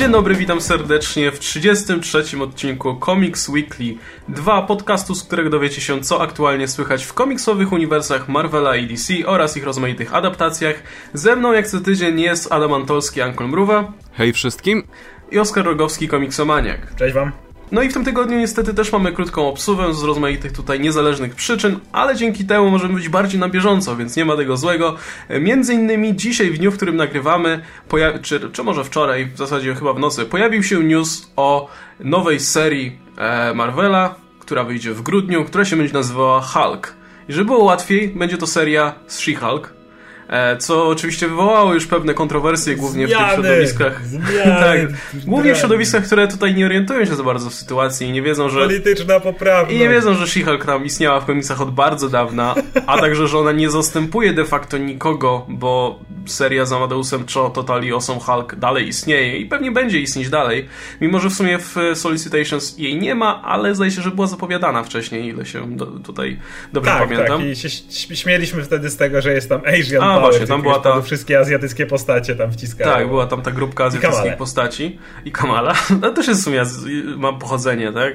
Dzień dobry, witam serdecznie w 33. odcinku Comics Weekly 2 podcastu, z którego dowiecie się co aktualnie słychać w komiksowych uniwersach Marvela i DC oraz ich rozmaitych adaptacjach. Ze mną jak co tydzień jest Adam Antolski, Ankol Mruwa. Hej wszystkim. I Oskar Rogowski, komiksomaniak. Cześć wam. No i w tym tygodniu niestety też mamy krótką obsuwę z rozmaitych tutaj niezależnych przyczyn, ale dzięki temu możemy być bardziej na bieżąco, więc nie ma tego złego. Między innymi dzisiaj, w dniu, w którym nagrywamy, czy, czy może wczoraj, w zasadzie chyba w nocy, pojawił się news o nowej serii e, Marvela, która wyjdzie w grudniu, która się będzie nazywała Hulk. I żeby było łatwiej, będzie to seria z She-Hulk, co oczywiście wywołało już pewne kontrowersje, głównie zmiany, w tych środowiskach. Zmiany, tak, głównie w środowiskach, które tutaj nie orientują się za bardzo w sytuacji i nie wiedzą, że. Polityczna poprawność. I nie wiedzą, że She-Hulk tam istniała w komiksach od bardzo dawna, a także, że ona nie zastępuje de facto nikogo, bo seria z Amadeusem Cho, Totally Awesome Hulk dalej istnieje i pewnie będzie istnieć dalej, mimo że w sumie w Solicitations jej nie ma, ale zdaje się, że była zapowiadana wcześniej, ile się do, tutaj dobrze tak, pamiętam. Tak, i się śmieliśmy wtedy z tego, że jest tam Asian a, właśnie, tam była ta... Wszystkie azjatyckie postacie tam wciskają. Tak, była tam ta grupka azjatyckich postaci. I Kamala. To też jest w sumie, ma pochodzenie, tak?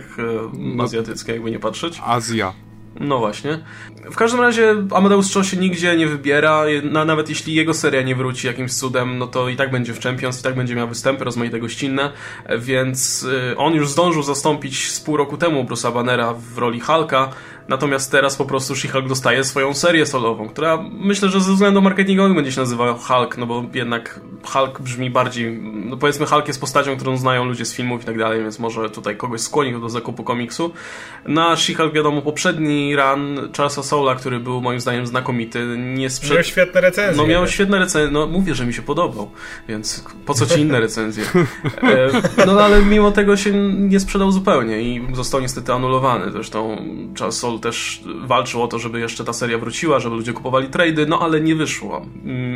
No, azjatyckie, jakby nie patrzeć. Azja. No właśnie. W każdym razie Amadeus Cho się nigdzie nie wybiera, nawet jeśli jego seria nie wróci jakimś cudem, no to i tak będzie w Champions, i tak będzie miał występy rozmaite gościnne, więc y, on już zdążył zastąpić z pół roku temu Bruce'a Bannera w roli Hulka, Natomiast teraz po prostu She-Hulk dostaje swoją serię solową, która myślę, że ze względu marketingowym będzie się nazywała Hulk, no bo jednak Hulk brzmi bardziej, no powiedzmy Hulk jest postacią, którą znają ludzie z filmów i tak dalej, więc może tutaj kogoś skłonił do zakupu komiksu. Na She-Hulk wiadomo, poprzedni run Charlesa Soula, który był moim zdaniem znakomity, nie sprzed... Miał świetne recenzje. No miał świetne recenzje, no mówię, że mi się podobał, więc po co ci inne recenzje? E, no ale mimo tego się nie sprzedał zupełnie i został niestety anulowany. Zresztą Charles Soul też walczył o to, żeby jeszcze ta seria wróciła, żeby ludzie kupowali trady, no ale nie wyszło.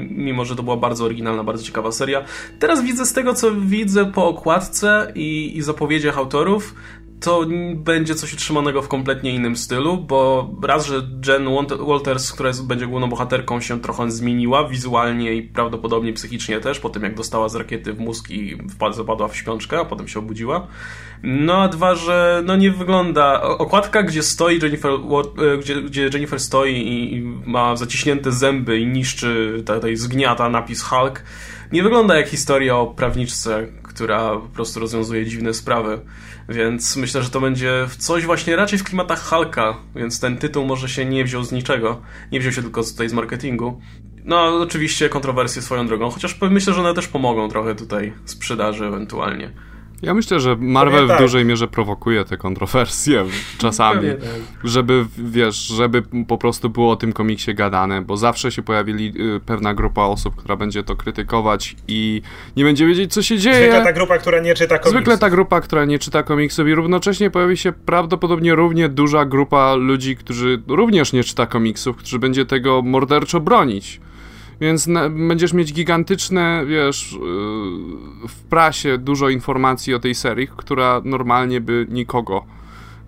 Mimo, że to była bardzo oryginalna, bardzo ciekawa seria. Teraz widzę z tego, co widzę po okładce i, i zapowiedziach autorów, to będzie coś utrzymanego w kompletnie innym stylu, bo raz, że Jen Walters, która jest, będzie główną bohaterką, się trochę zmieniła wizualnie i prawdopodobnie psychicznie też, po tym jak dostała z rakiety w mózg i zapadła w śpiączkę, a potem się obudziła. No a dwa, że no nie wygląda... Okładka, gdzie stoi Jennifer, e, gdzie, gdzie Jennifer stoi i ma zaciśnięte zęby i niszczy, tutaj zgniata napis Hulk, nie wygląda jak historia o prawniczce, która po prostu rozwiązuje dziwne sprawy. Więc myślę, że to będzie coś właśnie raczej w klimatach Hulka, więc ten tytuł może się nie wziął z niczego. Nie wziął się tylko tutaj z marketingu. No, oczywiście kontrowersje swoją drogą, chociaż myślę, że one też pomogą trochę tutaj sprzedaży ewentualnie. Ja myślę, że Marvel tak. w dużej mierze prowokuje te kontrowersje czasami, tak. żeby, wiesz, żeby po prostu było o tym komiksie gadane, bo zawsze się pojawili y, pewna grupa osób, która będzie to krytykować i nie będzie wiedzieć, co się dzieje. Zwykle ta grupa, która nie czyta komiksów. Zwykle ta grupa, która nie czyta komiksów i równocześnie pojawi się prawdopodobnie równie duża grupa ludzi, którzy również nie czyta komiksów, którzy będzie tego morderczo bronić. Więc na, będziesz mieć gigantyczne, wiesz, yy, w prasie dużo informacji o tej serii, która normalnie by nikogo.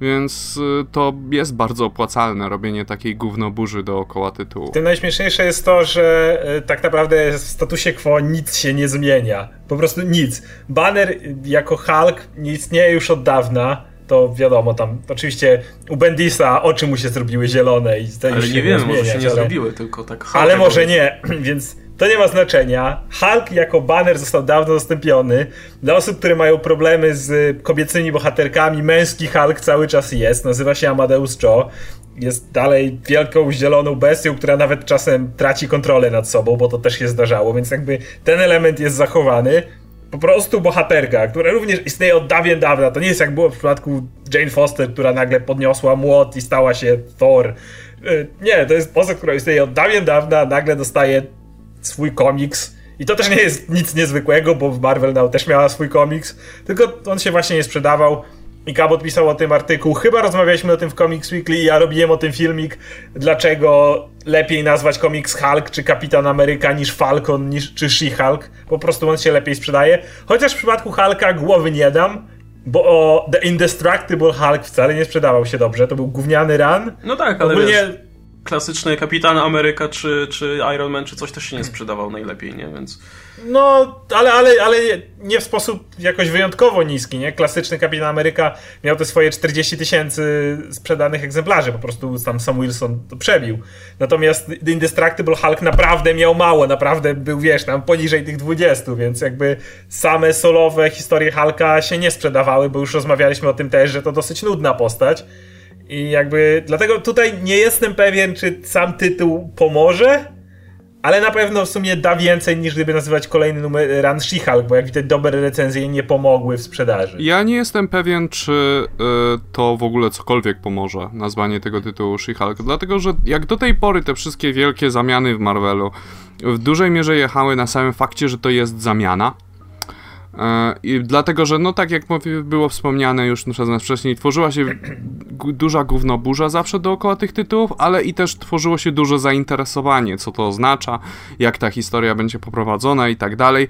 Więc yy, to jest bardzo opłacalne robienie takiej gównoburzy dookoła tytułu. Tym najśmieszniejsze jest to, że yy, tak naprawdę w statusie quo nic się nie zmienia. Po prostu nic. Banner jako Hulk nie istnieje już od dawna to wiadomo, tam oczywiście u Bendisa oczy mu się zrobiły zielone i ale nie wiem, może się nie ale... zrobiły, tylko tak Hulk Ale może nie, więc to nie ma znaczenia. Hulk jako banner został dawno zastąpiony. Dla osób, które mają problemy z kobiecymi bohaterkami, męski Hulk cały czas jest. Nazywa się Amadeus Cho. Jest dalej wielką zieloną bestią, która nawet czasem traci kontrolę nad sobą, bo to też się zdarzało, więc jakby ten element jest zachowany po prostu bohaterka, która również istnieje od dawien dawna. To nie jest jak było w przypadku Jane Foster, która nagle podniosła młot i stała się Thor. Y, nie, to jest postać, która istnieje od dawien dawna, nagle dostaje swój komiks. I to też nie jest nic niezwykłego, bo Marvel Now też miała swój komiks, tylko on się właśnie nie sprzedawał. I Kabot pisał o tym artykuł. Chyba rozmawialiśmy o tym w Comics Weekly i ja robiłem o tym filmik, dlaczego lepiej nazwać komiks Hulk czy Kapitan Ameryka niż Falcon niż, czy She-Hulk. Po prostu on się lepiej sprzedaje. Chociaż w przypadku Hulka głowy nie dam, bo The Indestructible Hulk wcale nie sprzedawał się dobrze. To był gówniany run. No tak, ale Ogólnie... wiesz klasyczny Kapitan Ameryka czy, czy Iron Man czy coś też się nie sprzedawał najlepiej, nie? Więc... No, ale, ale, ale nie w sposób jakoś wyjątkowo niski, nie? Klasyczny Kapitan Ameryka miał te swoje 40 tysięcy sprzedanych egzemplarzy, po prostu tam Sam Wilson to przebił. Natomiast The Indestructible Hulk naprawdę miał mało, naprawdę był, wiesz, tam poniżej tych 20, więc jakby same solowe historie Hulka się nie sprzedawały, bo już rozmawialiśmy o tym też, że to dosyć nudna postać. I jakby dlatego tutaj nie jestem pewien, czy sam tytuł pomoże, ale na pewno w sumie da więcej niż gdyby nazywać kolejny numer Run She-Hulk, bo jak widać dobre recenzje nie pomogły w sprzedaży. Ja nie jestem pewien, czy y, to w ogóle cokolwiek pomoże, nazwanie tego tytułu She-Hulk, dlatego że jak do tej pory te wszystkie wielkie zamiany w Marvelu w dużej mierze jechały na samym fakcie, że to jest zamiana, I dlatego, że no tak jak było wspomniane już przez nas wcześniej, tworzyła się duża gównoburza zawsze dookoła tych tytułów, ale i też tworzyło się duże zainteresowanie, co to oznacza, jak ta historia będzie poprowadzona i tak dalej.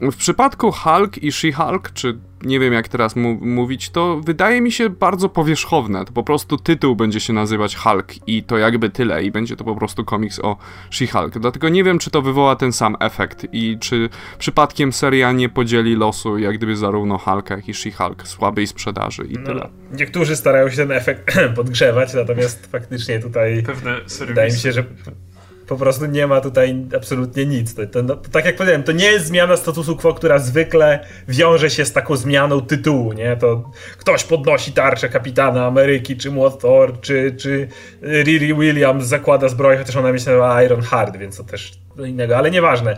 W przypadku Hulk i She-Hulk, czy nie wiem jak teraz mu mówić, to wydaje mi się bardzo powierzchowne. To po prostu tytuł będzie się nazywać Hulk i to jakby tyle i będzie to po prostu komiks o She-Hulk. Dlatego nie wiem, czy to wywoła ten sam efekt i czy przypadkiem seria nie podzieli losu jak gdyby zarówno Hulka, jak i She-Hulk słabej sprzedaży i no, tyle. Niektórzy starają się ten efekt podgrzewać, natomiast faktycznie tutaj Pewne wydaje mi się, że po prostu nie ma tutaj absolutnie nic. To, to, no, tak jak powiedziałem, to nie jest zmiana statusu quo, która zwykle wiąże się z taką zmianą tytułu, nie? To ktoś podnosi tarczę kapitana Ameryki, czy Młot Thor, czy, czy Riri Williams zakłada zbroję, chociaż ona mi się nazywa Iron Heart, więc to też innego, ale nieważne.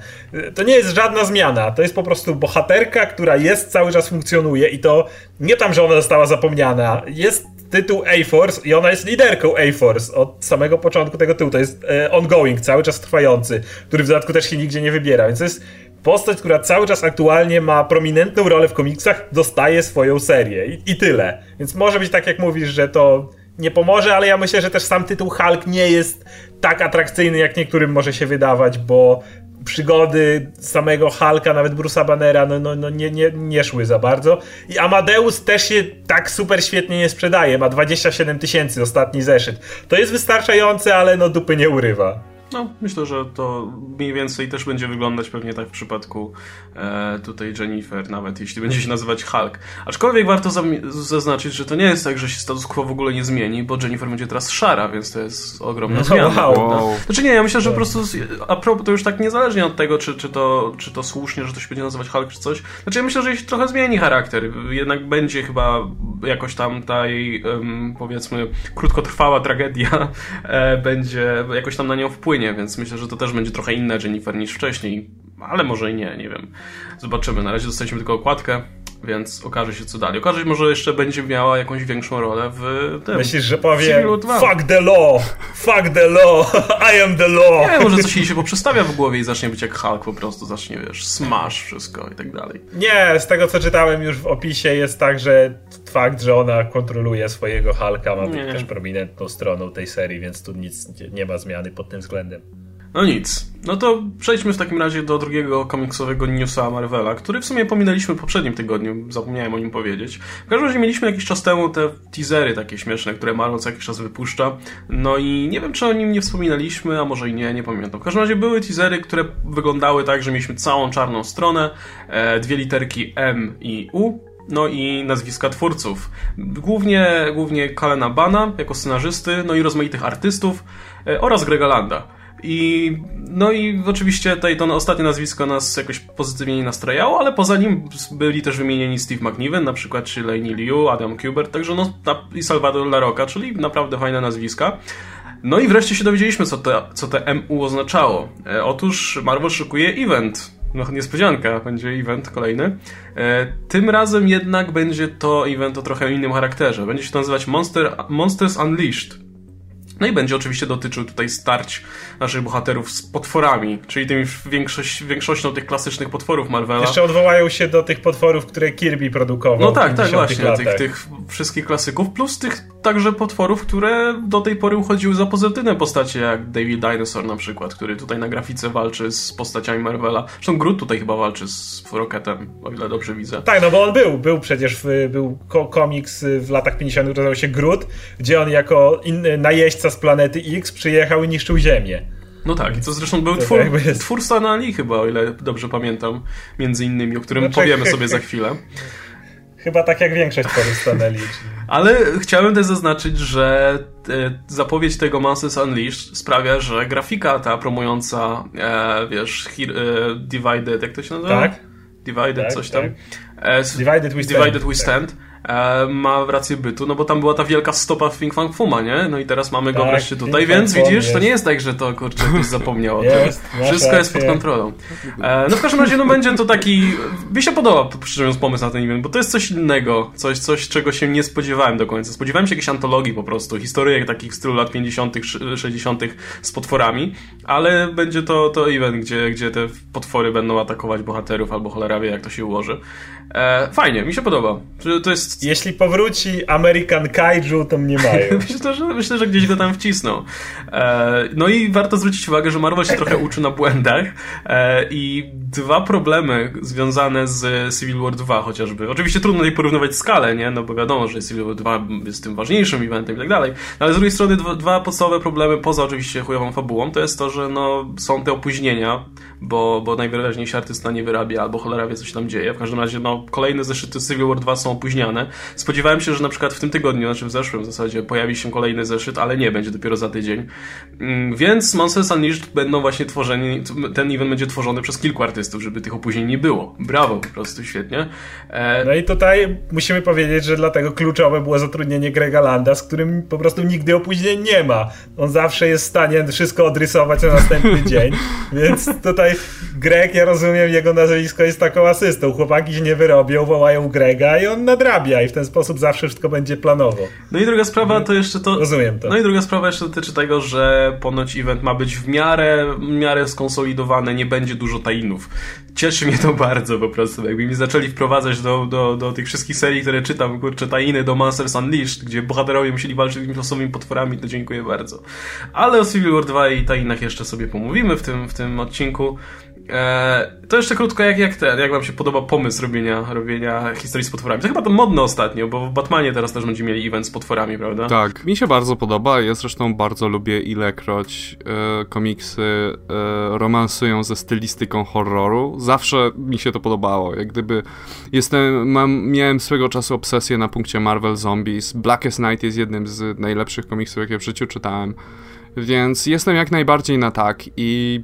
To nie jest żadna zmiana, to jest po prostu bohaterka, która jest, cały czas funkcjonuje i to nie tam, że ona została zapomniana, jest tytuł A-Force i ona jest liderką A-Force od samego początku tego tytułu. To jest e, ongoing, cały czas trwający, który w dodatku też się nigdzie nie wybiera, więc to jest postać, która cały czas aktualnie ma prominentną rolę w komiksach, dostaje swoją serię i, i tyle. Więc może być tak, jak mówisz, że to nie pomoże, ale ja myślę, że też sam tytuł Hulk nie jest tak atrakcyjny, jak niektórym może się wydawać, bo przygody samego Hulka, nawet Bruce'a Bannera, no, no, no nie, nie, nie szły za bardzo. I Amadeus też się tak super świetnie nie sprzedaje, ma 27 tysięcy ostatni zeszyt. To jest wystarczające, ale no dupy nie urywa. No, myślę, że to mniej więcej też będzie wyglądać pewnie tak w przypadku e, tutaj Jennifer, nawet jeśli będzie się nazywać Hulk. Aczkolwiek warto zaznaczyć, że to nie jest tak, że się status quo w ogóle nie zmieni, bo Jennifer będzie teraz szara, więc to jest ogromna no, zmiana. Wow. No. Znaczy nie, ja myślę, że po prostu a propos, to już tak niezależnie od tego, czy, czy, to, czy to słusznie, że to się będzie nazywać Hulk, czy coś. Znaczy ja myślę, że się trochę zmieni charakter. Jednak będzie chyba jakoś tam ta jej, um, powiedzmy, krótkotrwała tragedia e, będzie jakoś tam na nią wpłynie więc myślę, że to też będzie trochę inna Jennifer niż wcześniej, ale może i nie, nie wiem. Zobaczymy. Na razie dostaliśmy tylko okładkę, więc okaże się co dalej. Okaże się, może jeszcze będzie miała jakąś większą rolę w tym. Myślisz, że powie fuck the law, fuck the law, I am the law. Nie, może coś jej się poprzestawia w głowie i zacznie być jak Hulk, po prostu zacznie, wiesz, smash wszystko i tak dalej. Nie, z tego co czytałem już w opisie jest tak, że fakt, że ona kontroluje swojego Hulka ma być nie. też prominentną stroną tej serii, więc tu nic nie ma zmiany pod tym względem. No nic. No to przejdźmy w takim razie do drugiego komiksowego newsa Marvela, który w sumie pominęliśmy w poprzednim tygodniu, zapomniałem o nim powiedzieć. W każdym razie mieliśmy jakiś czas temu te teasery takie śmieszne, które Marvel co jakiś czas wypuszcza. No i nie wiem, czy o nim nie wspominaliśmy, a może i nie, nie pamiętam. W każdym razie były teasery, które wyglądały tak, że mieliśmy całą czarną stronę, e, dwie literki M i U, no i nazwiska twórców. Głównie, głównie Kalena Bana jako scenarzysty, no i rozmaitych artystów e, oraz Grega Landa. I, no i oczywiście tutaj to ostatnie nazwisko nas jakoś pozytywnie nie nastrajało, ale poza nim byli też wymienieni Steve McNiven, na przykład, czy Laney Liu, Adam Kubert, także no i Salvador LaRocca, czyli naprawdę fajne nazwiska. No i wreszcie się dowiedzieliśmy, co te, co te MU oznaczało. E, otóż Marvel szykuje event. No niespodzianka, będzie event kolejny. E, tym razem jednak będzie to event o trochę innym charakterze. Będzie się to nazywać Monster, Monsters Unleashed. No i będzie oczywiście dotyczył tutaj starć naszych bohaterów z potworami, czyli tymi większość, większością tych klasycznych potworów Marvela. Jeszcze odwołają się do tych potworów, które Kirby produkował. No tak, tak, właśnie, tych, tych, wszystkich klasyków, plus tych także potworów, które do tej pory uchodziły za pozytywne postacie, jak David Dinosaur na przykład, który tutaj na grafice walczy z postaciami Marvela. Zresztą Groot tutaj chyba walczy z Rocketem, o ile dobrze widzę. Tak, no bo on był, był przecież, w, był komiks w latach 50. nazywał się Groot, gdzie on jako inny najeźdźca z planety X przyjechał i niszczył Ziemię. No tak, i to zresztą był twór, twór chyba, o ile dobrze pamiętam, między innymi, o którym znaczy, powiemy sobie za chwilę. Chyba tak jak większość tworów Stanley. Ale chciałem też zaznaczyć, że e, zapowiedź tego Monsters Unleashed sprawia, że grafika ta promująca, e, wiesz, e, Divided, jak to się nazywa? Tak. Divided, tak, coś tam. Tak. E, Divided We Stand. Divided we stand. E, ma rację bytu, no bo tam była ta wielka stopa w Fing Fang Fuma, nie? No i teraz mamy go tak, wreszcie tutaj, więc widzisz, jest. to nie jest tak, że to kurczę ktoś zapomniał o tym. Wszystko jest pod kontrolą. E, no w każdym razie no będzie to taki, mi się podoba szczerze mówiąc pomysł na ten event, bo to jest coś innego, coś, coś czego się nie spodziewałem do końca. Spodziewałem się jakiejś antologii po prostu, historyjek takich stylu lat 50 60 z potworami, ale będzie to, to event, gdzie, gdzie te potwory będą atakować bohaterów albo cholera wie jak to się ułoży. E, fajnie, mi się podoba. To jest... Jeśli powróci American Kaiju, to mnie mają. myślę, że, myślę, że gdzieś go tam wcisną. E, no i warto zwrócić uwagę, że Marvel się trochę uczy na błędach e, i dwa problemy związane z Civil War 2 chociażby. Oczywiście trudno tutaj porównywać skalę, nie? No bo wiadomo, że Civil War 2 jest tym ważniejszym eventem i tak dalej. No ale z drugiej strony dwa, dwa podstawowe problemy, poza oczywiście chujową fabułą, to jest to, że no, są te opóźnienia, bo, bo najwyraźniej się artysta nie wyrabia albo cholera wie, co się tam dzieje. W każdym razie, no, kolejne zeszyty Civil War 2 są opóźniane. Spodziewałem się, że na przykład w tym tygodniu, znaczy w zeszłym w zasadzie, pojawi się kolejny zeszyt, ale nie, będzie dopiero za tydzień. Mm, więc Monsters Unleashed będą właśnie tworzeni, ten event będzie tworzony przez kilku artystów, żeby tych opóźnień nie było. Brawo, po prostu świetnie. E... No i tutaj musimy powiedzieć, że dlatego kluczowe było zatrudnienie Grega Landa, z którym po prostu nigdy opóźnień nie ma. On zawsze jest w stanie wszystko odrysować na następny dzień, więc tutaj Greg, ja rozumiem, jego nazwisko jest taką asystą. Chłopaki się nie wyrobią, wołają Grega i on nadrabia i w ten sposób zawsze wszystko będzie planowo. No i druga sprawa to jeszcze to... Rozumiem to. No i druga sprawa jeszcze dotyczy tego, że ponoć event ma być w miarę, w miarę skonsolidowany, nie będzie dużo tajinów. Cieszy mnie to bardzo po prostu. Jakby mi zaczęli wprowadzać do, do, do tych wszystkich serii, które czytam, kurczę, tajiny do Monsters Unleashed, gdzie bohaterowie musieli walczyć z losowymi potworami, to dziękuję bardzo. Ale o Civil War 2 i tajinach jeszcze sobie pomówimy w tym, w tym odcinku. Eee, to jeszcze krótko, jak, jak ten, jak wam się podoba pomysł robienia, robienia historii z potworami? To chyba to modne ostatnio, bo w Batmanie teraz też będziemy mieli event z potworami, prawda? Tak, mi się bardzo podoba. Ja zresztą bardzo lubię ilekroć e, komiksy e, romansują ze stylistyką horroru. Zawsze mi się to podobało. Jak gdyby jestem, mam, miałem swego czasu obsesję na punkcie Marvel Zombies. Blackest Night jest jednym z najlepszych komiksów, jakie w życiu czytałem. Więc jestem jak najbardziej na tak i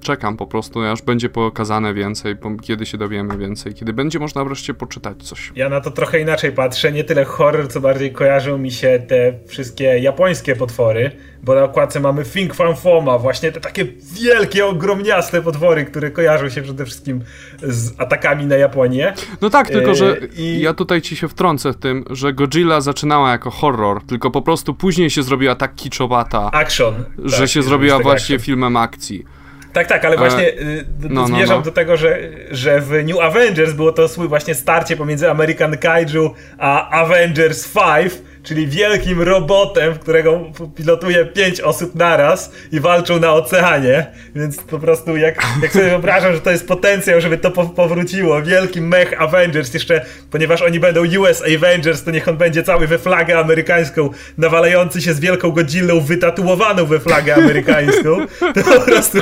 czekam po prostu, aż będzie pokazane więcej, kiedy się dowiemy więcej, kiedy będzie można wreszcie poczytać coś. Ja na to trochę inaczej patrzę, nie tyle horror, co bardziej kojarzą mi się te wszystkie japońskie potwory, bo na okładce mamy Fing Fan Foma, właśnie te takie wielkie, ogromniaste potwory, które kojarzą się przede wszystkim z atakami na Japonię. No tak, tylko że e, I... ja tutaj ci się wtrącę w tym, że Godzilla zaczynała jako horror, tylko po prostu później się zrobiła tak kiczowata, action, że tak, się zrobiła właśnie action. filmem akcji. Tak, tak, ale właśnie e, no, no, zmierzam no. do tego, że, że w New Avengers było to swój właśnie starcie pomiędzy American Kaiju a Avengers 5 czyli wielkim robotem, w którego pilotuje pięć osób naraz i walczą na oceanie, więc po prostu jak, jak sobie wyobrażam, że to jest potencjał, żeby to po powróciło, wielki mech Avengers, jeszcze ponieważ oni będą US Avengers, to niech on będzie cały we flagę amerykańską, nawalający się z wielką Godzillą wytatuowaną we flagę amerykańską, to po prostu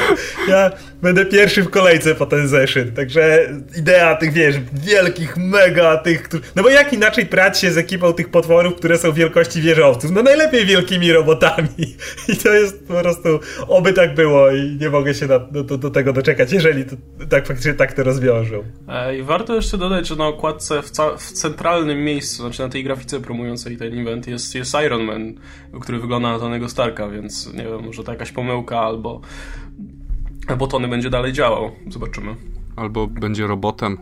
ja będę pierwszy w kolejce po ten zeszyt, także idea tych, wiesz, wielkich, mega tych, no bo jak inaczej prać się z ekipą tych potworów, które są wielkości wieżowców. No najlepiej wielkimi robotami. I to jest po prostu, oby tak było i nie mogę się na, do, do, tego doczekać, jeżeli to, tak faktycznie tak to rozwiążą. E, I warto jeszcze dodać, że na okładce w, w, centralnym miejscu, znaczy na tej grafice promującej ten event jest, jest Iron Man, który wygląda na Tonego Starka, więc nie wiem, może to jakaś pomyłka albo albo Tony będzie dalej działał. Zobaczymy. Albo będzie robotem.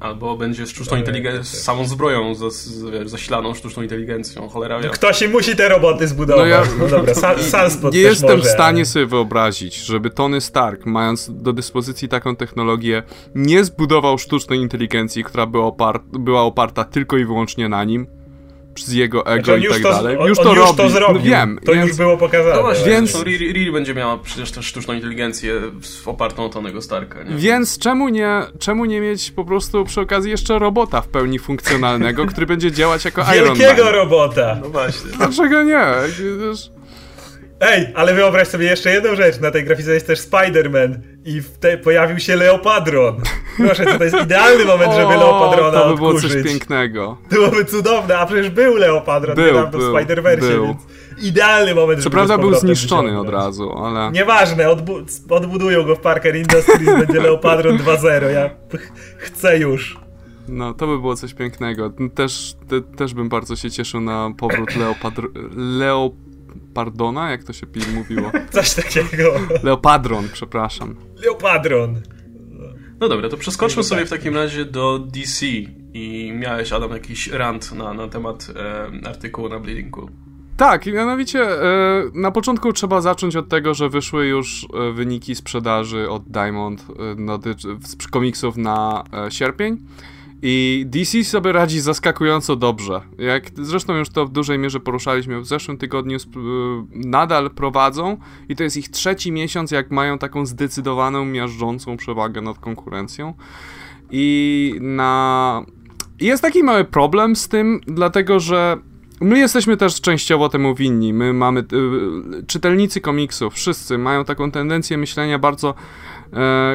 Albo będzie sztuczną inteligencją, z samą zbroją zasilaną sztuczną inteligencją, cholera wie. Ktoś musi te roboty zbudować. No, ja, no dobra, Sunspot Nie jestem może, w stanie ale... sobie wyobrazić, żeby Tony Stark, mając do dyspozycji taką technologię, nie zbudował sztucznej inteligencji, która by opar była oparta tylko i wyłącznie na nim, z jego ego znaczy, i tak to, dalej. Już to, robi. to zrobił. No, wiem. To więc, już było pokazane. No właśnie, więc Riri będzie miała przecież też sztuczną inteligencję opartą o Tonego Starka. Nie? Więc czemu nie, czemu nie mieć po prostu przy okazji jeszcze robota w pełni funkcjonalnego, który będzie działać jako Iron Man? Wielkiego robota! No właśnie. Dlaczego nie? Ej, ale wyobraź sobie jeszcze jedną rzecz. Na tej grafice jest też Spider-Man i pojawił się Leopadron. Proszę, to jest idealny moment, żeby Leopadrona To by było odkurzyć. coś pięknego. To byłoby cudowne, a przecież był Leopadron był, niedawno był, w Spider-Versie, więc idealny moment, Co prawda był zniszczony od razu, ale... Nieważne, odbu odbudują go w Parker Industries, będzie Leopadron 2.0, ja chcę już. No, to by było coś pięknego. Też, te, też bym bardzo się cieszył na powrót Leopadr... Leo Pardona, jak to się mówiło? Coś takiego. Leopadron, przepraszam. Leopadron. No dobra, to przeskoczmy sobie w takim razie do DC i miałeś, Adam, jakiś rant na, na temat e, artykułu na Bleeding Cool. Tak, mianowicie e, na początku trzeba zacząć od tego, że wyszły już e, wyniki sprzedaży od Diamond e, komiksów na e, sierpień. I DC sobie radzi zaskakująco dobrze. Jak zresztą już to w dużej mierze poruszaliśmy w zeszłym tygodniu, nadal prowadzą i to jest ich trzeci miesiąc, jak mają taką zdecydowaną, miażdżącą przewagę nad konkurencją. I na. Jest taki mały problem z tym, dlatego że My jesteśmy też częściowo temu winni. My mamy. Y, czytelnicy komiksów, wszyscy mają taką tendencję myślenia bardzo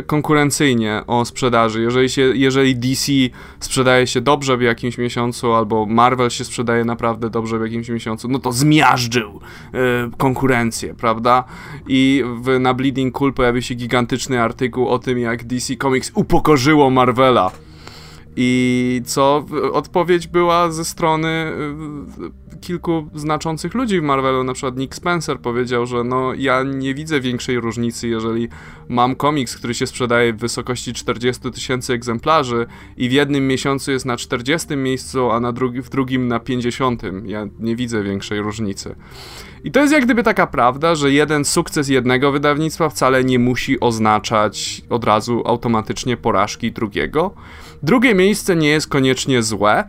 konkurencyjnie o sprzedaży. Jeżeli, się, jeżeli DC sprzedaje się dobrze w jakimś miesiącu, albo Marvel się sprzedaje naprawdę dobrze w jakimś miesiącu, no to zmiażdżył e, konkurencję, prawda? I w, na Bleeding Cool pojawił się gigantyczny artykuł o tym, jak DC Comics upokorzyło Marvela. I co odpowiedź była ze strony y, kilku znaczących ludzi w Marvelu, na przykład Nick Spencer powiedział, że no ja nie widzę większej różnicy, jeżeli mam komiks, który się sprzedaje w wysokości 40 tysięcy egzemplarzy i w jednym miesiącu jest na 40 miejscu, a na drugi, w drugim na 50. Ja nie widzę większej różnicy. I to jest jak gdyby taka prawda, że jeden sukces jednego wydawnictwa wcale nie musi oznaczać od razu automatycznie porażki drugiego. Drugie miejsce nie jest koniecznie złe,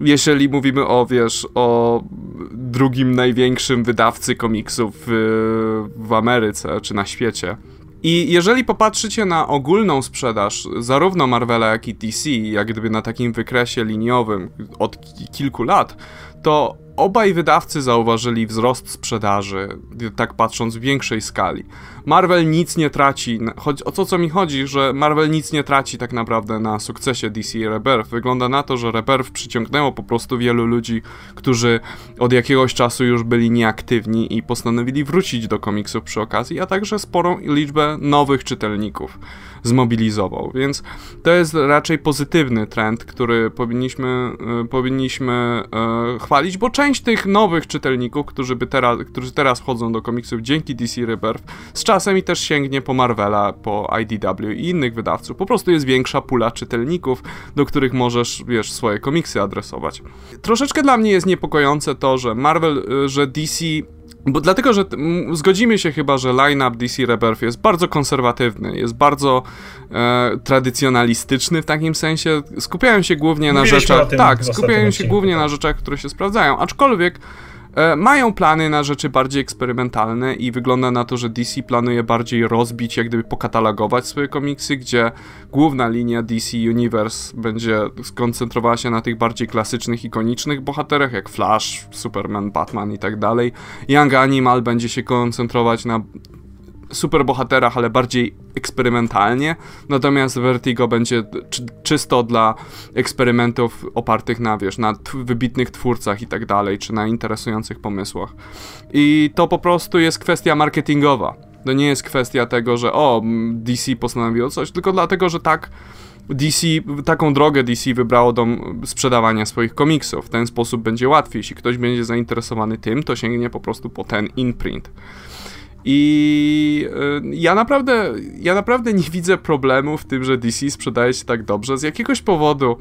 jeżeli mówimy o, wiesz, o drugim największym wydawcy komiksów w, w Ameryce czy na świecie. I jeżeli popatrzycie na ogólną sprzedaż zarówno Marvela, jak i DC, jak gdyby na takim wykresie liniowym od kilku lat, to obaj wydawcy zauważyli wzrost sprzedaży, tak patrząc w większej skali. Marvel nic nie traci, o co co mi chodzi, że Marvel nic nie traci tak naprawdę na sukcesie DC Rebirth. Wygląda na to, że Rebirth przyciągnęło po prostu wielu ludzi, którzy od jakiegoś czasu już byli nieaktywni i postanowili wrócić do komiksów przy okazji, a także sporą liczbę nowych czytelników zmobilizował. Więc to jest raczej pozytywny trend, który powinniśmy, e, powinniśmy e, chwalić, bo część tych nowych czytelników, którzy, by teraz, którzy teraz wchodzą do komiksów dzięki DC Rebirth, z czasem i też sięgnie po Marvela, po IDW i innych wydawców. Po prostu jest większa pula czytelników, do których możesz, wiesz, swoje komiksy adresować. Troszeczkę dla mnie jest niepokojące to, że Marvel, e, że DC bo dlatego, że zgodzimy się chyba, że line-up DC Rebirth jest bardzo konserwatywny, jest bardzo e, tradycjonalistyczny w takim sensie. Skupiają się głównie Mówiliśmy na rzeczach. Tak, skupiają się głównie tak. na rzeczach, które się sprawdzają. Aczkolwiek mają plany na rzeczy bardziej eksperymentalne i wygląda na to, że DC planuje bardziej rozbić, jak gdyby pokatalogować swoje komiksy, gdzie główna linia DC Universe będzie skoncentrowała się na tych bardziej klasycznych, ikonicznych bohaterach, jak Flash, Superman, Batman i tak dalej. Young Animal będzie się koncentrować na superbohaterach, ale bardziej eksperymentalnie. Natomiast Vertigo będzie czy, czysto dla eksperymentów opartych na, wiesz, na wybitnych twórcach i tak dalej, czy na interesujących pomysłach. I to po prostu jest kwestia marketingowa. To nie jest kwestia tego, że o, DC postanowiło coś, tylko dlatego, że tak DC, taką drogę DC wybrało do sprzedawania swoich komiksów. W ten sposób będzie łatwiej. Jeśli ktoś będzie zainteresowany tym, to sięgnie po prostu po ten imprint. I y, ja naprawdę, ja naprawdę nie widzę problemu w tym, że DC sprzedaje się tak dobrze. Z jakiegoś powodu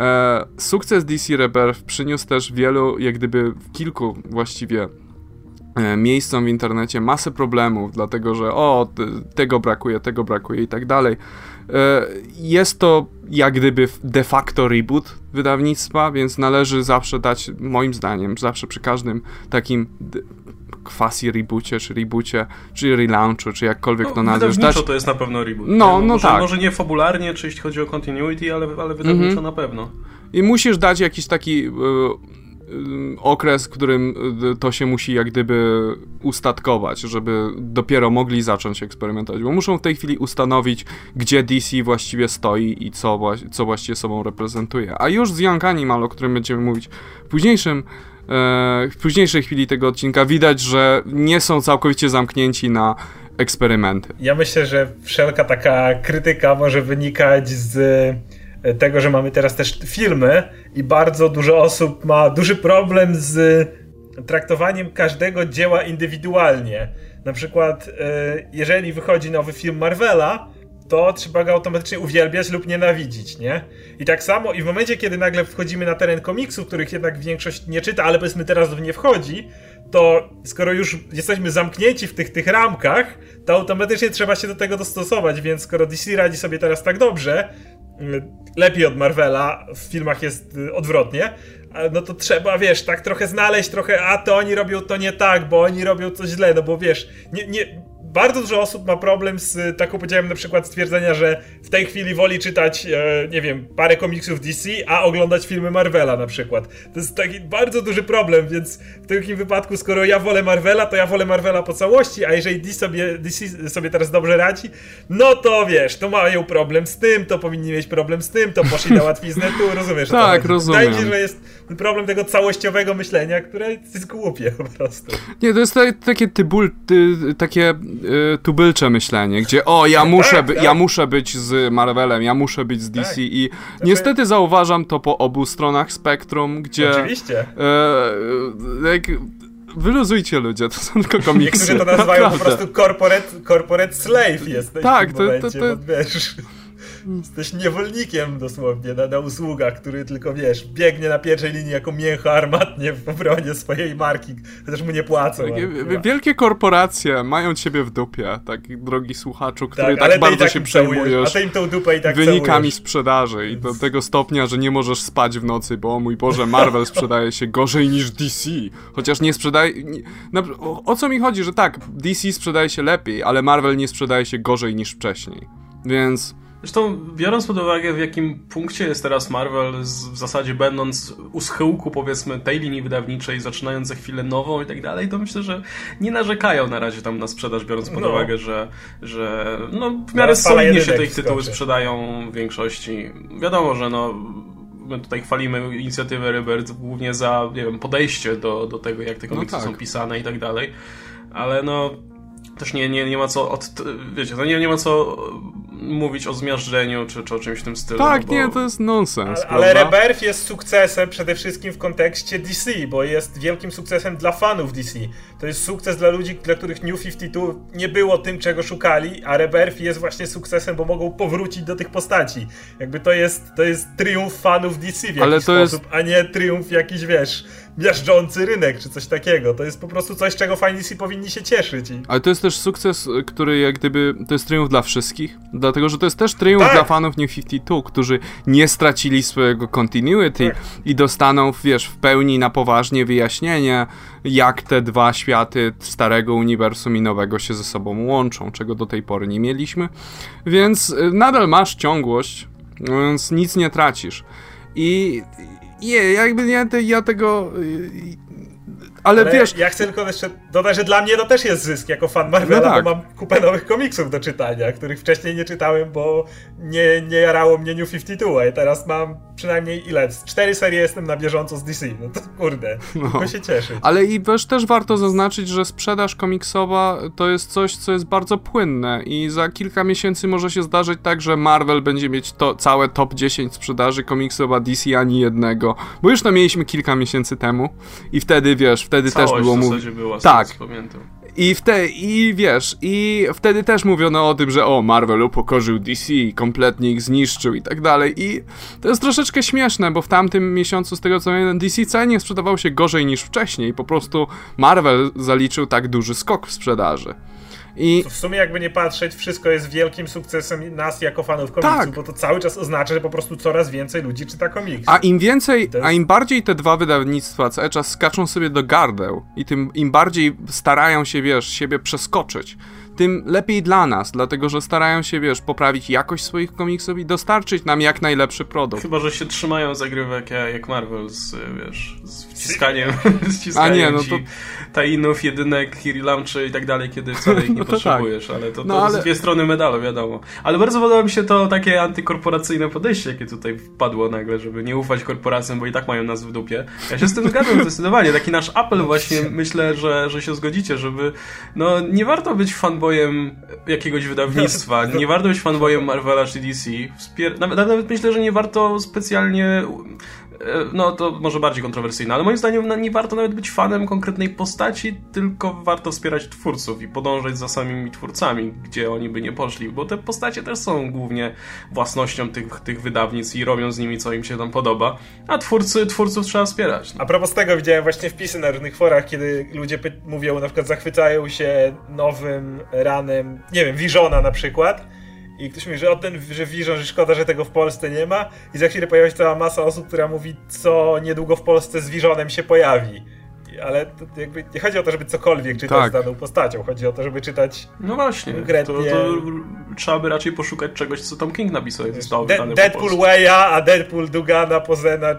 e, sukces DC Rebirth przyniósł też wielu, jak gdyby kilku właściwie e, miejscom w internecie masę problemów, dlatego że o, tego brakuje, tego brakuje i tak dalej. E, jest to jak gdyby de facto reboot wydawnictwa, więc należy zawsze dać, moim zdaniem, zawsze przy każdym takim quasi reboocie, czy reboocie, czy relaunchu, czy jakkolwiek no, to nazwiesz. Dać... to jest na pewno reboot. No, no, może, tak. Może nie fabularnie, czy jeśli chodzi o continuity, ale, ale wydawniczo mhm. na pewno. I musisz dać jakiś taki... Yy, okres, w którym y, to się musi jak gdyby ustatkować, żeby dopiero mogli zacząć eksperymentować, bo muszą w tej chwili ustanowić, gdzie DC właściwie stoi i co, co właściwie sobą reprezentuje. A już z Young Animal, o którym będziemy mówić w późniejszym e, w późniejszej chwili tego odcinka widać, że nie są całkowicie zamknięci na eksperymenty. Ja myślę, że wszelka taka krytyka może wynikać z e, tego, że mamy teraz też filmy i bardzo dużo osób ma duży problem z traktowaniem każdego dzieła indywidualnie. Na przykład, e, jeżeli wychodzi nowy film Marvela, to trzeba go automatycznie uwielbiać lub nienawidzić, nie? I tak samo, i w momencie, kiedy nagle wchodzimy na teren komiksów, których jednak większość nie czyta, ale powiedzmy teraz w nie wchodzi, to skoro już jesteśmy zamknięci w tych, tych ramkach, to automatycznie trzeba się do tego dostosować, więc skoro DC radzi sobie teraz tak dobrze, y, lepiej od Marvela, w filmach jest y, odwrotnie, no to trzeba, wiesz, tak trochę znaleźć, trochę, a to oni robią to nie tak, bo oni robią coś źle, no bo wiesz, nie, nie, bardzo dużo osób ma problem z taką powiedziałem na przykład stwierdzenia, że w tej chwili woli czytać, e, nie wiem, parę komiksów DC, a oglądać filmy Marvela na przykład. To jest taki bardzo duży problem, więc w takim wypadku, skoro ja wolę Marvela, to ja wolę Marvela po całości, a jeżeli DC sobie, DC sobie teraz dobrze radzi, no to wiesz, to mają problem z tym, to powinni mieć problem z tym, to poszli na łatwiznę tu, rozumiesz? tak, rozumiem. Wydaje mi się, że jest problem tego całościowego myślenia, które jest głupie po prostu. Nie, to jest takie tybul, ty, takie y, tubylcze myślenie, gdzie o, ja muszę, tak, tak. ja muszę być z Marvelem, ja muszę być z DC tak. i znaczy... niestety zauważam to po obu stronach spektrum, gdzie... Oczywiście. Like, Wyluzujcie ludzie, to są tylko komiksy. Niektórzy to nazywają Naprawdę. po prostu corporate, corporate slave jest tak, to, momencie, to, to, to... wiesz... Jesteś niewolnikiem dosłownie na, na usługach, który tylko, wiesz, biegnie na pierwszej linii jako mięcho armatnie w obronie swojej marki, chociaż mu nie płacą. Tak, wielkie korporacje mają ciebie w dupie, tak, drogi słuchaczu, który tak, tak bardzo tak się przejmujesz tak wynikami całujesz. sprzedaży i do tego stopnia, że nie możesz spać w nocy, bo mój Boże, Marvel sprzedaje się gorzej niż DC. Chociaż nie sprzedaje... Nie, na, o, o co mi chodzi, że tak, DC sprzedaje się lepiej, ale Marvel nie sprzedaje się gorzej niż wcześniej. Więc Zresztą, biorąc pod uwagę, w jakim punkcie jest teraz Marvel, w zasadzie będąc u schyłku, powiedzmy, tej linii wydawniczej, zaczynając za chwilę nową i tak dalej, to myślę, że nie narzekają na razie tam na sprzedaż, biorąc pod no. uwagę, że, że no, w miarę solidnie się te ich tytuły sprzedają w większości. Wiadomo, że no, my tutaj chwalimy inicjatywę Rebirth głównie za, nie wiem, podejście do, do tego, jak te no komiksy no tak. są pisane i tak dalej, ale no też nie, nie, nie ma co od, wiecie, no nie, nie ma co mówić o zmiażdżeniu czy, czy o czymś w tym stylu. Tak, bo... nie, to jest nonsens. Ale, ale Rebirth jest sukcesem przede wszystkim w kontekście DC, bo jest wielkim sukcesem dla fanów DC. To jest sukces dla ludzi, dla których New 52 nie było tym, czego szukali, a Rebirth jest właśnie sukcesem, bo mogą powrócić do tych postaci. Jakby to jest, to jest triumf fanów DC w jakiś ale to sposób, jest... a nie triumf jakiś, wiesz, miażdżący rynek, czy coś takiego. To jest po prostu coś, czego fani DC powinni się cieszyć. I... Ale to jest też sukces, który jak gdyby, to jest triumf dla wszystkich, dlatego, że to jest też triumf tak. dla fanów New 52, którzy nie stracili swojego continuity tak. i dostaną, wiesz, w pełni na poważnie wyjaśnienie, jak te dwa światy starego uniwersum i nowego się ze sobą łączą, czego do tej pory nie mieliśmy. Więc y, nadal masz ciągłość, więc nic nie tracisz. I nie, jakby nie, ja tego y, ale, ale, wiesz. Ja chcę tylko jeszcze dodać, że dla mnie to też jest zysk jako fan Marvela, no tak. bo mam kupę nowych komiksów do czytania, których wcześniej nie czytałem, bo nie, nie jarało mnie New 52, a teraz mam przynajmniej ile? Cztery serie jestem na bieżąco z DC. No to kurde, no. tylko się cieszę. Ale i też, też warto zaznaczyć, że sprzedaż komiksowa to jest coś, co jest bardzo płynne i za kilka miesięcy może się zdarzyć tak, że Marvel będzie mieć to całe top 10 sprzedaży komiksowa DC ani jednego, bo już to mieliśmy kilka miesięcy temu i wtedy, wiesz, wtedy Całość też było mówione. Tak. Pamiętam. I, wte, I wiesz, i wtedy też mówiono o tym, że o, Marvel upokorzył DC, kompletnie ich zniszczył i tak dalej. I to jest troszeczkę śmieszne, bo w tamtym miesiącu, z tego co pamiętam, DC wcale nie sprzedawał się gorzej niż wcześniej. Po prostu Marvel zaliczył tak duży skok w sprzedaży. I... W sumie jakby nie patrzeć, wszystko jest wielkim sukcesem nas jako fanów komiksów, tak. bo to cały czas oznacza, że po prostu coraz więcej ludzi czyta komiksy. A im więcej, a im bardziej te dwa wydawnictwa cały czas skaczą sobie do gardeł i tym im bardziej starają się, wiesz, siebie przeskoczyć, tym lepiej dla nas, dlatego że starają się, wiesz, poprawić jakość swoich komiksów i dostarczyć nam jak najlepszy produkt. Chyba, że się trzymają zagrywek jak Marvel z, wiesz, z wciskaniem, z wciskaniem A nie, no to... tajinów, jedynek, Kiri Launcher i tak dalej, kiedy wcale ich nie no tak. potrzebujesz, tak. ale to, to no, ale... dwie strony medalu, wiadomo. Ale bardzo podoba mi się to takie antykorporacyjne podejście, jakie tutaj wpadło nagle, żeby nie ufać korporacjom, bo i tak mają nas w dupie. Ja się z tym zgadzam zdecydowanie. Taki nasz apel właśnie, myślę, że, że się zgodzicie, żeby no nie warto być jakiegoś wydawnictwa, nie warto być fanboyem Marvela czy DC. Wspier nawet, nawet myślę, że nie warto specjalnie no to może bardziej kontrowersyjne, ale moim zdaniem no, nie warto nawet być fanem konkretnej postaci, tylko warto wspierać twórców i podążać za samymi twórcami, gdzie oni by nie poszli, bo te postacie też są głównie własnością tych, tych wydawnic i robią z nimi co im się tam podoba, a twórcy, twórców trzeba wspierać. No. A propos tego widziałem właśnie wpisy na różnych forach, kiedy ludzie mówią, na przykład zachwycają się nowym ranem, nie wiem, Visiona na przykład, i ktoś mówi, że o ten, że Vision, że szkoda, że tego w Polsce nie ma i za chwilę pojawia się cała masa osób, która mówi, co niedługo w Polsce z Visionem się pojawi. Ale jakby nie chodzi o to, żeby cokolwiek czytać tak. z daną postacią, chodzi o to, żeby czytać No właśnie, konkretnie... to, to trzeba by raczej poszukać czegoś, co Tom King napisał, zostało De Deadpool Waya, a Deadpool Dugana, Pozena,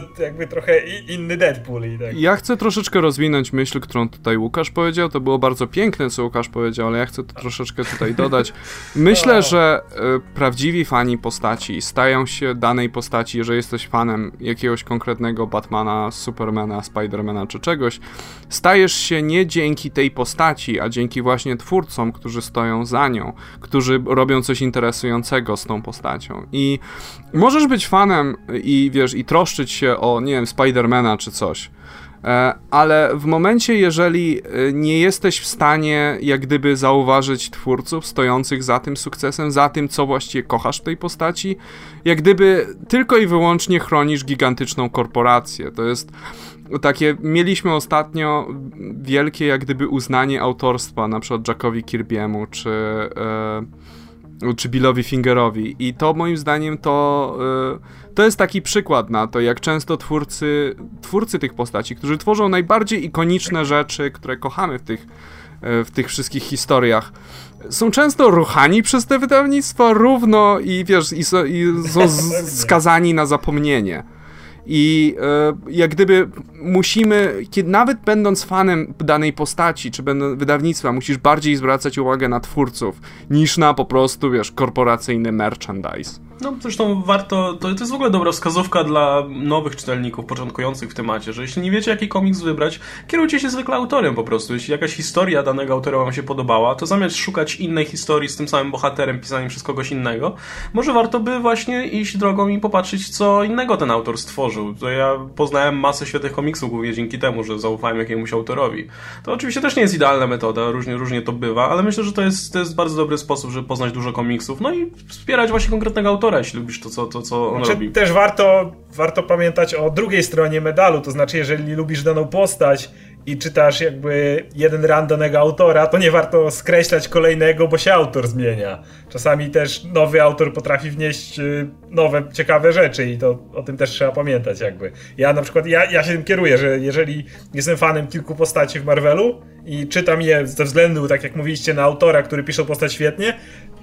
to jakby trochę inny Deadpool. I tak. Ja chcę troszeczkę rozwinąć myśl, którą tutaj Łukasz powiedział. To było bardzo piękne, co Łukasz powiedział, ale ja chcę to troszeczkę tutaj dodać. Myślę, że y, prawdziwi fani postaci stają się danej postaci, jeżeli jesteś fanem jakiegoś konkretnego Batmana, Supermana, Spidermana czy czegoś, stajesz się nie dzięki tej postaci, a dzięki właśnie twórcom, którzy stoją za nią, którzy robią coś interesującego z tą postacią. I możesz być fanem i wiesz, i troszczyć się o, nie wiem, Spidermana czy coś. E, ale w momencie, jeżeli e, nie jesteś w stanie jak gdyby zauważyć twórców stojących za tym sukcesem, za tym, co właściwie kochasz w tej postaci, jak gdyby tylko i wyłącznie chronisz gigantyczną korporację. To jest takie, mieliśmy ostatnio wielkie jak gdyby uznanie autorstwa, na przykład Jackowi Kirby'emu, czy... E, czy Billowi Fingerowi. I to moim zdaniem to, y, to jest taki przykład na to, jak często twórcy, twórcy tych postaci, którzy tworzą najbardziej ikoniczne rzeczy, które kochamy w tych, y, w tych wszystkich historiach, są często ruchani przez te wydawnictwa równo i wiesz, i, i są skazani na zapomnienie. I e, jak gdyby musimy, kiedy nawet będąc fanem danej postaci, czy będąc wydawnictwa, musisz bardziej zwracać uwagę na twórców, niż na po prostu, wiesz, korporacyjny merchandise. No zresztą warto, to, to jest w ogóle dobra wskazówka dla nowych czytelników, początkujących w temacie, że jeśli nie wiecie jaki komiks wybrać, kierujcie się zwykle autorem po prostu. Jeśli jakaś historia danego autora wam się podobała, to zamiast szukać innej historii z tym samym bohaterem, pisaniem przez kogoś innego, może warto by właśnie iść drogą i popatrzeć, co innego ten autor stworzył. To ja poznałem masę świetnych komiksów głównie dzięki temu, że zaufałem jakiemuś autorowi. To oczywiście też nie jest idealna metoda, różnie, różnie to bywa, ale myślę, że to jest, to jest bardzo dobry sposób, żeby poznać dużo komiksów, no i wspierać właśnie konkretnego autora autora, jeśli lubisz to, co, to, co on znaczy, robi. Też warto, warto pamiętać o drugiej stronie medalu, to znaczy, jeżeli lubisz daną postać i czytasz jakby jeden run danego autora, to nie warto skreślać kolejnego, bo się autor zmienia. Czasami też nowy autor potrafi wnieść y, nowe, ciekawe rzeczy i to o tym też trzeba pamiętać jakby. Ja na przykład, ja, ja się tym kieruję, że jeżeli jestem fanem kilku postaci w Marvelu i czytam je ze względu, tak jak mówiliście, na autora, który pisze postać świetnie,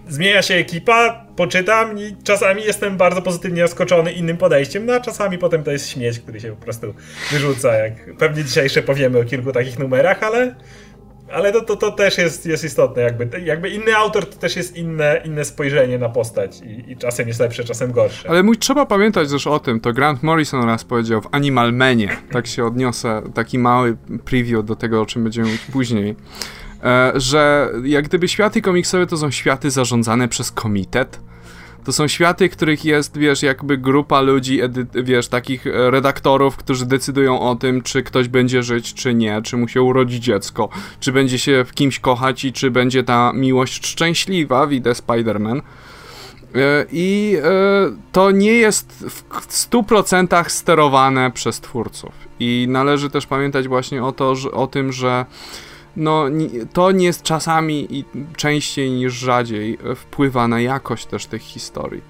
zmienia się ekipa, poczytam i czasami jestem bardzo pozytywnie zaskoczony innym podejściem, no a czasami potem to jest śmieć, który się po prostu wyrzuca, jak pewnie dzisiaj jeszcze powiemy o kilku takich numerach, ale ale to, to, to też jest, jest istotne, jakby, jakby inny autor to też jest inne, inne spojrzenie na postać i, i czasem jest lepsze, czasem gorsze. Ale mój, trzeba pamiętać też o tym, to Grant Morrison raz powiedział w Animal Manie, tak się odniosę, taki mały preview do tego, o czym będziemy mówić później, że jak gdyby światy komiksowe to są światy zarządzane przez komitet. To są światy, których jest, wiesz, jakby grupa ludzi, wiesz, takich redaktorów, którzy decydują o tym, czy ktoś będzie żyć, czy nie, czy mu się urodzi dziecko, czy będzie się w kimś kochać i czy będzie ta miłość szczęśliwa, widzę Spider-Man. E, I e, to nie jest w 100% sterowane przez twórców. I należy też pamiętać właśnie o, to, że, o tym, że no to nie jest czasami i częściej niż rzadziej wpływa na jakość też tych historii.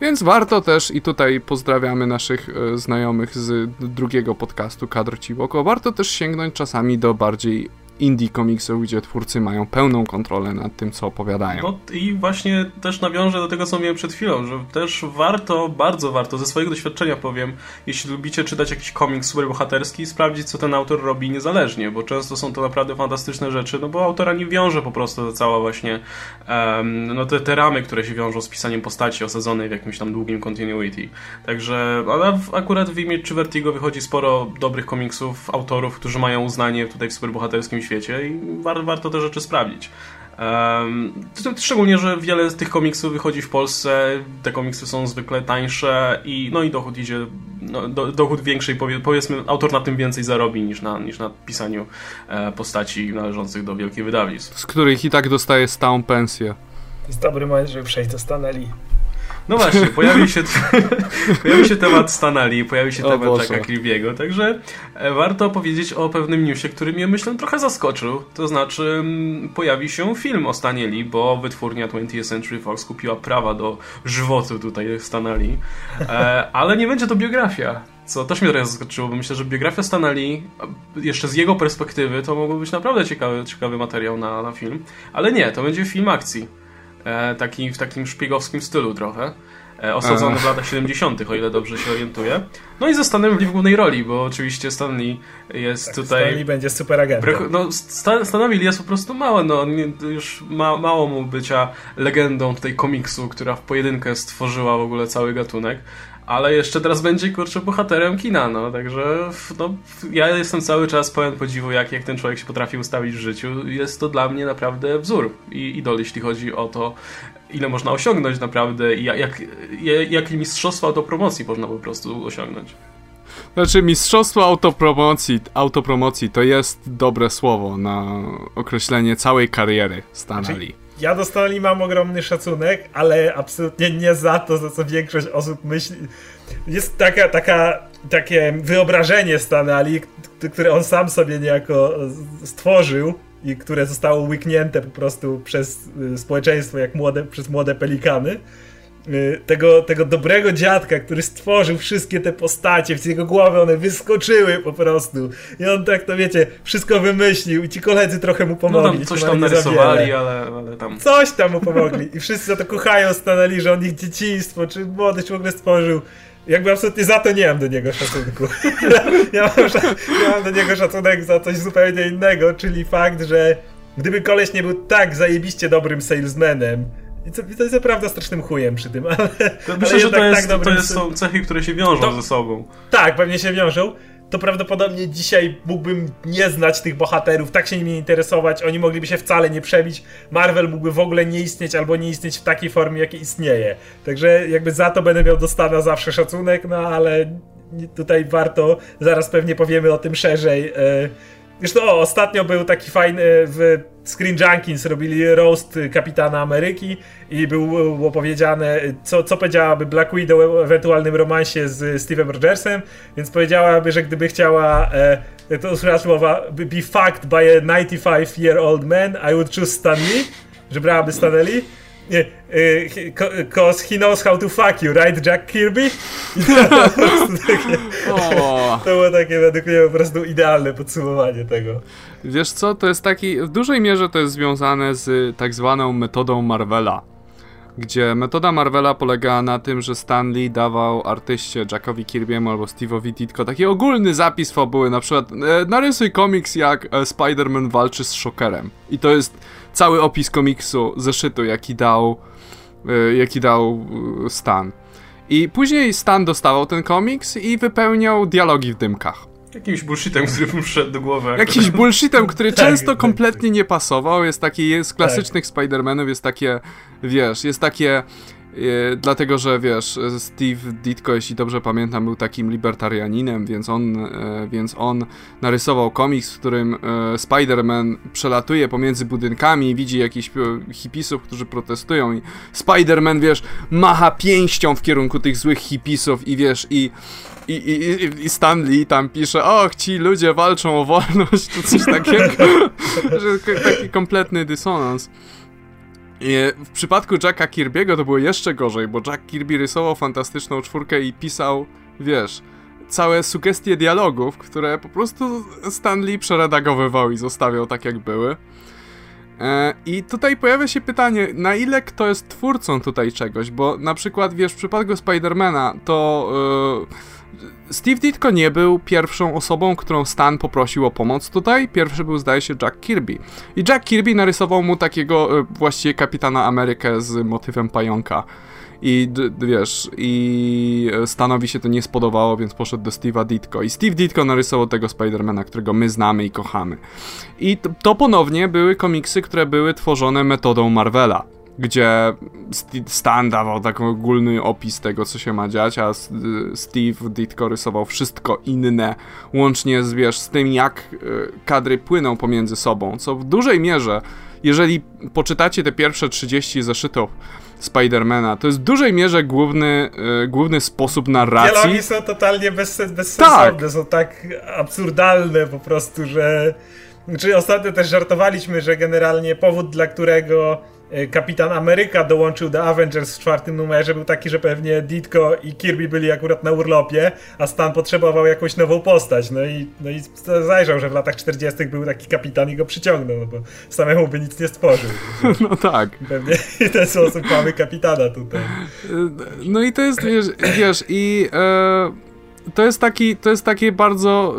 Więc warto też, i tutaj pozdrawiamy naszych znajomych z drugiego podcastu Kadr Ciwoko, warto też sięgnąć czasami do bardziej indie komiksów, gdzie twórcy mają pełną kontrolę nad tym, co opowiadają. No i właśnie też nawiążę do tego, co miałem przed chwilą, że też warto, bardzo warto, ze swojego doświadczenia powiem, jeśli lubicie czytać jakiś komiks superbohaterski, sprawdzić, co ten autor robi niezależnie, bo często są to naprawdę fantastyczne rzeczy, no bo autora nie wiąże po prostu cała właśnie um, no te, te ramy, które się wiążą z pisaniem postaci osadzonej w jakimś tam długim continuity. Także, ale akurat w imię czy Vertigo wychodzi sporo dobrych komiksów, autorów, którzy mają uznanie tutaj w superbohaterskim świecie i war, warto te rzeczy sprawdzić. Um, szczególnie, że wiele z tych komiksów wychodzi w Polsce, te komiksy są zwykle tańsze i no i dochód idzie, no, do, dochód większej, powiedzmy, autor na tym więcej zarobi niż na, niż na pisaniu e, postaci należących do wielkich wydawnictw. Z których i tak dostaje stałą pensję. To jest dobry moment, żeby przejść do Stanley. No właśnie, pojawił się, pojawił się temat Stanali, pojawił się temat Boże. Jacka Kirby'ego, także e, warto powiedzieć o pewnym newsie, który mnie myślę trochę zaskoczył. To znaczy mm, pojawi się film o Stanley, bo wytwórnia 20th Century Fox kupiła prawa do żywotu tutaj Stanley, e, ale nie będzie to biografia. Co też mnie trochę zaskoczyło, bo myślę, że biografia Stanley, jeszcze z jego perspektywy, to mógłby być naprawdę ciekawy, ciekawy materiał na, na film. Ale nie, to będzie film akcji. E, taki, w takim szpiegowskim stylu trochę. E, osadzony w latach 70., o ile dobrze się orientuję. No i ze Stanem w głównej roli, bo oczywiście Stanley jest tak, tutaj. Stanley będzie super agentem. No, Stan, Stanowi jest po prostu mało, no już ma, mało mu bycia legendą tej komiksu, która w pojedynkę stworzyła w ogóle cały gatunek ale jeszcze teraz będzie kurczę bohaterem kina, no także no, ja jestem cały czas pełen podziwu, jak, jak ten człowiek się potrafi ustawić w życiu. Jest to dla mnie naprawdę wzór i idol, jeśli chodzi o to, ile można osiągnąć naprawdę i jak, jak, jak mistrzostwo autopromocji można po prostu osiągnąć. Znaczy, mistrzostwo autopromocji, autopromocji to jest dobre słowo na określenie całej kariery Stanley. Znaczy ja do Stanley mam ogromny szacunek, ale absolutnie nie za to, za co większość osób myśli. Jest taka, taka, takie wyobrażenie Stanley, które on sam sobie niejako stworzył i które zostało łyknięte po prostu przez y, społeczeństwo jak młode, przez młode pelikany tego, tego dobrego dziadka, który stworzył wszystkie te postacie, z jego głowy one wyskoczyły po prostu. I on tak to wiecie, wszystko wymyślił i ci koledzy trochę mu pomogli. No tam coś tam narysowali, ale, ale tam... Coś tam mu pomogli. I wszyscy za to kochają, stanęli, że on ich dzieciństwo, czy młodość w ogóle stworzył. Jakby absolutnie za to nie mam do niego szacunku. ja, mam, ja mam do niego szacunek za coś zupełnie innego, czyli fakt, że gdyby koleś nie był tak zajebiście dobrym salesmanem, to, jest naprawdę strasznym chujem przy tym, ale. To myślę, że to, tak jest, tak to jest, są cechy, które się wiążą to, ze sobą. Tak, pewnie się wiążą. To prawdopodobnie dzisiaj mógłbym nie znać tych bohaterów, tak się nimi interesować, oni mogliby się wcale nie przebić. Marvel mógłby w ogóle nie istnieć albo nie istnieć w takiej formie, jakiej istnieje. Także jakby za to będę miał do Stana zawsze szacunek, no ale tutaj warto, zaraz pewnie powiemy o tym szerzej. E, Zresztą o, ostatnio był taki fajny w Screen Junkins robili roast Kapitana Ameryki i był powiedziane, co, co powiedziałaby Black Widow o ewentualnym romansie z Steve'em Rogersem, więc powiedziałaby, że gdyby chciała e, to usłyszała słowa be fucked by a 95 year old man, I would choose Stan Lee, że brałaby Stanley Cause he knows how to fuck you, right, Jack Kirby? to, to było takie według mnie po prostu idealne podsumowanie tego. Wiesz co, to jest taki, w dużej mierze to jest związane z tak zwaną metodą Marvela. Gdzie metoda Marvela polega na tym, że Stanley dawał artyście Jackowi Kirby'emu albo Steve'owi Ditko taki ogólny zapis fabuły, na przykład e, narysuj komiks jak e, Spider-Man walczy z Shockerem. I to jest cały opis komiksu, zeszytu, jaki dał, e, jaki dał e, Stan. I później Stan dostawał ten komiks i wypełniał dialogi w dymkach. Jakimś bullshitem, który mu wszedł do głowy. Jakiś bullshitem, który tak, często tak, kompletnie tak. nie pasował. Jest taki, jest z klasycznych tak. Spider-Manów, jest takie, wiesz, jest takie E, dlatego, że wiesz, Steve Ditko, jeśli dobrze pamiętam, był takim libertarianinem, więc on, e, więc on narysował komiks, w którym e, Spider-Man przelatuje pomiędzy budynkami, widzi jakichś hipisów, którzy protestują i Spider-Man, wiesz, macha pięścią w kierunku tych złych hipisów i wiesz, i i, i, i Stanley tam pisze, och, ci ludzie walczą o wolność, to coś takiego, że taki kompletny dysonans. W przypadku Jacka Kirby'ego to było jeszcze gorzej, bo Jack Kirby rysował fantastyczną czwórkę i pisał, wiesz, całe sugestie dialogów, które po prostu Stanley przeredagowywał i zostawiał tak jak były. E, I tutaj pojawia się pytanie, na ile kto jest twórcą tutaj czegoś, bo na przykład, wiesz, w przypadku Spidermana to yy, Steve Ditko nie był pierwszą osobą, którą Stan poprosił o pomoc tutaj. Pierwszy był, zdaje się, Jack Kirby. I Jack Kirby narysował mu takiego yy, właściwie kapitana Amerykę z motywem pająka. I wiesz, i Stanowi się to nie spodobało, więc poszedł do Steve'a Ditko. I Steve Ditko narysował tego Spidermana, którego my znamy i kochamy. I to, to ponownie były komiksy, które były tworzone metodą Marvela gdzie Stan dawał taki ogólny opis tego, co się ma dziać, a Steve Ditko rysował wszystko inne, łącznie z, wiesz, z tym, jak e, kadry płyną pomiędzy sobą, co w dużej mierze, jeżeli poczytacie te pierwsze 30 zeszytów Spidermana. To jest w dużej mierze główny, yy, główny sposób narracji. Dialogi są totalnie bez, bezsensowne, tak. są tak absurdalne po prostu, że... Czy znaczy, ostatnio też żartowaliśmy, że generalnie powód, dla którego E, Kapitan Ameryka dołączył do Avengers w czwartym numerze, był taki, że pewnie Ditko i Kirby byli akurat na urlopie, a Stan potrzebował jakąś nową postać. No i, no i zajrzał, że w latach 40. był taki kapitan i go przyciągnął, no bo samemu by nic nie stworzył. No tak. Pewnie w ten sposób mamy kapitana tutaj. No i to jest, wiesz, wiesz i e, to jest taki, to jest takie bardzo.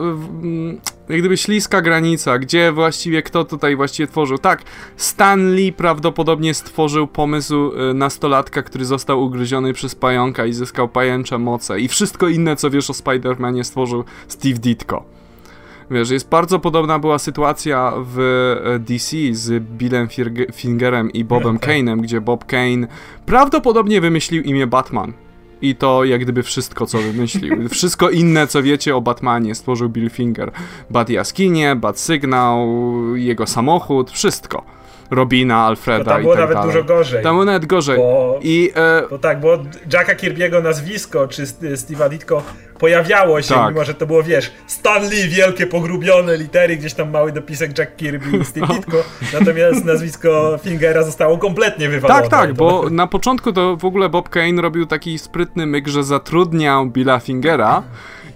E, jak gdyby śliska granica, gdzie właściwie kto tutaj właściwie tworzył. Tak, Stan Lee prawdopodobnie stworzył pomysł y, nastolatka, który został ugryziony przez pająka i zyskał pajęcze moce i wszystko inne, co wiesz o Spider-Manie stworzył Steve Ditko. Wiesz, jest bardzo podobna była sytuacja w e, DC z Billem Fingerem i Bobem. Kane'em, gdzie Bob Kane prawdopodobnie wymyślił imię Batman i to jak gdyby wszystko, co wymyślił. Wszystko inne, co wiecie o Batmanie, stworzył Bill Finger. Bat Jaskinie, Bat Sygnał, jego samochód, wszystko. Robina, Alfreda tam było tak nawet dużo gorzej. Tam było nawet gorzej. Bo, I, e... bo tak, bo Jacka Kirby'ego nazwisko, czy Steve'a Ditko pojawiało się, tak. mimo że to było, wiesz, Stanley, wielkie, pogrubione litery, gdzieś tam mały dopisek Jack Kirby i Steve Ditko, natomiast nazwisko Fingera zostało kompletnie wywalone. Tak, tak, bo na początku to w ogóle Bob Kane robił taki sprytny myk, że zatrudniał Billa Fingera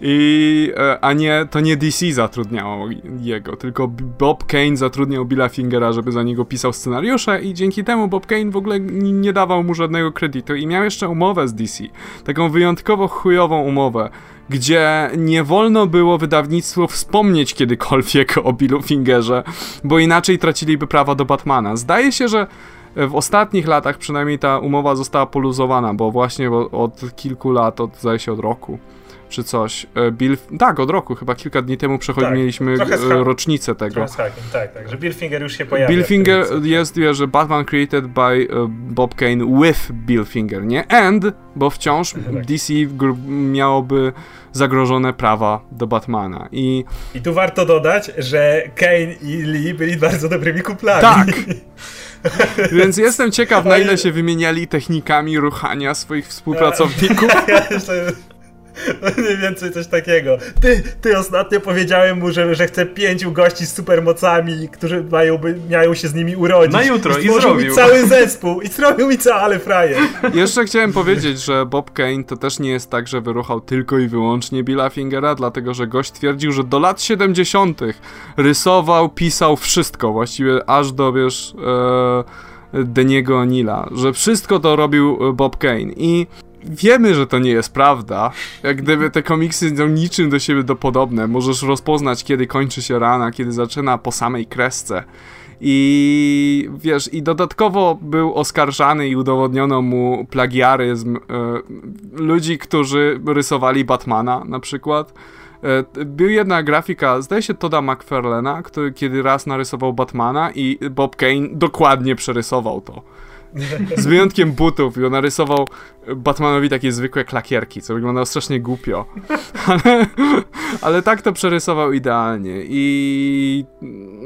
i, e, a nie, to nie DC zatrudniało jego, tylko Bob Kane zatrudniał Billa Fingera, żeby za niego pisał scenariusze i dzięki temu Bob Kane w ogóle nie dawał mu żadnego kredytu i miał jeszcze umowę z DC, taką wyjątkowo chujową umowę, gdzie nie wolno było wydawnictwu wspomnieć kiedykolwiek o Billu Fingerze, bo inaczej traciliby prawa do Batmana. Zdaje się, że w ostatnich latach przynajmniej ta umowa została poluzowana, bo właśnie od kilku lat, od zdaje się od roku, czy coś. E, Bill, tak, od roku, chyba kilka dni temu przechodzi, tak, mieliśmy e, rocznicę tego. tak, tak, że Bill Finger już się pojawia. Bill Finger jest, wie, że Batman created by uh, Bob Kane with Bill Finger, nie? And, bo wciąż tak. DC miałoby zagrożone prawa do Batmana i... I tu warto dodać, że Kane i Lee byli bardzo dobrymi kuplami. Tak! Więc jestem ciekaw, na ile się wymieniali technikami ruchania swoich współpracowników. Mniej więcej coś takiego. Ty, ty ostatnio powiedziałem mu, że, że chcę pięciu gości z supermocami, którzy mają, mają się z nimi urodzić. Na jutro i, i zrobił. mi cały zespół i zrobił mi cały frajer. Jeszcze chciałem powiedzieć, że Bob Kane to też nie jest tak, że wyruchał tylko i wyłącznie Billa Fingera, dlatego że gość twierdził, że do lat 70. rysował, pisał wszystko, właściwie aż do, wiesz, e, Deniego Nila, że wszystko to robił Bob Kane i wiemy, że to nie jest prawda. Jak gdyby te komiksy są niczym do siebie dopodobne. Możesz rozpoznać, kiedy kończy się rana, kiedy zaczyna po samej kresce. I wiesz, i dodatkowo był oskarżany i udowodniono mu plagiaryzm e, ludzi, którzy rysowali Batmana na przykład. E, był jedna grafika, zdaje się Toda McFarlana, który kiedy raz narysował Batmana i Bob Kane dokładnie przerysował to. Z wyjątkiem butów i on narysował Batmanowi takie zwykłe klakierki, co wyglądało strasznie głupio. Ale, ale tak to przerysował idealnie i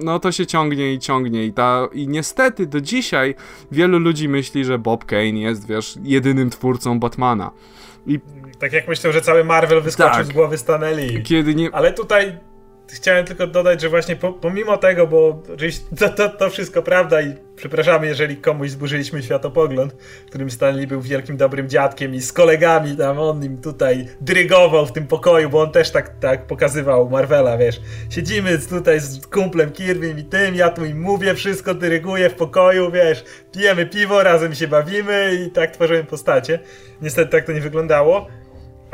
no to się ciągnie i ciągnie i, ta, i niestety do dzisiaj wielu ludzi myśli, że Bob Kane jest, wiesz, jedynym twórcą Batmana. I... Tak jak myślę, że cały Marvel wyskoczył tak. z głowy Stanley. Kiedy nie... Ale tutaj chciałem tylko dodać, że właśnie po, pomimo tego, bo to, to, to wszystko prawda i przepraszamy, jeżeli komuś zburzyliśmy światopogląd, którym Stanley był wielkim dobrym dziadkiem i z kolegami tam on im tutaj drygował w tym pokoju, bo on też tak, tak pokazywał Marvela, wiesz. Siedzimy tutaj z kumplem Kirby i tym, ja tu im mówię, wszystko dyryguję w pokoju, wiesz, pijemy piwo, razem się bawimy i tak tworzymy postacie. Niestety tak to nie wyglądało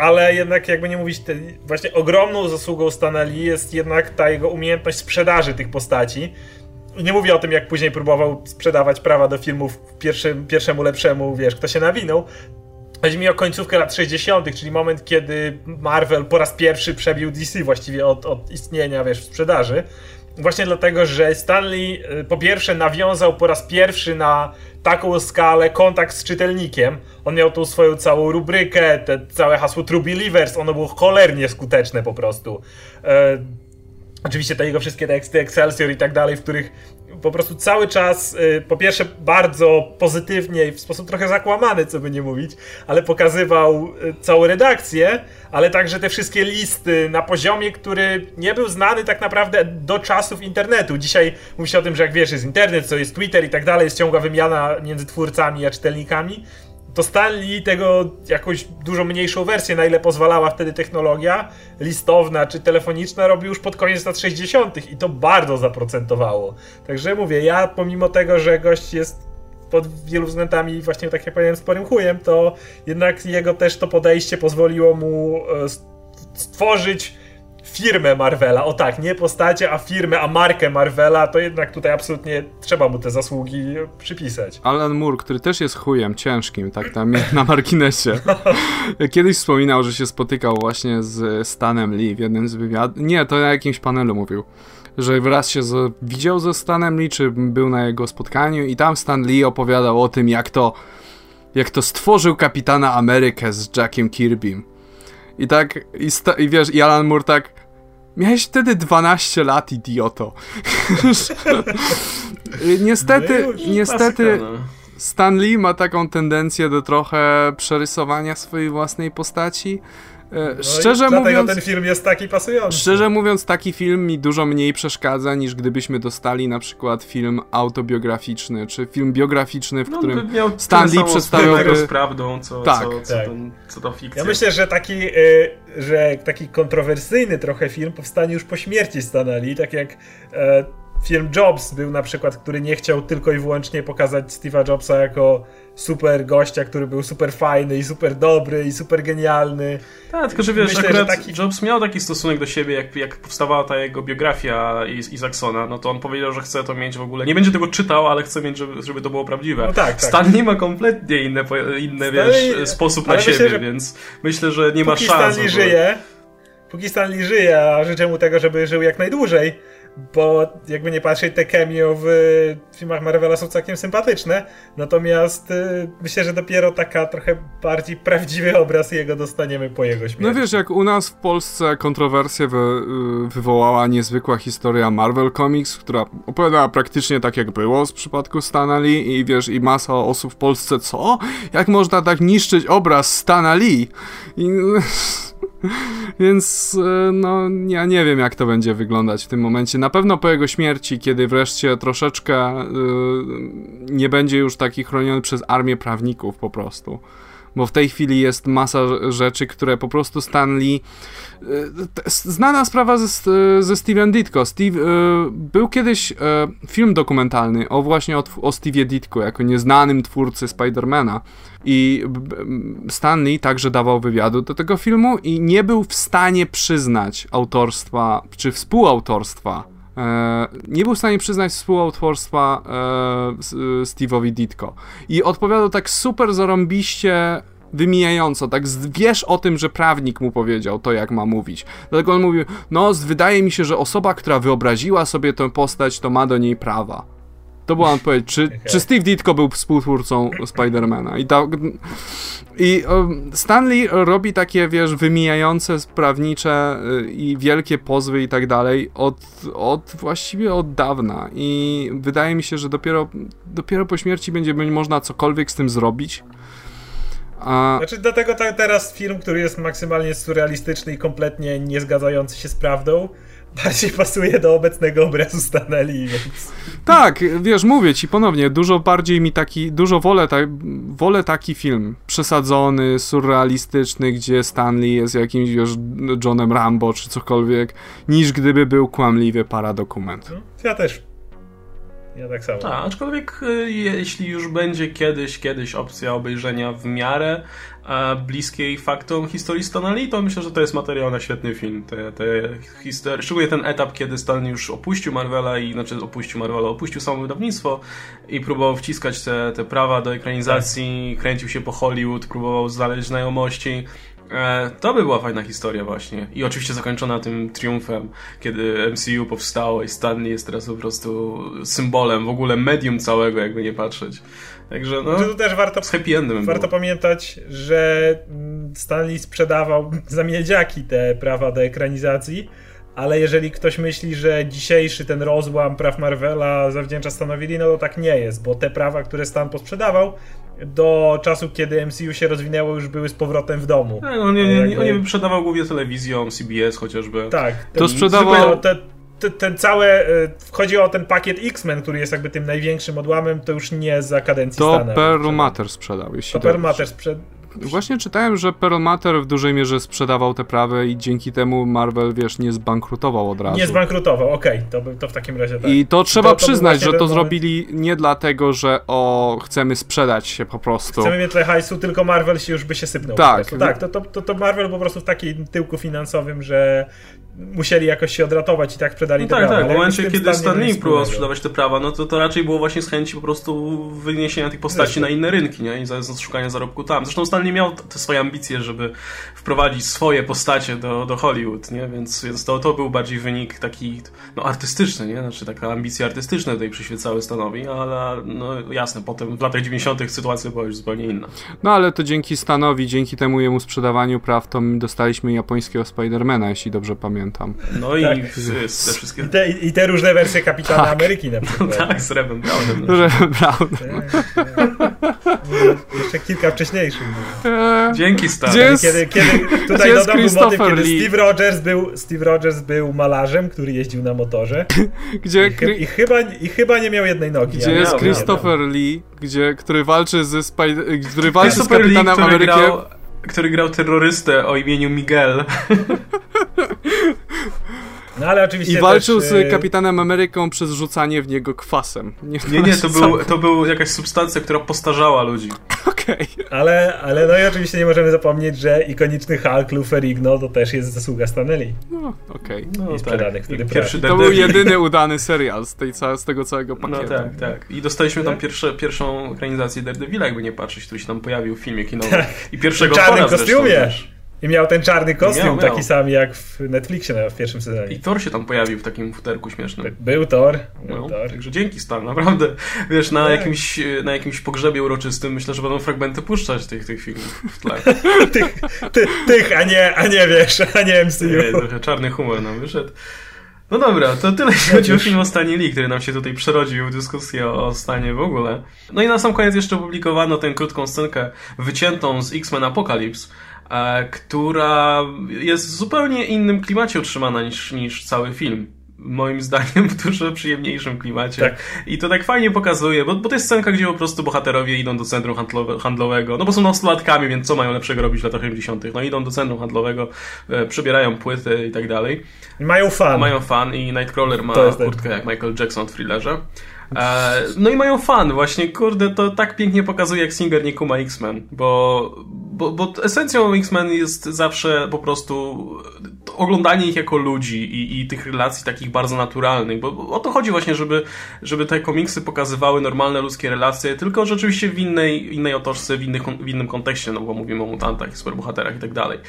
ale jednak jakby nie mówić, te, właśnie ogromną zasługą Stanley jest jednak ta jego umiejętność sprzedaży tych postaci. Nie mówię o tym, jak później próbował sprzedawać prawa do filmów pierwszym, pierwszemu lepszemu, wiesz, kto się nawinął. Chodzi mi o końcówkę lat 60., czyli moment, kiedy Marvel po raz pierwszy przebił DC właściwie od, od istnienia, wiesz, w sprzedaży. Właśnie dlatego, że Stanley y, po pierwsze nawiązał po raz pierwszy na taką skalę kontakt z czytelnikiem. On miał tą swoją całą rubrykę, te całe hasło True Believers, ono było cholernie skuteczne po prostu. E, oczywiście te jego wszystkie teksty Excelsior i tak dalej, w których po prostu cały czas, y, po pierwsze, bardzo pozytywnie i w sposób trochę zakłamany, co by nie mówić, ale pokazywał y, całą redakcję, ale także te wszystkie listy na poziomie, który nie był znany tak naprawdę do czasów internetu. Dzisiaj mówi się o tym, że jak wiesz, jest internet, co jest Twitter i tak dalej, jest ciągła wymiana między twórcami a czytelnikami to Stanley tego jakąś dużo mniejszą wersję, na ile pozwalała wtedy technologia listowna czy telefoniczna, robił już pod koniec lat 60. i to bardzo zaprocentowało. Także mówię, ja pomimo tego, że gość jest pod wielu względami właśnie tak jak powiedziałem sporym chujem, to jednak jego też to podejście pozwoliło mu e, stworzyć firmę Marvela. O tak, nie postacie, a firmę, a markę Marvela, to jednak tutaj absolutnie trzeba mu te zasługi przypisać. Alan Moore, który też jest chujem ciężkim, tak tam na marginesie. Kiedyś wspominał, że się spotykał właśnie z Stanem Lee w jednym z wywiadów. Nie, to na jakimś panelu mówił. Że raz się z... widział ze Stanem Lee, czy był na jego spotkaniu i tam Stan Lee opowiadał o tym, jak to jak to stworzył Kapitana Amerykę z Jackiem Kirbym. I tak, i, i wiesz, i Alan Moore tak, Miałeś wtedy 12 lat, idioto. niestety, no niestety no. Stan Lee ma taką tendencję do trochę przerysowania swojej własnej postaci. E, no szczerze mówiąc, ten film jest taki pasujący. Szczerze mówiąc, taki film mi dużo mniej przeszkadza niż gdybyśmy dostali na przykład film autobiograficzny, czy film biograficzny, w no, którym Stan Lee przedstawiałby... z prawdą, co, tak. co, co, tak. co to fikcja. Ja myślę, że taki, y, że taki kontrowersyjny trochę film powstanie już po śmierci Stana Lee, tak jak e, film Jobs był na przykład, który nie chciał tylko i wyłącznie pokazać Steve'a Jobsa jako super gościa, który był super fajny i super dobry i super genialny. Tak, tylko że wiesz, Myślę, akurat że taki... Jobs miał taki stosunek do siebie, jak, jak powstawała ta jego biografia Isaksona, no to on powiedział, że chce to mieć w ogóle, nie będzie tego czytał, ale chce mieć, żeby, żeby to było prawdziwe. No tak, tak. Stan nie ma kompletnie inne, inne wiesz, sposób na siebie, myślę, więc myślę, że nie ma szans. Stanley żyje, póki Stanley żyje, a życzę mu tego, żeby żył jak najdłużej, bo jakby nie patrzeć, te cameo w filmach Marvela są całkiem sympatyczne, natomiast y, myślę, że dopiero taka trochę bardziej prawdziwy obraz jego dostaniemy po jego śmierci. No wiesz, jak u nas w Polsce kontrowersję wy, y, wywołała niezwykła historia Marvel Comics, która opowiadała praktycznie tak jak było w przypadku Stana Lee i wiesz, i masa osób w Polsce, co? Jak można tak niszczyć obraz Stana Lee? I... Więc e, no, ja nie wiem, jak to będzie wyglądać w tym momencie. Na pewno po jego śmierci, kiedy wreszcie troszeczkę yy, nie będzie już taki chroniony przez armię prawników po prostu bo w tej chwili jest masa rzeczy, które po prostu Stanley. E, znana sprawa ze, ze Steven Ditko. Steve, był kiedyś film dokumentalny o właśnie o, o Steve Ditko jako nieznanym twórcy Spidermana. I Stanley także dawał wywiadu do tego filmu i nie był w stanie przyznać autorstwa czy współautorstwa E, nie był w stanie przyznać współautorstwa e, Steve'owi Ditko. I odpowiadał tak super zarąbiście wymijająco, tak wiesz o tym, że prawnik mu powiedział to, jak ma mówić. Dlatego on mówił, no wydaje mi się, że osoba, która wyobraziła sobie tę postać, to ma do niej prawa. To była odpowiedź. Czy, okay. czy Steve Ditko był współtwórcą Spidermana? I, ta, i Stanley robi takie, wiesz, wymijające, prawnicze y, i wielkie pozwy i tak dalej od, od właściwie od dawna. I wydaje mi się, że dopiero, dopiero po śmierci będzie można cokolwiek z tym zrobić. A... Znaczy, dlatego ta, teraz film, który jest maksymalnie surrealistyczny i kompletnie nie zgadzający się z prawdą, bardziej pasuje do obecnego obrazu Stanley, więc... Tak, wiesz, mówię ci ponownie, dużo bardziej mi taki, dużo wolę, ta, wolę taki film, przesadzony, surrealistyczny, gdzie Stanley jest jakimś, wiesz, Johnem Rambo czy cokolwiek, niż gdyby był kłamliwy paradokument. Ja też. Ja tak samo. A, aczkolwiek y, jeśli już będzie kiedyś, kiedyś opcja obejrzenia w miarę e, bliskiej faktom historii Stanley, to myślę, że to jest materiał na świetny film. Te, te historie, szczególnie ten etap, kiedy Stanley już opuścił Marvela i znaczy opuścił Marvela, opuścił samo wydawnictwo i próbował wciskać te, te prawa do ekranizacji, tak. kręcił się po Hollywood, próbował znaleźć znajomości. E, to by była fajna historia właśnie. I oczywiście zakończona tym triumfem, kiedy MCU powstało i Stanley jest teraz po prostu symbolem w ogóle medium całego, jakby nie patrzeć. Także no, to też warto, z happy endem warto było. pamiętać, że Stanley sprzedawał za miedziaki te prawa do ekranizacji, ale jeżeli ktoś myśli, że dzisiejszy ten rozłam praw Marvela zawdzięcza Stanowi no to tak nie jest, bo te prawa, które Stan posprzedawał, do czasu, kiedy MCU się rozwinęło, już były z powrotem w domu. No, on nie, nie, nie, nie sprzedawał głównie telewizją, CBS chociażby. Tak. To sprzedawał... Te, ten, ten cały, e, chodzi o ten pakiet X-Men, który jest jakby tym największym odłamem, to już nie za kadencji To Stana. Pearl Matter sprzedał, jeśli To Pearl Matter sprzedał. Właśnie czytałem, że Pearl Matter w dużej mierze sprzedawał te prawy i dzięki temu Marvel, wiesz, nie zbankrutował od razu. Nie zbankrutował, okej, okay, to, to w takim razie tak. I to trzeba to, to przyznać, że to zrobili nie dlatego, że o, chcemy sprzedać się po prostu. Chcemy mieć tyle hajsu, tylko Marvel się już by się sypnął. Tak. Tak, to, to, to Marvel po prostu w takim tyłku finansowym, że musieli jakoś się odratować i tak sprzedali no te tak, prawa. Tak, w momencie, kiedy Stanley próbował sprzedawać te prawa, no to to raczej było właśnie z chęci po prostu wyniesienia tych postaci Zresztą. na inne rynki, nie? I za, za szukania zarobku tam. Zresztą Stanley miał te swoje ambicje, żeby wprowadzić swoje postacie do, do Hollywood, nie? Więc, więc to, to był bardziej wynik taki, no artystyczny, nie? Znaczy taka ambicje artystyczne tutaj przyświecały Stanowi, ale no jasne, potem w latach 90. sytuacja była już zupełnie inna. No ale to dzięki Stanowi, dzięki temu jemu sprzedawaniu praw, to dostaliśmy japońskiego Spidermana, jeśli dobrze pamiętam. No i tak. te wszystkie... I te, I te, różne wersje Kapitana tak. Ameryki na przykład. No tak, z Rebem Brownem. Rebem Brownem. Jeszcze kilka wcześniejszych. Eee, Dzięki Stan. Kiedy, kiedy tutaj dodam był motyw, kiedy Steve Rogers, był, Steve Rogers był malarzem, który jeździł na motorze. Gdzie I, chy, i, chyba, I chyba nie miał jednej nogi. Gdzie jest Christopher Lee, gdzie, który walczy ze który walczy z Kapitanem Lee, Amerykiem. Grał, który grał terrorystę o imieniu Miguel. No ale oczywiście I walczył też, z Kapitanem Ameryką przez rzucanie w niego kwasem. Nie, nie, nie to, był, to był jakaś substancja, która postarzała ludzi. Okej. Okay. Ale, ale no i oczywiście nie możemy zapomnieć, że ikoniczny Hulk Luferigno to też jest zasługa Stanley. No, okej. Okay. No, tak. wtedy pierwszy To był jedyny udany serial z, tej, z tego całego pakietu. No tak, tak. I dostaliśmy tam pierwsze, pierwszą ekranizację Daredevila, jakby nie patrzeć, który się tam pojawił w filmie kinowym. Tak. I pierwszego w czarnym kostiumie. I miał ten czarny kostium, miał, taki miał. sam jak w Netflixie w pierwszym sezonie. I Thor się tam pojawił w takim futerku śmiesznym. Był Thor. Był no, Thor. Także dzięki Stan, naprawdę. Wiesz, na, tak. jakimś, na jakimś pogrzebie uroczystym myślę, że będą fragmenty puszczać tych, tych filmów w tle. tych, ty, tych, a nie, a nie wiesz, a nie MCU. Nie, trochę czarny humor nam wyszedł. No dobra, to tyle jeśli chodzi o film o stanie Lee, który nam się tutaj przerodził w dyskusję o stanie w ogóle. No i na sam koniec jeszcze opublikowano tę krótką scenkę wyciętą z X-Men Apocalypse, która jest w zupełnie innym klimacie utrzymana niż, niż cały film. Moim zdaniem w dużo przyjemniejszym klimacie. Tak. I to tak fajnie pokazuje, bo, bo to jest scenka, gdzie po prostu bohaterowie idą do centrum handlowe, handlowego, no bo są nastolatkami, więc co mają lepszego robić w latach 80. No idą do centrum handlowego, e, przebierają płyty i tak dalej. Mają fan. Mają fan i Nightcrawler ma kurtkę jak Michael Jackson w thrillerze. E, no i mają fan, właśnie, kurde, to tak pięknie pokazuje, jak Singer nie kuma X-Men, bo, bo, bo esencją X-Men jest zawsze po prostu oglądanie ich jako ludzi i, i tych relacji takich bardzo naturalnych, bo, bo o to chodzi właśnie, żeby, żeby te komiksy pokazywały normalne ludzkie relacje, tylko rzeczywiście w innej, innej otoczce, w, innych, w innym kontekście, no bo mówimy o mutantach, superbohaterach i tak dalej.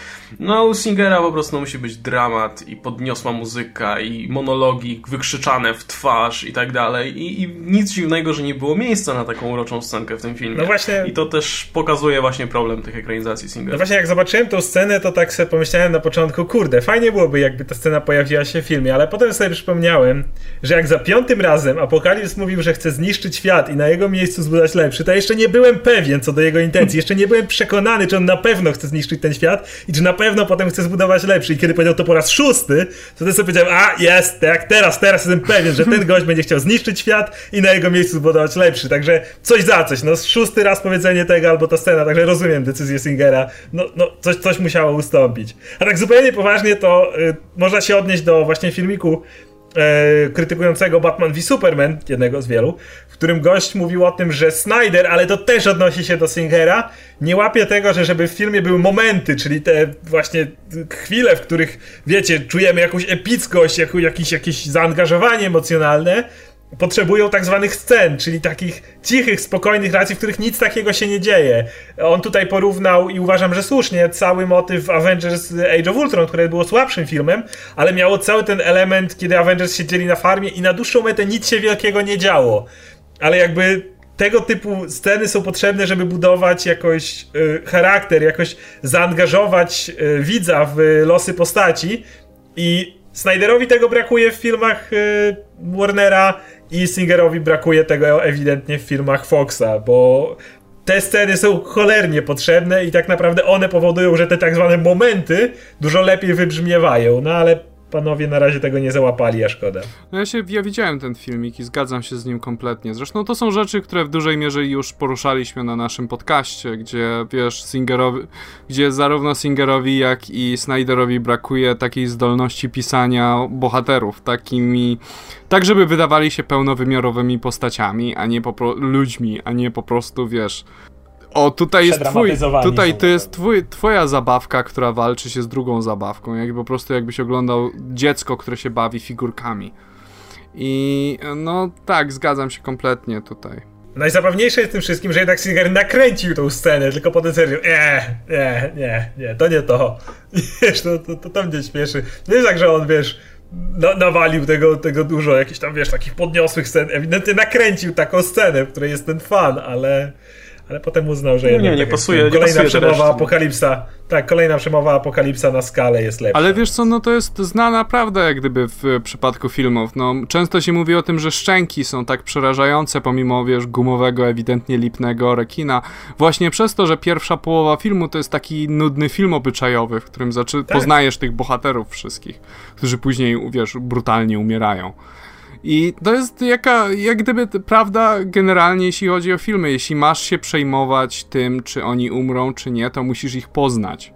No u Singera po prostu musi być dramat i podniosła muzyka i monologi wykrzyczane w twarz i tak dalej i, i nic dziwnego, że nie było miejsca na taką uroczą scenkę w tym filmie. No właśnie... I to też pokazuje właśnie problem tych ekranizacji Singera. No właśnie jak zobaczyłem tą scenę, to tak sobie pomyślałem na początku, kurde, fajnie byłoby, jakby ta scena pojawiła się w filmie, ale potem sobie przypomniałem, że jak za piątym razem Apokalips mówił, że chce zniszczyć świat i na jego miejscu zbudować lepszy, to jeszcze nie byłem pewien co do jego intencji. Jeszcze nie byłem przekonany, czy on na pewno chce zniszczyć ten świat i czy na pewno potem chce zbudować lepszy. I kiedy powiedział to po raz szósty, to też sobie powiedziałem, a jest, jak teraz, teraz jestem pewien, że ten gość będzie chciał zniszczyć świat i na jego miejscu zbudować lepszy. Także coś za coś. No szósty raz powiedzenie tego albo ta scena, także rozumiem decyzję Singera. No, no coś, coś musiało ustąpić. A tak zupełnie poważnie to y, można się odnieść do właśnie filmiku e, krytykującego Batman v Superman, jednego z wielu, w którym gość mówił o tym, że Snyder, ale to też odnosi się do Singera, nie łapie tego, że żeby w filmie były momenty, czyli te właśnie chwile, w których, wiecie, czujemy jakąś epickość, jakieś, jakieś zaangażowanie emocjonalne, potrzebują tak zwanych scen, czyli takich cichych, spokojnych racji, w których nic takiego się nie dzieje. On tutaj porównał i uważam, że słusznie cały motyw Avengers Age of Ultron, które było słabszym filmem, ale miało cały ten element, kiedy Avengers siedzieli na farmie i na dłuższą metę nic się wielkiego nie działo. Ale jakby tego typu sceny są potrzebne, żeby budować jakoś y, charakter, jakoś zaangażować y, widza w losy postaci i Snyderowi tego brakuje w filmach y, Warnera i Singerowi brakuje tego ewidentnie w filmach Foxa, bo te sceny są cholernie potrzebne i tak naprawdę one powodują, że te tak zwane momenty dużo lepiej wybrzmiewają, no ale panowie na razie tego nie załapali, a szkoda. No ja, się, ja widziałem ten filmik i zgadzam się z nim kompletnie. Zresztą to są rzeczy, które w dużej mierze już poruszaliśmy na naszym podcaście, gdzie wiesz, Singerowi, gdzie zarówno Singerowi, jak i Snyderowi brakuje takiej zdolności pisania bohaterów, takimi, tak żeby wydawali się pełnowymiarowymi postaciami, a nie po ludźmi, a nie po prostu, wiesz, o, tutaj jest twój, tutaj to jest twój, twoja zabawka, która walczy się z drugą zabawką, jak po prostu jakbyś oglądał dziecko, które się bawi figurkami. I no tak, zgadzam się kompletnie tutaj. Najzabawniejsze jest tym wszystkim, że jednak Singer nakręcił tą scenę, tylko potem serio, nie, nie, nie, nie, to nie to. Wiesz, to, to, to, to mnie śmieszy. Nie jest tak, że on, wiesz, na, nawalił tego, tego dużo, jakichś tam, wiesz, takich podniosłych scen. Ewidentnie nakręcił taką scenę, w której jest ten fan, ale ale potem uznał, że no nie, nie, nie pasuje, kolejna nie pasuje przemowa apokalipsa. Tak, kolejna przemowa apokalipsa na skalę jest lepsza. Ale wiesz co, no to jest znana prawda jak gdyby w przypadku filmów. No, często się mówi o tym, że szczęki są tak przerażające pomimo, wiesz, gumowego, ewidentnie lipnego rekina. Właśnie przez to, że pierwsza połowa filmu to jest taki nudny film obyczajowy, w którym zaczy- tak. poznajesz tych bohaterów wszystkich, którzy później, wiesz, brutalnie umierają. I to jest jaka, jak gdyby prawda generalnie, jeśli chodzi o filmy. Jeśli masz się przejmować tym, czy oni umrą, czy nie, to musisz ich poznać.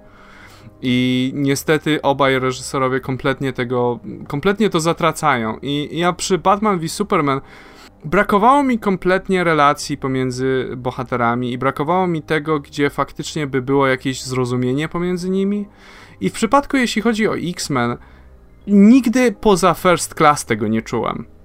I niestety obaj reżyserowie kompletnie tego, kompletnie to zatracają. I ja przy Batman v Superman brakowało mi kompletnie relacji pomiędzy bohaterami i brakowało mi tego, gdzie faktycznie by było jakieś zrozumienie pomiędzy nimi. I w przypadku, jeśli chodzi o X-Men, nigdy poza First Class tego nie czułem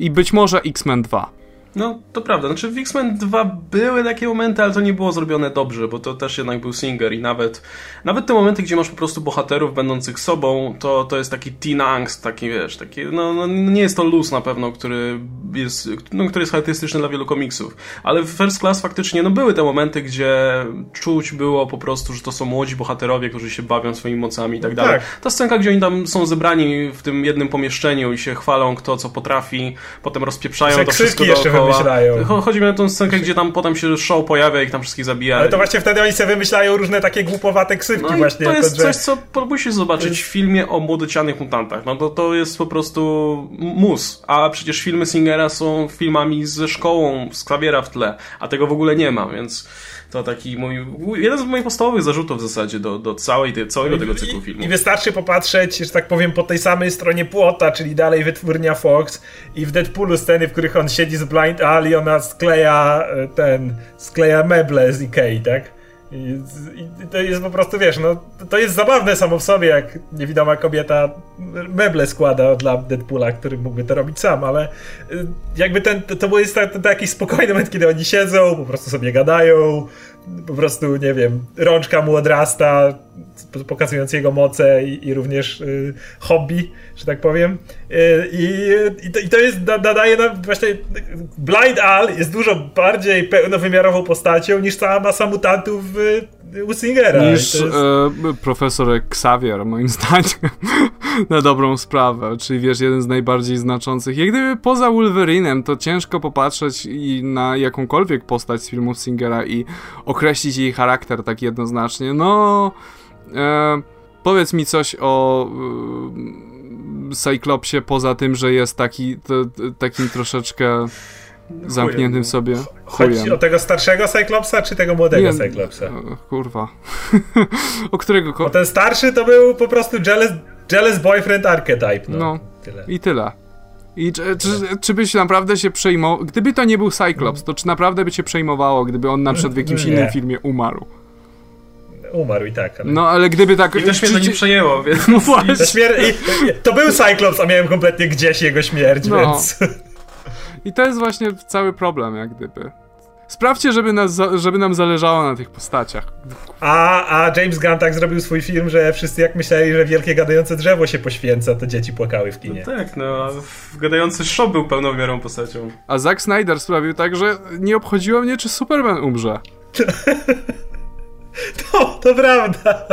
i być może X-Men 2. No, to prawda. Znaczy w X-Men 2 były takie momenty, ale to nie było zrobione dobrze, bo to też jednak był Singer i nawet nawet te momenty, gdzie masz po prostu bohaterów będących sobą, to, to jest taki teen angst, taki wiesz, taki, no, no nie jest to luz na pewno, który jest, no, który jest charakterystyczny dla wielu komiksów. Ale w First Class faktycznie, no były te momenty, gdzie czuć było po prostu, że to są młodzi bohaterowie, którzy się bawią swoimi mocami i tak dalej. Tak. Ta scenka, gdzie oni tam są zebrani w tym jednym pomieszczeniu i się chwalą, kto co potrafi, potem rozpieprzają to wszystko dookoła wymyślają. Chodzi mi o tą scenkę, gdzie tam potem się show pojawia i tam wszystkich zabija. Ale to właśnie wtedy oni sobie wymyślają różne takie głupowate ksywki no właśnie. To jest to, coś, co musisz zobaczyć w filmie o młodocianych mutantach. No to, to jest po prostu mus. A przecież filmy Singera są filmami ze szkołą, z klawiera w tle, a tego w ogóle nie ma, więc to taki mój, jeden z moich podstawowych zarzutów w zasadzie do, do całej tej, całego tego cyklu filmu. I wystarczy popatrzeć, że tak powiem, po tej samej stronie płota, czyli dalej wytwórnia Fox i w Deadpoolu sceny, w których on siedzi z Blind Ali, ona skleja e, ten, skleja meble z Ikei, tak? I, I, to jest po prostu, wiesz, no, to jest zabawne samo w sobie, jak niewidoma kobieta meble składa dla Deadpoola, który mógłby to robić sam, ale y, jakby ten, to, to jest taki spokojny moment, kiedy oni siedzą, po prostu sobie gadają, po prostu, nie wiem, rączka mu odrasta, pokazując jego moce i, i również y, hobby, że tak powiem. Y, i, to, to jest, nadaje nam właśnie, Blind Al jest dużo bardziej pełnowymiarową postacią niż cała masa mutantów w u Singera. Niż jest... e, profesor Xavier, moim zdaniem, na dobrą sprawę. Czyli wiesz, jeden z najbardziej znaczących. Jak gdyby poza Wolverinem, to ciężko popatrzeć i na jakąkolwiek postać z filmów Singera i określić jej charakter tak jednoznacznie. No. E, powiedz mi coś o. E, Cyclopsie poza tym, że jest taki, to, takim troszeczkę zamkniętym sobie chujem. Chodzi o tego starszego Cyclopsa, czy tego młodego Nie, Cyclopsa? Kurwa. o którego... Bo ten starszy to był po prostu jealous, jealous boyfriend archetype. No, no tyle. i tyle. I czy, czy, czy byś naprawdę się przejmował... Gdyby to nie był Cyclops, to czy naprawdę by cię przejmowało, gdyby on na przykład w jakimś nie. innym filmie umarł? umarł i tak. Ale... No ale gdyby tak... I też mnie to nie przejęło, więc... No właśnie. To był Cyclops, a miałem kompletnie gdzieś jego śmierć, no. więc... I to jest właśnie cały problem, jak gdyby. Sprawdźcie, żeby, nas, żeby nam zależało na tych postaciach. A, a James Gunn tak zrobił swój film, że wszyscy jak myśleli, że wielkie gadające drzewo się poświęca, to dzieci płakały w kinie. No tak, no, gadający shop był pełnomierą postacią. A Zack Snyder sprawił tak, że nie obchodziło mnie, czy Superman umrze. To, to prawda.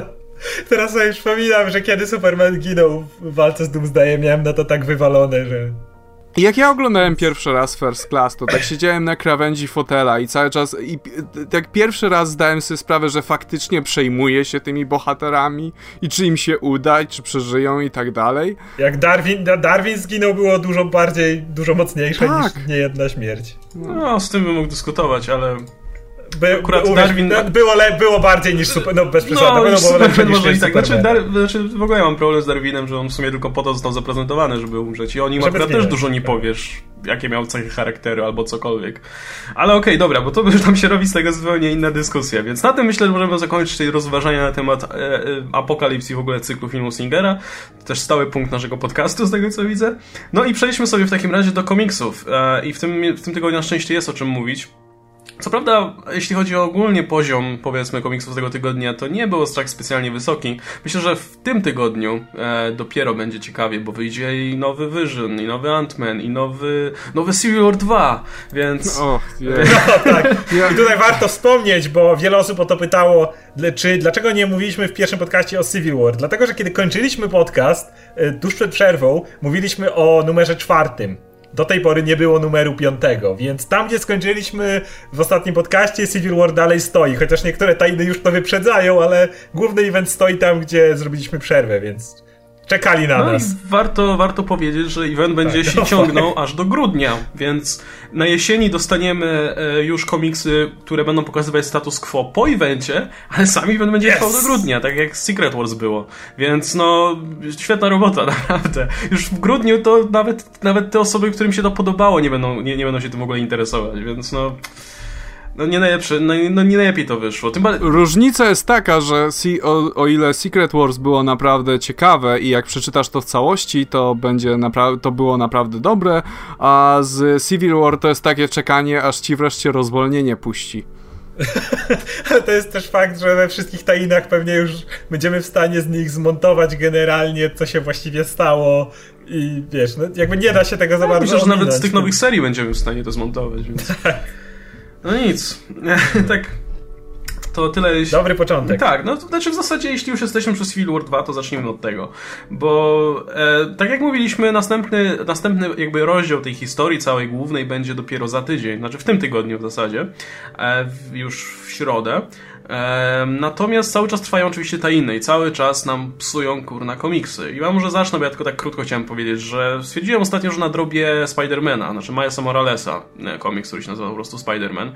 Teraz sobie przypominam, że kiedy Superman ginął w walce z Doomsdayem, miałem na to tak wywalone, że... Jak ja oglądałem pierwszy raz First Class, to tak siedziałem na krawędzi fotela i cały czas, i tak pierwszy raz zdałem sobie sprawę, że faktycznie przejmuję się tymi bohaterami i czy im się uda, czy przeżyją i tak dalej. Jak Darwin, Darwin zginął było dużo bardziej, dużo mocniejsze tak. niż niejedna śmierć. No, z tym bym mógł dyskutować, ale by, Akurat Darwin... Było, le, było bardziej niż super, no bez przesady, no, było Superman może i tak. Znaczy, Dar, znaczy, w ogóle ja mam problem z Darwinem, że on w sumie tylko po to został zaprezentowany, żeby umrzeć i o nim akurat też dużo nie powiesz, jakie miał cechy charakteru albo cokolwiek. Ale okej, okay, dobra, bo to już tam się robi z tego zupełnie inna dyskusja, więc na tym myślę, że możemy zakończyć tej rozważania na temat e, e, apokalipsy w ogóle cyklu filmu Singera. Też stały punkt naszego podcastu, z tego co widzę. No i przejdźmy sobie w takim razie do komiksów. E, I w tym, w tym tygodniu na szczęście jest o czym mówić. Co prawda, jeśli chodzi o ogólnie poziom, powiedzmy, komiksów tego tygodnia, to nie był tak specjalnie wysoki. Myślę, że w tym tygodniu e, dopiero będzie ciekawie, bo wyjdzie i nowy Vision, i nowy Ant-Man, i nowy, nowy Civil War 2, więc... Oh, yeah. No tak, i tutaj warto wspomnieć, bo wiele osób o to pytało, czy dlaczego nie mówiliśmy w pierwszym podcaście o Civil War? Dlatego, że kiedy kończyliśmy podcast, e, tuż przed przerwą, mówiliśmy o numerze czwartym do tej pory nie było numeru piątego, więc tam, gdzie skończyliśmy w ostatnim podcaście, Civil War dalej stoi, chociaż niektóre tajny już to wyprzedzają, ale główny event stoi tam, gdzie zrobiliśmy przerwę, więc czekali na no nas. I warto, warto powiedzieć, że event będzie tak, się ciągnął aż do grudnia, więc na jesieni dostaniemy e, już komiksy, które będą pokazywać status quo po evencie, ale sam event będzie trwał yes. do grudnia, tak jak Secret Wars było. Więc no, świetna robota, naprawdę. Już w grudniu to nawet, nawet te osoby, którym się to podobało, nie będą, nie, nie będą się tym w ogóle interesować, więc no... No nie najlepsze, no, no nie najlepiej to wyszło. Tym Różnica jest taka, że si o, o, ile Secret Wars było naprawdę ciekawe i jak przeczytasz to w całości, to będzie to było naprawdę dobre, a z Civil War to jest takie czekanie, aż ci wreszcie rozwolnienie puści. Ale to jest też fakt, że we wszystkich tajinach pewnie już będziemy w stanie z nich zmontować generalnie, co się właściwie stało i wiesz, no jakby nie da się tego za bardzo Myślę, że nawet z tych nowych serii będziemy w stanie to zmontować, więc... No nic. tak. To tyle. Dobry początek. Tak, no to znaczy w zasadzie, jeśli już jesteśmy przez Civil War 2, to zacznijmy od tego. Bo e, tak jak mówiliśmy, następny, następny jakby rozdział tej historii całej głównej będzie dopiero za tydzień, znaczy w tym tygodniu w zasadzie, e, już w środę. Natomiast cały czas trwają oczywiście ta inne i cały czas nam psują kurna komiksy. I ja może zacznę, bo ja tylko tak krótko chciałem powiedzieć, że stwierdziłem ostatnio, że nadrobię Spidermana, znaczy Milesa Moralesa, komiks, który się nazywa po prostu Spider-Man.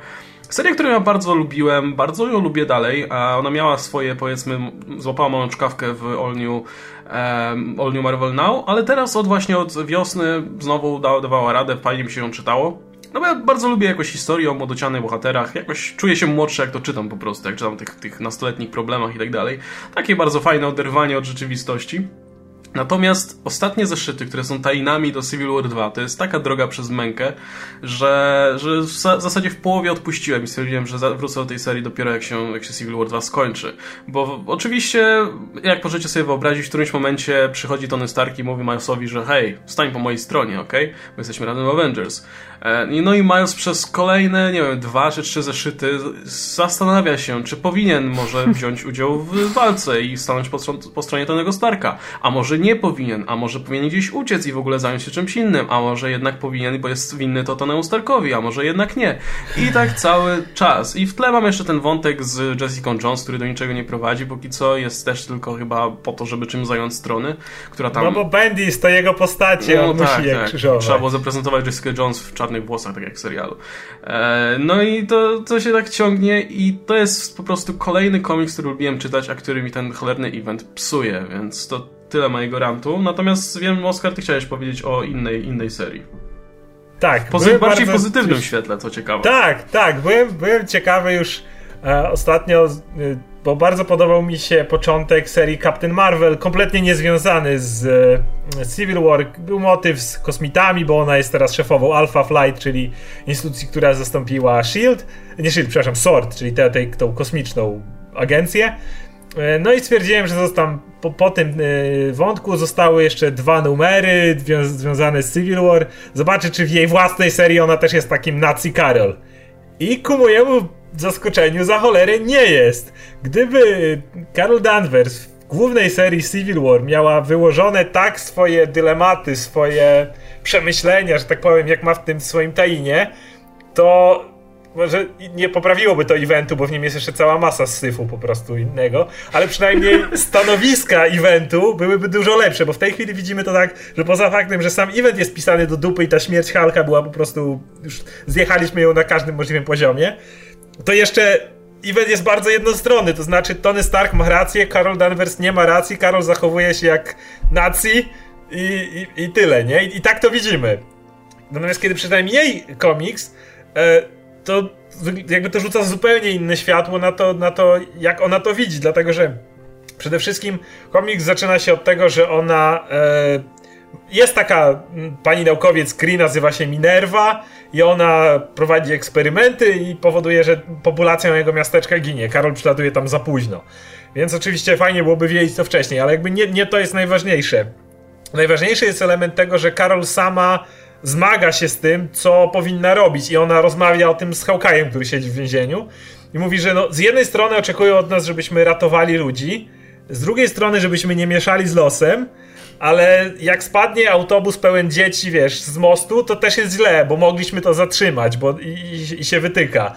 Seria, którą ja bardzo lubiłem, bardzo ją lubię dalej, a ona miała swoje, powiedzmy, złapała moją czkawkę w All New, um, All New Marvel Now, ale teraz od właśnie od wiosny znowu dawała radę, fajnie mi się ją czytało. No bo ja bardzo lubię jakoś historię o młodocianych bohaterach, jakoś czuję się młodszy jak to czytam po prostu, jak czytam tych, tych nastoletnich problemach i tak dalej. Takie bardzo fajne oderwanie od rzeczywistości. Natomiast ostatnie zeszyty, które są tajnami do Civil War 2, to jest taka droga przez mękę, że, że w zasadzie w połowie odpuściłem i stwierdziłem, że wrócę do tej serii dopiero jak się, jak się Civil War 2 skończy. Bo oczywiście, jak możecie sobie wyobrazić, w którymś momencie przychodzi Tony Stark i mówi Milesowi, że hej, stań po mojej stronie, ok? My jesteśmy razem Avengers. E, no i Miles przez kolejne, nie wiem, dwa czy trzy zeszyty zastanawia się, czy powinien może wziąć udział w walce i stanąć po, po stronie Tonego Starka. A może nie powinien, a może powinien gdzieś uciec i w ogóle zająć się czymś innym, a może jednak powinien, bo jest winny to Tonemu Starkowi, a może jednak nie. I tak cały czas. I w tle mamy jeszcze ten wątek z Jessica Jones, który do niczego nie prowadzi, póki co jest też tylko chyba po to, żeby czym zająć strony, która tam... No bo Bendis to jego postacie, no, on tak, musi tak. krzyżować. Trzeba było zaprezentować Jessica Jones w czarnych włosach, tak jak w serialu. E, no i to, to się tak ciągnie i to jest po prostu kolejny komiks, który lubiłem czytać, a który mi ten cholerny event psuje, więc to tyle mojego rantu. Natomiast wiem, Oskar, ty chciałeś powiedzieć o innej, innej serii. Tak. Pozy bardziej bardzo... pozytywnym świetle, co ciekawe. Tak, tak. Byłem, byłem ciekawy już ostatnio, e, bo bardzo podobał mi się początek serii Captain Marvel, kompletnie niezwiązany z e, Civil War. Był motyw z kosmitami, bo ona jest teraz szefową Alpha Flight, czyli instytucji, która zastąpiła SHIELD. Nie SHIELD, przepraszam, SWORD, czyli tę tą kosmiczną agencję. E, no i stwierdziłem, że zostam, po, po tym e, wątku zostały jeszcze dwa numery związane z Civil War. Zobaczę, czy w jej własnej serii ona też jest takim Nazi Carol. I ku mojemu zaskoczeniu za cholerę nie jest. Gdyby Carol Danvers w głównej serii Civil War miała wyłożone tak swoje dylematy, swoje przemyślenia, że tak powiem, jak ma w tym swoim tainie, to może nie poprawiłoby to eventu, bo w nim jest jeszcze cała masa syfu po prostu innego, ale przynajmniej stanowiska eventu byłyby dużo lepsze, bo w tej chwili widzimy to tak, że poza faktem, że sam event jest pisany do dupy i ta śmierć Halka była po prostu, już zjechaliśmy ją na każdym możliwym poziomie, to jeszcze event jest bardzo jednostronny, to znaczy Tony Stark ma rację, Carol Danvers nie ma racji, Carol zachowuje się jak nacji i, i, i tyle, nie? I, I, tak to widzimy. Natomiast kiedy przeczytałem jej komiks, e, to jakby to rzuca zupełnie inne światło na to, na to, jak ona to widzi, dlatego że przede wszystkim komiks zaczyna się od tego, że ona e, jest taka pani naukowiec Kree, nazywa się Minerva i ona prowadzi eksperymenty i powoduje, że populacja jego miasteczka ginie. Karol przylatuje tam za późno. Więc oczywiście fajnie byłoby wiedzieć to wcześniej, ale jakby nie, nie to jest najważniejsze. Najważniejszy jest element tego, że Karol sama zmaga się z tym, co powinna robić i ona rozmawia o tym z Hawkeye'em, który siedzi w więzieniu i mówi, że no, z jednej strony oczekują od nas, żebyśmy ratowali ludzi, z drugiej strony, żebyśmy nie mieszali z losem, ale jak spadnie autobus pełen dzieci, wiesz, z mostu, to też jest źle, bo mogliśmy to zatrzymać, bo i, i, się wytyka.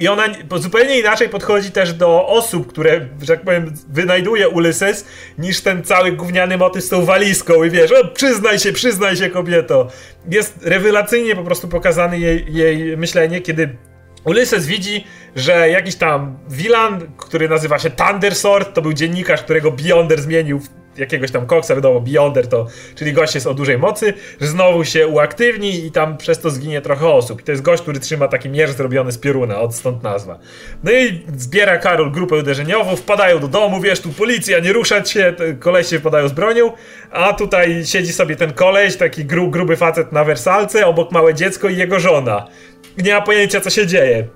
I ona zupełnie inaczej podchodzi też do osób, które, że tak powiem, wynajduje Ulysses, niż ten cały gówniany motyw z tą walizką i wiesz, o, przyznaj się, przyznaj się kobieto. Jest rewelacyjnie po prostu pokazane jej, jej myślenie, kiedy Ulysses widzi, że jakiś tam Wilan, który nazywa się Thundersword, to był dziennikarz, którego Beyonder zmienił w jakiegoś tam koksa, wiadomo, Beyonder to, czyli gość jest o dużej mocy, że znowu się uaktywni i tam przez to zginie trochę osób. I to jest gość, który trzyma taki mierz zrobiony z pioruna, od stąd nazwa. No i zbiera Karol grupę uderzeniową, wpadają do domu, wiesz, tu policja, nie ruszać się, kolesie wpadają z bronią, a tutaj siedzi sobie ten koleś, taki gru, gruby facet na wersalce, obok małe dziecko i jego żona. Nie ma pojęcia, co się dzieje.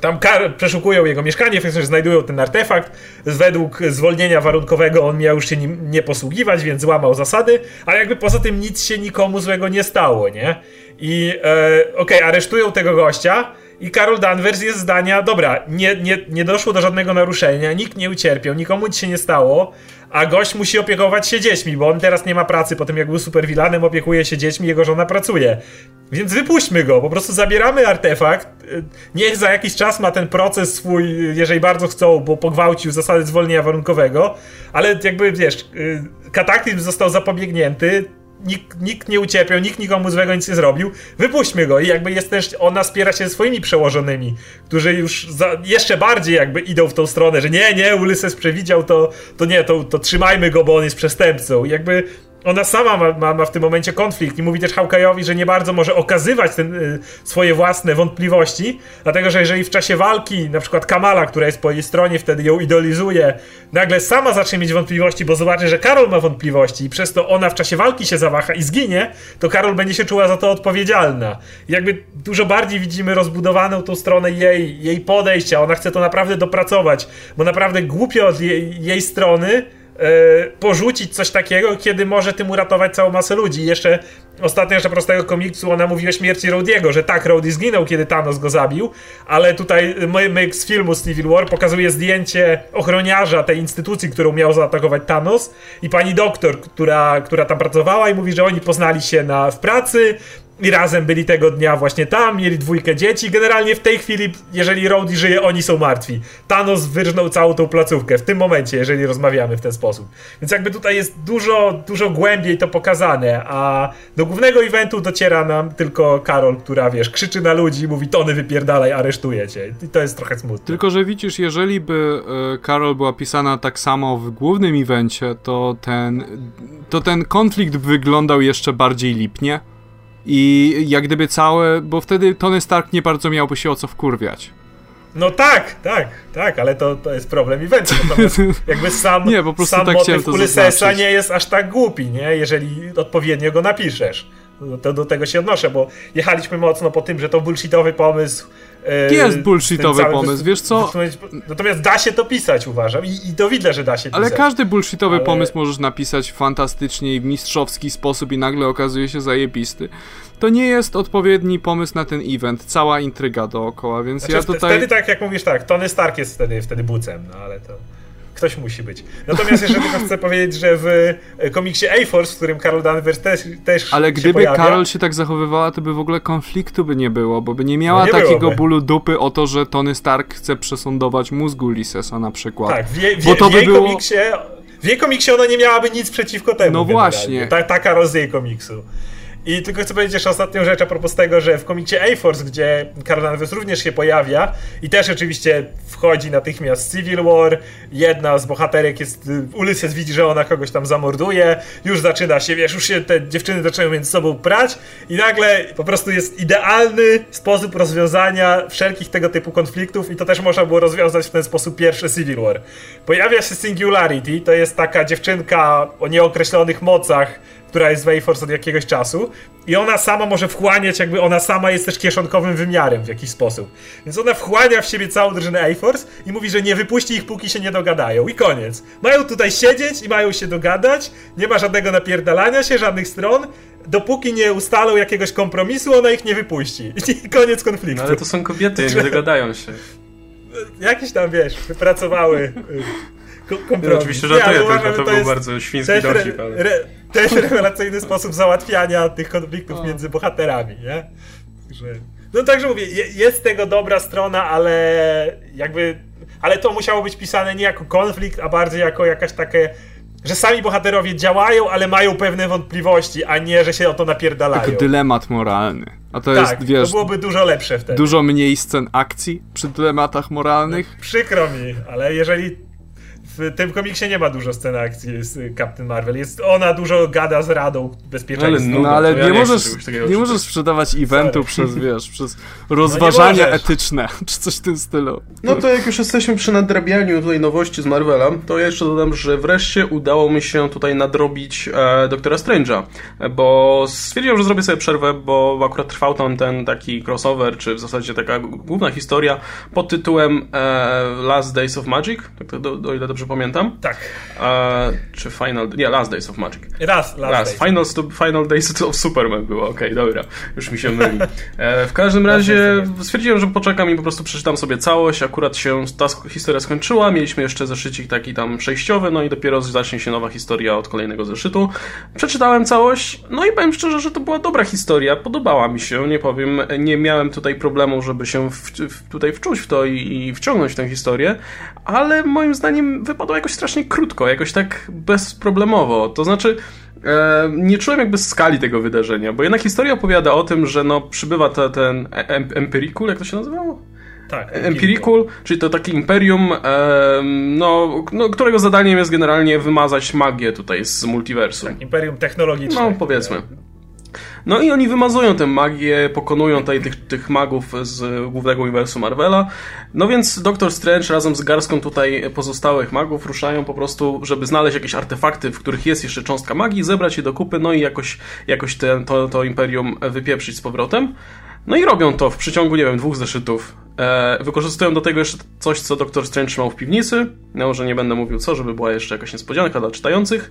Tam kar przeszukują jego mieszkanie, w znajdują ten artefakt. Według zwolnienia warunkowego on miał już się nim nie posługiwać, więc złamał zasady, ale jakby poza tym nic się nikomu złego nie stało, nie? I e, okej, okay, aresztują tego gościa i Karol Danvers jest zdania, dobra, nie, nie, nie doszło do żadnego naruszenia, nikt nie ucierpiał, nikomu nic się nie stało, a gość musi opiekować się dziećmi, bo on teraz nie ma pracy po tym, jak był superwilanem, opiekuje się dziećmi, jego żona pracuje. Więc wypuśćmy go, po prostu zabieramy artefakt, niech za jakiś czas ma ten proces swój, jeżeli bardzo chcą, bo pogwałcił zasady zwolnienia warunkowego, ale jakby, wiesz, y, kataklizm został zapobiegnięty, nikt, nikt nie ucierpiał, nikt nikomu złego nic nie zrobił, wypuśćmy go i jakby jest też, ona spiera się ze swoimi przełożonymi, którzy już za, jeszcze bardziej jakby idą w tą stronę, że nie, nie, Ulysses przewidział to, to nie, to, to trzymajmy go, bo on jest przestępcą. I jakby ona sama ma, ma, ma, w tym momencie konflikt i mówi też Hawkeye'owi, że nie bardzo może okazywać ten, y, swoje własne wątpliwości, dlatego że jeżeli w czasie walki, na przykład Kamala, która jest po jej stronie, wtedy ją idolizuje, nagle sama zacznie mieć wątpliwości, bo zobaczy, że Karol ma wątpliwości i przez to ona w czasie walki się zawaha i zginie, to Karol będzie się czuła za to odpowiedzialna. I jakby dużo bardziej widzimy rozbudowaną tą stronę jej, jej podejścia, ona chce to naprawdę dopracować, bo naprawdę głupio od jej, jej strony porzucić coś takiego, kiedy może tym uratować całą masę ludzi. Jeszcze ostatnia rzecz prostego komiksu, ona mówi o śmierci Rodiego, że tak, Rhodey zginął, kiedy Thanos go zabił, ale tutaj myk z filmu Civil War pokazuje zdjęcie ochroniarza tej instytucji, którą miał zaatakować Thanos i pani doktor, która, która tam pracowała i mówi, że oni poznali się na, w pracy, i razem byli tego dnia właśnie tam, mieli dwójkę dzieci. Generalnie w tej chwili, jeżeli Rhodey żyje, oni są martwi. Thanos wyrżnął całą tą placówkę w tym momencie, jeżeli rozmawiamy w ten sposób. Więc jakby tutaj jest dużo, dużo głębiej to pokazane, a do głównego eventu dociera nam tylko Karol, która wiesz, krzyczy na ludzi, mówi Tony wypierdalaj, aresztuję cię. I to jest trochę smutne. Tylko, że widzisz, jeżeli by y, Karol była pisana tak samo w głównym evencie, to ten, to ten konflikt wyglądał jeszcze bardziej lipnie i jak gdyby całe, bo wtedy Tony Stark nie bardzo miałby się o co wkurwiać. No tak, tak, tak, ale to, to jest problem eventu. Natomiast jakby sam, nie, po prostu sam tak motyw Ulyssesa nie jest aż tak głupi, nie? Jeżeli odpowiednio go napiszesz. To do tego się odnoszę, bo jechaliśmy mocno po tym, że to bullshitowy pomysł jest bullshitowy pomysł, wiesz co? Natomiast da się to pisać, uważam, i, i to widzę, że da się Ale każdy bullshitowy Ale... pomysł możesz napisać fantastycznie i w mistrzowski sposób i nagle okazuje się zajebisty. To nie jest odpowiedni pomysł na ten event, cała intryga dookoła, więc znaczy, ja tutaj... Wtedy tak, jak mówisz tak, Tony Stark jest wtedy, wtedy bucem, no ale to... Ktoś musi być. Natomiast jeszcze tylko chcę powiedzieć, że w e, komiksie A-Force, w którym Carol Danvers też, też Ale gdyby pojawia, Carol się tak zachowywała, to by w ogóle konfliktu by nie było, bo by nie miała no nie takiego byłoby. bólu dupy o to, że Tony Stark chce przesądować mózgu Lisesa na przykład. Tak, bo to w by było... komiksie... W jej komiksie ona nie miałaby nic przeciwko temu. No właśnie. Ta, taka roz jej komiksu. I tylko chcę powiedzieć jeszcze ostatnią rzecz a propos tego, że w komikcie A-Force, gdzie Carol Danvers również się pojawia i też oczywiście wchodzi natychmiast Civil War, jedna z bohaterek jest, Ulysses widzi, że ona kogoś tam zamorduje, już zaczyna się, wiesz, już się te dziewczyny zaczynają między sobą prać i nagle po prostu jest idealny sposób rozwiązania wszelkich tego typu konfliktów i to też można było rozwiązać w ten sposób pierwsze Civil War. Pojawia się Singularity, to jest taka dziewczynka o nieokreślonych mocach, która jest w A-Force od jakiegoś czasu i ona sama może wchłaniać, jakby ona sama jest też kieszonkowym wymiarem w jakiś sposób. Więc ona wchłania w siebie całą drużynę A-Force i mówi, że nie wypuści ich, póki się nie dogadają. I koniec. Mają tutaj siedzieć i mają się dogadać, nie ma żadnego napierdalania się, żadnych stron, dopóki nie ustalą jakiegoś kompromisu, ona ich nie wypuści. I koniec konfliktu. No ale to są kobiety, nie dogadają się. Jakiś tam, wiesz, wypracowały y, kompromis. Ja oczywiście żartuję, ja, tylko to, to był bardzo świński dowcip, ale... Re, to jest rewelacyjny sposób załatwiania tych konfliktów o. między bohaterami, nie? Że... No także mówię, jest tego dobra strona, ale jakby... Ale to musiało być pisane nie jako konflikt, a bardziej jako jakaś takie że sami bohaterowie działają, ale mają pewne wątpliwości, a nie, że się o to napierdalają. Jako dylemat moralny. A to tak, jest, wiesz... to byłoby dużo lepsze wtedy. Dużo mniej scen akcji przy dylematach moralnych. Przykro mi, ale jeżeli w tym komiksie nie ma dużo scen akcji z Captain Marvel. Jest ona dużo gada z Radą Bezpieczeństwa. No, no ale nie, ja możesz, nie, możesz sprzedawać eventu przez, wiesz, przez rozważania no etyczne, czy coś w tym stylu. No to jak już jesteśmy przy nadrabianiu tutaj nowości z Marvela, to ja jeszcze dodam, że wreszcie udało mi się tutaj nadrobić e, Doktora Strange'a, bo stwierdziłem, że zrobię sobie przerwę, bo akurat trwał tam ten taki crossover, czy w zasadzie taka główna historia pod tytułem e, Last Days of Magic, tak do, do ile dobrze pamiętam. Tak. E, czy Final... Nie, Last Days of Magic. Raz, Last, Last. Days. Final, Final Days of Superman było, okej, okay, dobra. Już mi się myli. E, w każdym razie stwierdziłem, że poczekam i po prostu przeczytam sobie całość. Akurat się ta historia skończyła, mieliśmy jeszcze zeszycik taki tam przejściowy, no i dopiero zacznie się nowa historia od kolejnego zeszytu. Przeczytałem całość, no i powiem szczerze, że to była dobra historia, podobała mi się, nie powiem, nie miałem tutaj problemu, żeby się w, w, tutaj wczuć w to i, i wciągnąć w tę historię, ale moim zdaniem wypadło jakoś strasznie krótko, jakoś tak bezproblemowo. To znaczy, e, nie czułem jakby skali tego wydarzenia, bo jednak historia opowiada o tym, że no przybywa te, ten Empirikul, jak to się nazywało? Tak, Empirical, czyli to takie imperium, e, no, no, którego zadaniem jest generalnie wymazać magię tutaj z multiversum. Tak, imperium technologiczne. No, powiedzmy. No i oni wymazują tę magię, pokonują tutaj tych, tych magów z głównego uniwersum Marvela. No więc Doctor Strange razem z garstką tutaj pozostałych magów ruszają po prostu, żeby znaleźć jakieś artefakty, w których jest jeszcze cząstka magii, zebrać je do kupy, no i jakoś, jakoś to, to imperium wypieprzyć z powrotem. No i robią to w przeciągu, nie wiem, dwóch zeszytów. E, wykorzystują do tego jeszcze coś, co Doktor Strange miał w piwnicy. No, że nie będę mówił co, żeby była jeszcze jakaś niespodzianka dla czytających.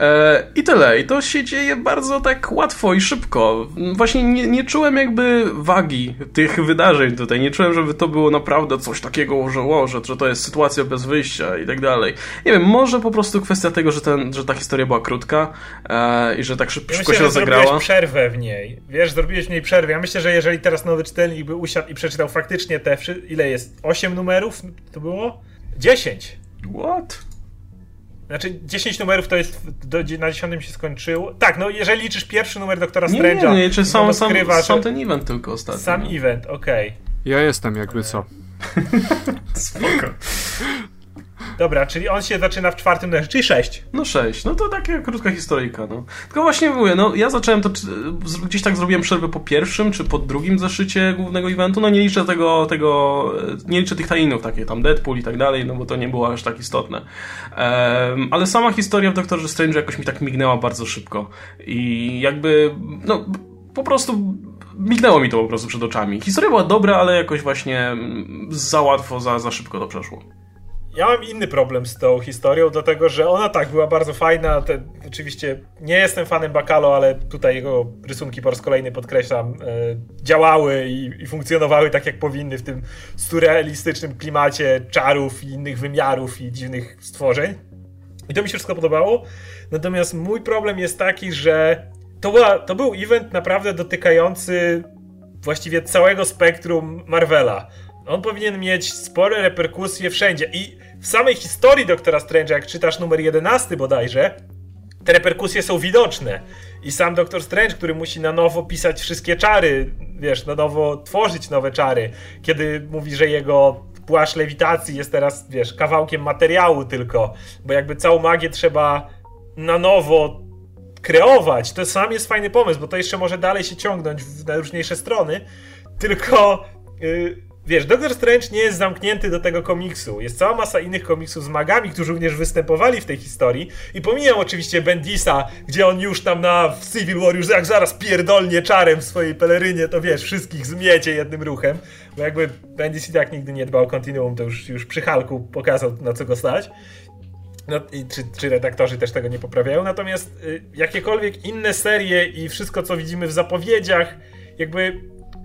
E, I tyle. I to się dzieje bardzo tak łatwo i szybko. Właśnie nie, nie czułem jakby wagi tych wydarzeń tutaj. Nie czułem, żeby to było naprawdę coś takiego, że, o, że, że to jest sytuacja bez wyjścia i tak dalej. Nie wiem, może po prostu kwestia tego, że, ten, że ta historia była krótka e, i że tak szybko, ja myślę, się rozegrała. Zrobiłeś przerwę w niej. Wiesz, zrobiłeś w niej przerwę. Ja myślę, że jeżeli teraz nowy czytelnik by usiadł i przeczytał faktycznie te, ile jest? 8 numerów to było? 10. What? Znaczy 10 numerów to jest, do, na 10 się skończyło. Tak, no jeżeli liczysz pierwszy numer Doktora Nie, Strange'a. nie, nie, czy sam, to sam, skrywa, sam ten event tylko ostatnio. Sam no. event, okej. Ja jestem jakby co. Spoko. Dobra, czyli on się zaczyna w czwartym numerze, czyli 6. No sześć, no to taka krótka historyjka, no. Tylko właśnie mówię, no ja zacząłem to, gdzieś tak zrobiłem przerwę po pierwszym, czy po drugim zeszycie głównego eventu, no nie liczę tego, tego, e, nie liczę tych tajinów, takie tam Deadpool i tak dalej, no bo to nie było aż tak istotne. Em, ale sama historia w Doktorze Strange jakoś mi tak mignęła bardzo szybko i jakby, no po prostu mignęło mi to po prostu przed oczami. Historia była dobra, ale jakoś właśnie mm, za łatwo, za, za szybko to przeszło. Ja mam inny problem z tą historią, dlatego że ona tak była bardzo fajna. Te, oczywiście nie jestem fanem Bakalo, ale tutaj jego rysunki po raz kolejny podkreślam, e, działały i, i funkcjonowały tak jak powinny w tym surrealistycznym klimacie czarów i innych wymiarów i dziwnych stworzeń. I to mi się wszystko podobało. Natomiast mój problem jest taki, że to, była, to był event naprawdę dotykający właściwie całego spektrum Marvela. On powinien mieć spore reperkusje wszędzie. I w samej historii Doktora Strange'a, jak czytasz numer 11 bodajże, te reperkusje są widoczne. I sam Doktor Strange, który musi na nowo pisać wszystkie czary, wiesz, na nowo tworzyć nowe czary, kiedy mówi, że jego płaszcz lewitacji jest teraz, wiesz, kawałkiem materiału tylko, bo jakby całą magię trzeba na nowo kreować. To sam jest fajny pomysł, bo to jeszcze może dalej się ciągnąć w najróżniejsze strony, tylko yy, wiesz, Doctor Strange nie jest zamknięty do tego komiksu. Jest cała masa innych komiksów z magami, którzy również występowali w tej historii i pomijam oczywiście Bendisa, gdzie on już tam na w Civil War już jak zaraz pierdolnie czarem w swojej pelerynie, to wiesz, wszystkich zmiecie jednym ruchem, bo jakby Bendis i tak nigdy nie dbał o kontinuum, to już, już przy Hulku pokazał na co go stać. No, i czy, czy redaktorzy też tego nie poprawiają? Natomiast y, jakiekolwiek inne serie i wszystko, co widzimy w zapowiedziach, jakby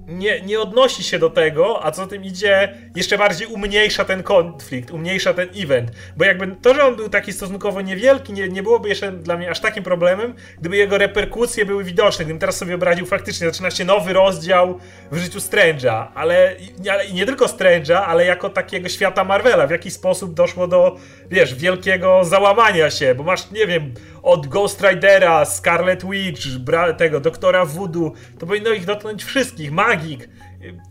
nie, nie odnosi się do tego, a co tym idzie, jeszcze bardziej umniejsza ten konflikt, umniejsza ten event. Bo jakby to, że on był taki stosunkowo niewielki, nie, nie byłoby jeszcze dla mnie aż takim problemem, gdyby jego reperkusje były widoczne. Gdybym teraz sobie obraził faktycznie, zaczyna się nowy rozdział w życiu Strange'a, ale, ale nie tylko Strange'a, ale jako takiego świata Marvela. W jaki sposób doszło do, wiesz, wielkiego załamania się, bo masz, nie wiem, od Ghost Ridera, Scarlet Witch, tego doktora Voodoo, to powinno ich dotknąć wszystkich, magik.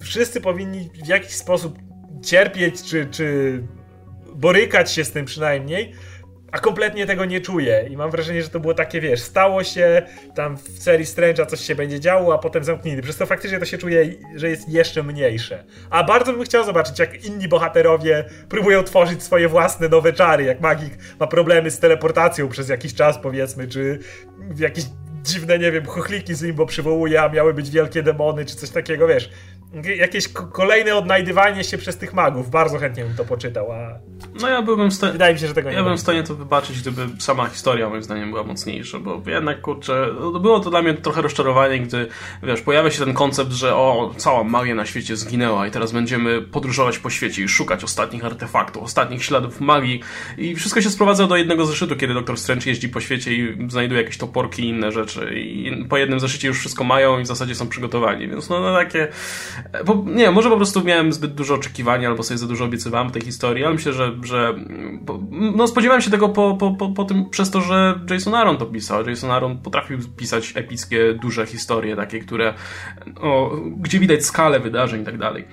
Wszyscy powinni w jakiś sposób cierpieć, czy, czy borykać się z tym przynajmniej, a kompletnie tego nie czuję. I mam wrażenie, że to było takie, wiesz, stało się, tam w serii Strange'a coś się będzie działo, a potem zamknięty. Przez to faktycznie to się czuje, że jest jeszcze mniejsze. A bardzo bym chciał zobaczyć, jak inni bohaterowie próbują tworzyć swoje własne nowe czary, jak magik ma problemy z teleportacją przez jakiś czas, powiedzmy, czy jakieś dziwne, nie wiem, chochliki z limbo przywołuje, a miały być wielkie demony, czy coś takiego, wiesz. Jakieś ko- kolejne odnajdywanie się przez tych magów. Bardzo chętnie bym to poczytał, a No ja byłbym w stanie... wydaje mi się, że tego nie Ja bym w stanie to wybaczyć, gdyby sama historia moim zdaniem była mocniejsza, bo jednak kurczę, no, było to dla mnie trochę rozczarowanie, gdy wiesz, pojawia się ten koncept, że o, cała magia na świecie zginęła i teraz będziemy podróżować po świecie i szukać ostatnich artefaktów, ostatnich śladów magii i wszystko się sprowadza do jednego zeszytu, kiedy Doktor Strange jeździ po świecie i znajduje jakieś toporki i inne rzeczy i po jednym zeszycie już wszystko mają i w zasadzie są przygotowani, więc no, no takie bo, nie, może po prostu miałem zbyt dużo oczekiwań albo sobie za dużo obiecywałem tej historii, ale myślę, że, że no spodziewałem się tego po, po, po, po tym, przez to, że Jason Aaron to pisał. Jason Aaron potrafił pisać epickie, duże historie, takie, które, o, gdzie widać skalę wydarzeń i tak dalej.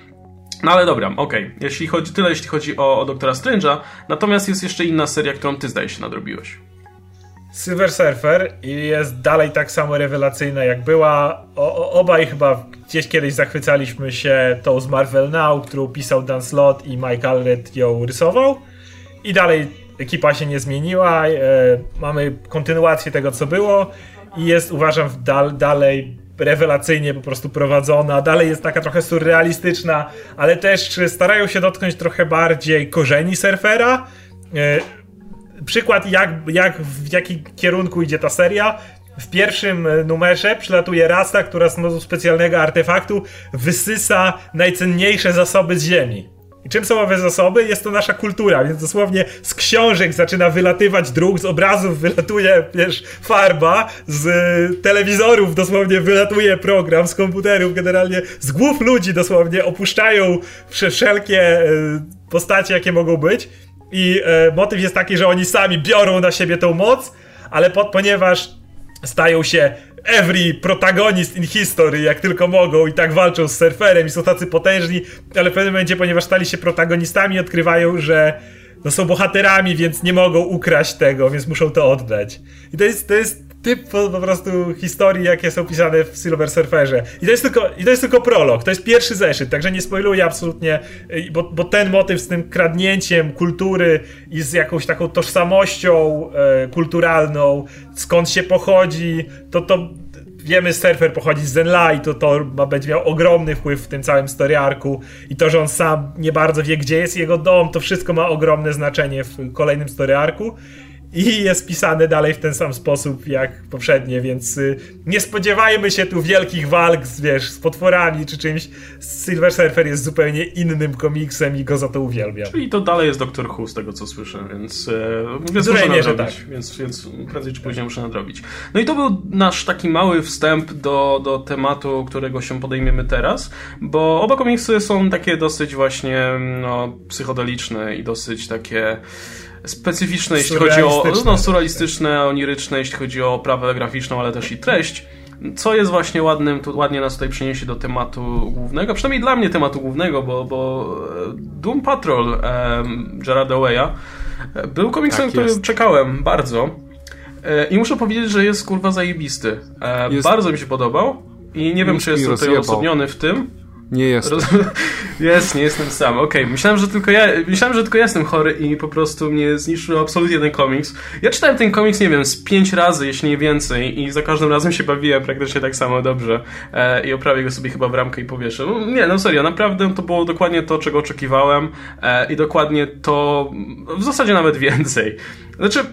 No ale dobra, okej. Okay. Jeśli chodzi, tyle jeśli chodzi o, o Doktora Strange'a. Natomiast jest jeszcze inna seria, którą ty zdaje się nadrobiłeś. Silver Surfer i jest dalej tak samo rewelacyjna jak była. O, o, obaj chyba gdzieś kiedyś zachwycaliśmy się tą z Marvel Now, którą pisał Dan Slott i Mike Allred ją rysował. I dalej ekipa się nie zmieniła. E, mamy kontynuację tego, co było i jest, uważam, dal, dalej rewelacyjnie po prostu prowadzona, dalej jest taka trochę surrealistyczna, ale też starają się dotknąć trochę bardziej korzeni surfera. E, przykład, jak, jak, w jakim kierunku idzie ta seria. W pierwszym numerze przylatuje rasa, która z mocy specjalnego artefaktu wysysa najcenniejsze zasoby z ziemi. I czym są owe zasoby? Jest to nasza kultura, więc dosłownie z książek zaczyna wylatywać druk, z obrazów wylatuje, wiesz, farba, z telewizorów dosłownie wylatuje program, z komputerów generalnie, z głów ludzi dosłownie opuszczają wszelkie e, postacie, jakie mogą być. I e, motyw jest taki, że oni sami biorą na siebie tą moc, ale po, ponieważ stają się every protagonist in history, jak tylko mogą i tak walczą z surferem i są tacy potężni, ale w pewnym momencie, ponieważ stali się protagonistami, odkrywają, że no są bohaterami, więc nie mogą ukraść tego, więc muszą to oddać. I to jest, to jest typ po, po, prostu historii, jakie są pisane w Silver Surferze. I to, jest tylko, I to jest tylko prolog, to jest pierwszy zeszyt, także nie spoiluję absolutnie, y, bo, bo ten motyw z tym kradnięciem kultury i z jakąś taką tożsamością e, kulturalną, skąd się pochodzi, to to wiemy, surfer pochodzi z Zenla i to, to ma, będzie miał ogromny wpływ w tym całym story arku i to, że on sam nie bardzo wie, gdzie jest jego dom, to wszystko ma ogromne znaczenie w kolejnym story arku i jest pisane dalej w ten sam sposób jak poprzednie, więc y, nie spodziewajmy się tu wielkich walk z, wiesz, z potworami czy czymś. Silver Surfer jest zupełnie innym komiksem i go za to uwielbiam. Czyli to dalej jest Doctor Who z tego co słyszę, więc, e, więc muszę nadrobić, tak. więc, więc prędzej czy później muszę nadrobić. No i to był nasz taki mały wstęp do, do tematu, którego się podejmiemy teraz, bo oba komiksy są takie dosyć właśnie no, psychodeliczne i dosyć takie specyficzne, jeśli chodzi o no, surrealistyczne, oniryczne, jeśli chodzi o prawę graficzną, ale też i treść. Co jest właśnie ładnym, tu ładnie nas tutaj przyniesie do tematu głównego, przynajmniej dla mnie tematu głównego, bo, bo e, Doom Patrol um, Gerarda Way'a e, był komiksem, tak który czekałem bardzo. E, I muszę powiedzieć, że jest kurwa zajebisty. Jest... Bardzo mi się podobał i nie wiem, czy jestem tutaj odosobniony w tym. Nie jestem. Roz... Jest, nie jestem sam. Okej, okay. myślałem, że tylko ja, myślałem, że tylko ja jestem chory i po prostu mnie zniszczył absolutnie ten komiks. Ja czytałem ten komiks, nie wiem, z pięć razy, jeśli nie więcej i za każdym razem się bawiłem praktycznie tak samo dobrze e, i oprawię go sobie chyba w ramkę i powieszę. No, nie, no serio, naprawdę to było dokładnie to, czego oczekiwałem e, i dokładnie to, w zasadzie nawet więcej. Znaczy,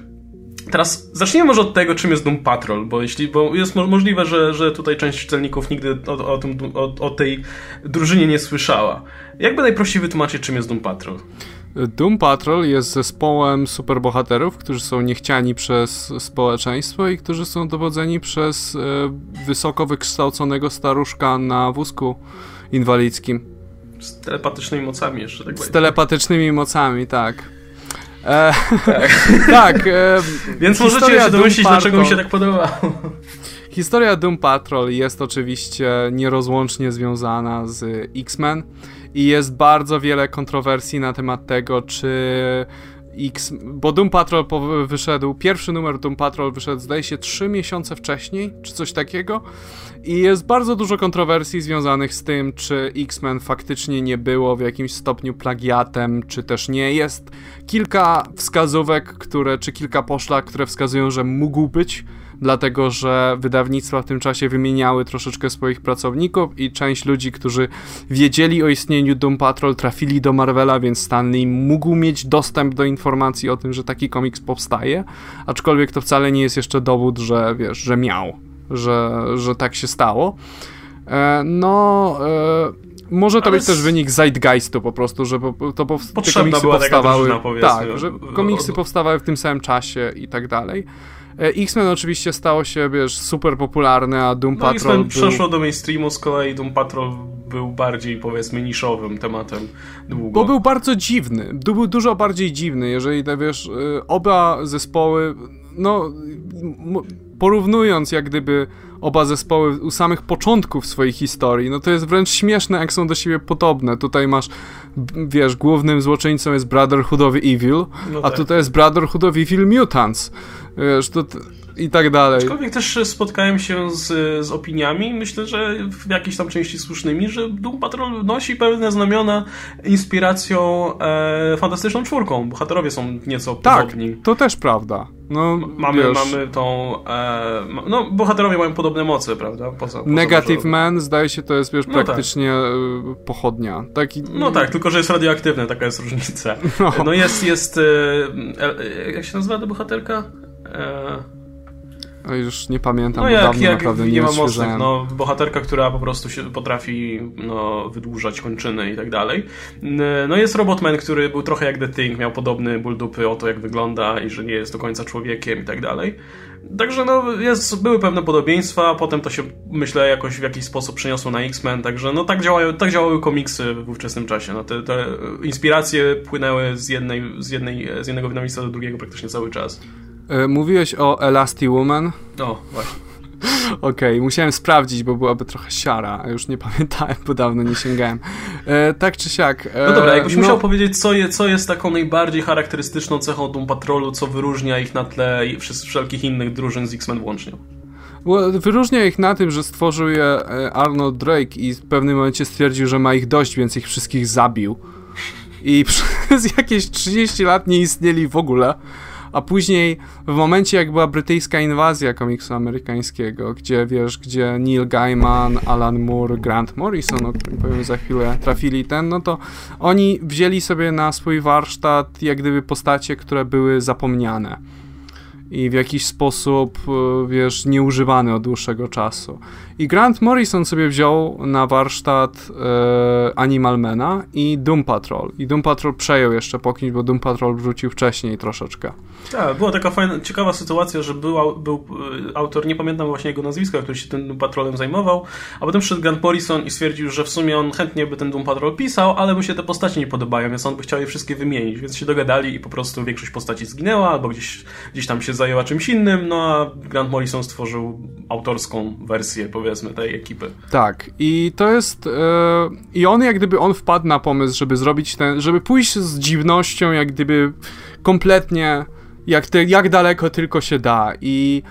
Teraz zacznijmy może od tego, czym jest Doom Patrol, bo jeśli, bo jest możliwe, że, że tutaj część czytelników nigdy o, o, tym, o, o tej drużynie nie słyszała. Jakby najprościej wytłumaczyć, czym jest Doom Patrol? Doom Patrol jest zespołem superbohaterów, którzy są niechciani przez społeczeństwo i którzy są dowodzeni przez e, wysoko wykształconego staruszka na wózku inwalidzkim. Z telepatycznymi mocami jeszcze, tak Z telepatycznymi mocami, tak. E, tak. tak e, Więc możecie się domyślić, dlaczego mi się tak podobało. Historia Doom Patrol jest oczywiście nierozłącznie związana z X-Men i jest bardzo wiele kontrowersji na temat tego, czy X, bo Doom Patrol wyszedł, pierwszy numer Doom Patrol wyszedł zdaje się 3 miesiące wcześniej, czy coś takiego i jest bardzo dużo kontrowersji związanych z tym, czy X-Men faktycznie nie było w jakimś stopniu plagiatem, czy też nie. Jest kilka wskazówek, które, czy kilka poszlak, które wskazują, że mógł być, dlatego że wydawnictwa w tym czasie wymieniały troszeczkę swoich pracowników i część ludzi, którzy wiedzieli o istnieniu Doom Patrol, trafili do Marvela, więc Stanley mógł mieć dostęp do informacji o tym, że taki komiks powstaje, aczkolwiek to wcale nie jest jeszcze dowód, że wiesz, że miał że, że tak się stało. E, no, e, może to Ale być też wynik zeitgeistu po prostu, że to po, te komiksy powstawały. tak, że komiksy powstawały w tym samym czasie i tak dalej. E, X-Men oczywiście stało się, wiesz, super popularny, a Doom no, Patrol X-Men był... przeszło do mainstreamu, z kolei Doom Patrol był bardziej, powiedzmy, niszowym tematem długo. Bo był bardzo dziwny, był dużo bardziej dziwny, jeżeli, wiesz, oba zespoły, no porównując jak gdyby oba zespoły u samych początków swojej historii, no to jest wręcz śmieszne, jak są do siebie podobne. Tutaj masz, wiesz, głównym złoczyńcą jest Brotherhood of Evil, no a tak. tutaj jest Brotherhood of Evil Mutants. Wiesz, to i tak dalej. Aczkolwiek też spotkałem się z, z opiniami, myślę, że w jakiejś tam części słusznymi, że Doom Patrol nosi pewne znamiona inspiracją e, fantastyczną czwórką. Bohaterowie są nieco tak, podobni. to też prawda. No, mamy, mamy tą. E, no, bohaterowie mają podobne moce, prawda? Poza, poza Negative Man, zdaje się, to jest wiesz, no tak. praktycznie tak. pochodnia. Taki... No tak, tylko że jest radioaktywny, taka jest różnica. No, no jest, jest. E, jak się nazywa ta bohaterka? E, no już nie pamiętam, no jak, dawno jak naprawdę nie, nie ma mocnych, no, bohaterka, która po prostu się potrafi no, wydłużać kończyny i tak dalej. No jest Robotman, który był trochę jak The Thing, miał podobny ból dupy o to, jak wygląda i że nie jest do końca człowiekiem i tak dalej. Także no, jest, były pewne podobieństwa, potem to się, myślę, jakoś w jakiś sposób przeniosło na X-Men, także no tak, działają, tak działały komiksy w ówczesnym czasie. No, te, te inspiracje płynęły z, jednej, z, jednej, z jednego wydawnictwa do drugiego praktycznie cały czas. E, mówiłeś o Elasti Woman. O, właśnie. Okej, okay, musiałem sprawdzić, bo byłaby trochę siara, a już nie pamiętałem, bo dawno nie sięgałem. E, tak czy siak. E, no dobra, jakbyś no... musiał powiedzieć, co, je, co jest taką najbardziej charakterystyczną cechą Doom Patrolu, co wyróżnia ich na tle wszelkich innych drużyn z X-Men włącznie? Wyróżnia ich na tym, że stworzył je e, Arnold Drake i w pewnym momencie stwierdził, że ma ich dość, więc ich wszystkich zabił. I przez jakieś 30 lat nie istnieli w ogóle a później w momencie jak była brytyjska inwazja komiksu amerykańskiego, gdzie wiesz, gdzie Neil Gaiman, Alan Moore, Grant Morrison, o którym powiem za chwilę, trafili ten, no to oni wzięli sobie na swój warsztat jak gdyby postacie, które były zapomniane i w jakiś sposób, e, wiesz, nieużywany od dłuższego czasu. I Grant Morrison sobie wziął na warsztat e, Animalmana i Doom Patrol. I Doom Patrol przejął jeszcze po bo Doom Patrol wrzucił wcześniej troszeczkę. Tak, była taka fajna, ciekawa sytuacja, że był, był e, autor, nie pamiętam właśnie jego nazwiska, który się tym Doom Patrolem zajmował, a potem przyszedł Grant Morrison i stwierdził, że w sumie on chętnie by ten Doom Patrol pisał, ale mu się te postacie nie podobają, więc on by chciał je wszystkie wymienić, więc się dogadali i po prostu większość postaci zginęła, albo gdzieś, gdzieś tam się zajęła czymś innym, no a Grant Morrison stworzył autorską wersję, powiedzmy, tej ekipy. Tak, i to jest... Yy, I on jak gdyby, on wpadł na pomysł, żeby zrobić ten, żeby pójść z dziwnością, jak gdyby kompletnie, jak, te, jak daleko tylko się da i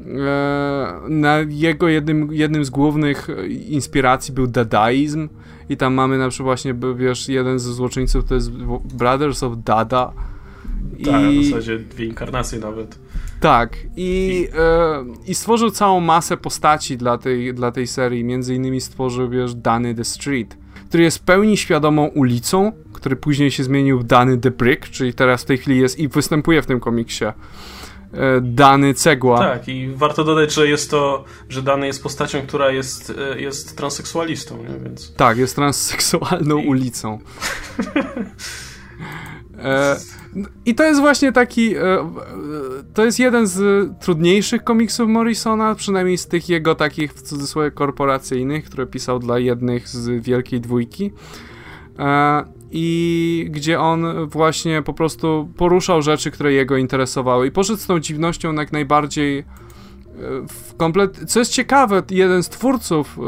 e, na jego jednym, jednym z głównych inspiracji był dadaizm i tam mamy na przykład właśnie, wiesz, jeden ze złoczyńców to jest Brothers of Dada, tak, I... w zasadzie dwie inkarnacje nawet. Tak, i, I... E, i stworzył całą masę postaci dla tej, dla tej serii. Między innymi stworzył, wiesz, Danny the Street, który jest w pełni świadomą ulicą, który później się zmienił w Danny the Brick, czyli teraz w tej chwili jest i występuje w tym komiksie. E, Dany Cegła. Tak, i warto dodać, że jest to, że Dany jest postacią, która jest, e, jest transseksualistą, nie? Więc... Tak, jest transseksualną I... ulicą. e, i to jest właśnie taki. E, e, to jest jeden z trudniejszych komiksów Morrisona, przynajmniej z tych jego takich w cudzysłowie korporacyjnych, które pisał dla jednych z wielkiej dwójki. I gdzie on właśnie po prostu poruszał rzeczy, które jego interesowały. I poszedł z tą dziwnością jak najbardziej w komplet... Co jest ciekawe, jeden z twórców,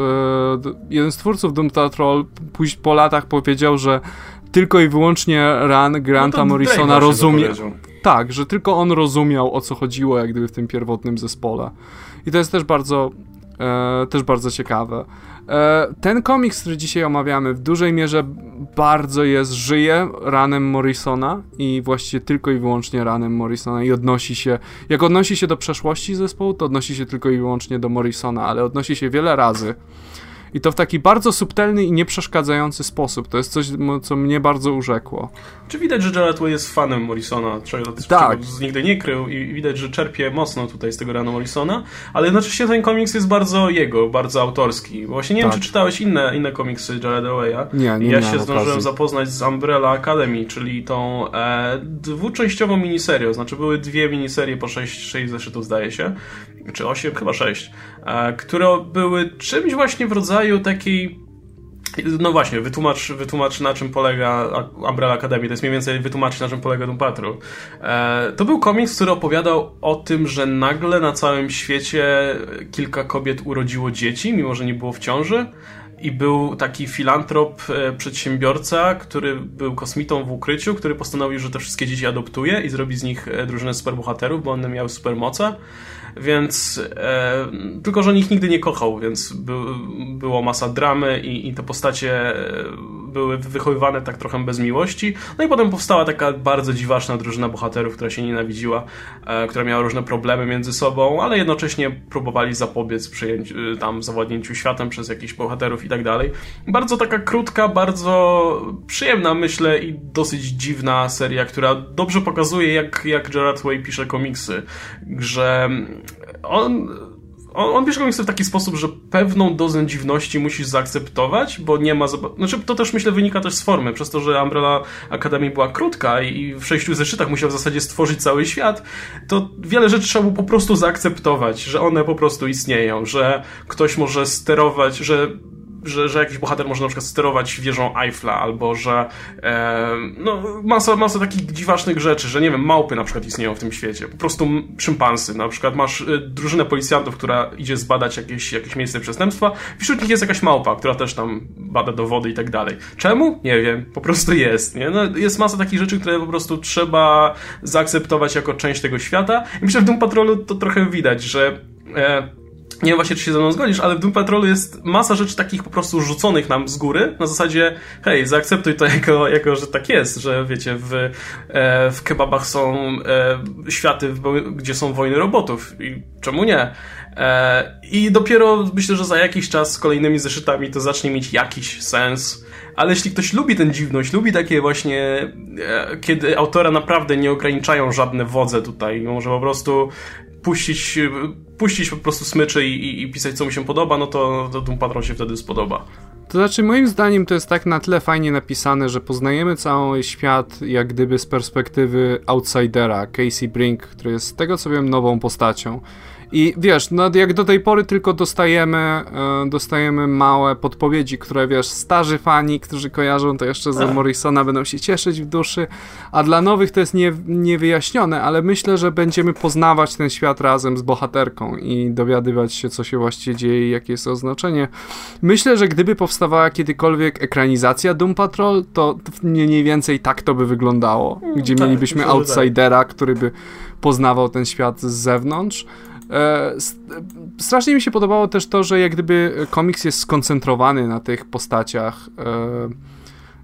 jeden z twórców Doom Patrol po latach powiedział, że tylko i wyłącznie Run Granta no Morrisona rozumie. Tak, że tylko on rozumiał o co chodziło, jak gdyby w tym pierwotnym zespole. I to jest też bardzo, e, też bardzo ciekawe. E, ten komiks, który dzisiaj omawiamy, w dużej mierze bardzo jest, żyje ranem Morrisona i właściwie tylko i wyłącznie ranem Morrisona i odnosi się, jak odnosi się do przeszłości zespołu, to odnosi się tylko i wyłącznie do Morrisona, ale odnosi się wiele razy i to w taki bardzo subtelny i nieprzeszkadzający sposób. To jest coś, co mnie bardzo urzekło. Czy widać, że Jared Way jest fanem Morrisona, czego, tak. czego nigdy nie krył i widać, że czerpie mocno tutaj z tego rano Morrisona, ale jednocześnie ten komiks jest bardzo jego, bardzo autorski. Bo właśnie nie tak. wiem, czy czytałeś inne, inne komiksy Jareda Waya. Nie, nie Ja się zdążyłem okazji. zapoznać z Umbrella Academy, czyli tą e, dwuczęściową miniserią. Znaczy były dwie miniserie po sześć, sześć zeszytów zdaje się, czy osiem, chyba sześć, e, które były czymś właśnie w rodzaju takiej no właśnie, wytłumacz, wytłumacz na czym polega Umbrella Academy. To jest mniej więcej wytłumaczyć na czym polega Doom Patrol. E, to był komiks, który opowiadał o tym, że nagle na całym świecie kilka kobiet urodziło dzieci, mimo że nie było w ciąży. I był taki filantrop, e, przedsiębiorca, który był kosmitą w ukryciu, który postanowił, że te wszystkie dzieci adoptuje i zrobi z nich e, drużynę superbohaterów, bo one miały supermoce więc e, tylko, że on ich nigdy nie kochał, więc by, było masa dramy i, i te postacie e, były wychowywane tak trochę bez miłości. No i potem powstała taka bardzo dziwaczna drużyna bohaterów, która się nienawidziła, e, która miała różne problemy między sobą, ale jednocześnie próbowali zapobiec przyjęciu, e, tam zawładnięciu światem przez jakichś bohaterów i tak dalej. Bardzo taka krótka, bardzo przyjemna, myślę, i dosyć dziwna seria, która dobrze pokazuje, jak, jak Gerard Way pisze komiksy, że on, on, on pisze komiksy w taki sposób, że pewną dozę dziwności musisz zaakceptować, bo nie ma... Znaczy, to też myślę wynika też z formy, przez to, że Umbrella Academy była krótka i w sześciu zeszytach musiał w zasadzie stworzyć cały świat, to wiele rzeczy trzeba było po prostu zaakceptować, że one po prostu istnieją, że ktoś może sterować, że że, że jakiś bohater może na przykład sterować wieżą Eiffla, albo że e, no, masa, masa takich dziwacznych rzeczy, że nie wiem, małpy na przykład istnieją w tym świecie, po prostu szympansy, na przykład masz e, drużynę policjantów, która idzie zbadać jakieś, jakieś miejsce przestępstwa, wśród nich jest jakaś małpa, która też tam bada dowody i tak dalej. Czemu? Nie wiem, po prostu jest, nie? No, jest masa takich rzeczy, które po prostu trzeba zaakceptować jako część tego świata i myślę, że w tym Patrolu to trochę widać, że e, nie wiem właśnie, czy się ze mną zgodzisz, ale w Doom Patrolu jest masa rzeczy takich po prostu rzuconych nam z góry, na zasadzie, hej, zaakceptuj to jako, jako że tak jest, że wiecie, w, e, w kebabach są e, światy, gdzie są wojny robotów. I czemu nie? E, I dopiero myślę, że za jakiś czas z kolejnymi zeszytami to zacznie mieć jakiś sens, ale jeśli ktoś lubi tę dziwność, lubi takie właśnie, e, kiedy autora naprawdę nie ograniczają żadne wodze tutaj, może po prostu puścić, puścić po prostu smyczy i, i, i, pisać co mi się podoba, no to, to Doom Patrol się wtedy spodoba. To znaczy, moim zdaniem to jest tak na tyle fajnie napisane, że poznajemy cały świat jak gdyby z perspektywy outsidera, Casey Brink, który jest z tego co wiem nową postacią. I wiesz, no jak do tej pory tylko dostajemy, e, dostajemy małe podpowiedzi, które wiesz, starzy fani, którzy kojarzą to jeszcze z Morrisona będą się cieszyć w duszy, a dla nowych to jest nie, niewyjaśnione, ale myślę, że będziemy poznawać ten świat razem z bohaterką i dowiadywać się, co się właściwie dzieje i jakie jest oznaczenie. Myślę, że gdyby powstawała kiedykolwiek ekranizacja Doom Patrol, to mniej więcej tak to by wyglądało, gdzie tak, mielibyśmy tak. outsidera, który by poznawał ten świat z zewnątrz. E, strasznie mi się podobało też to, że jak gdyby komiks jest skoncentrowany na tych postaciach e,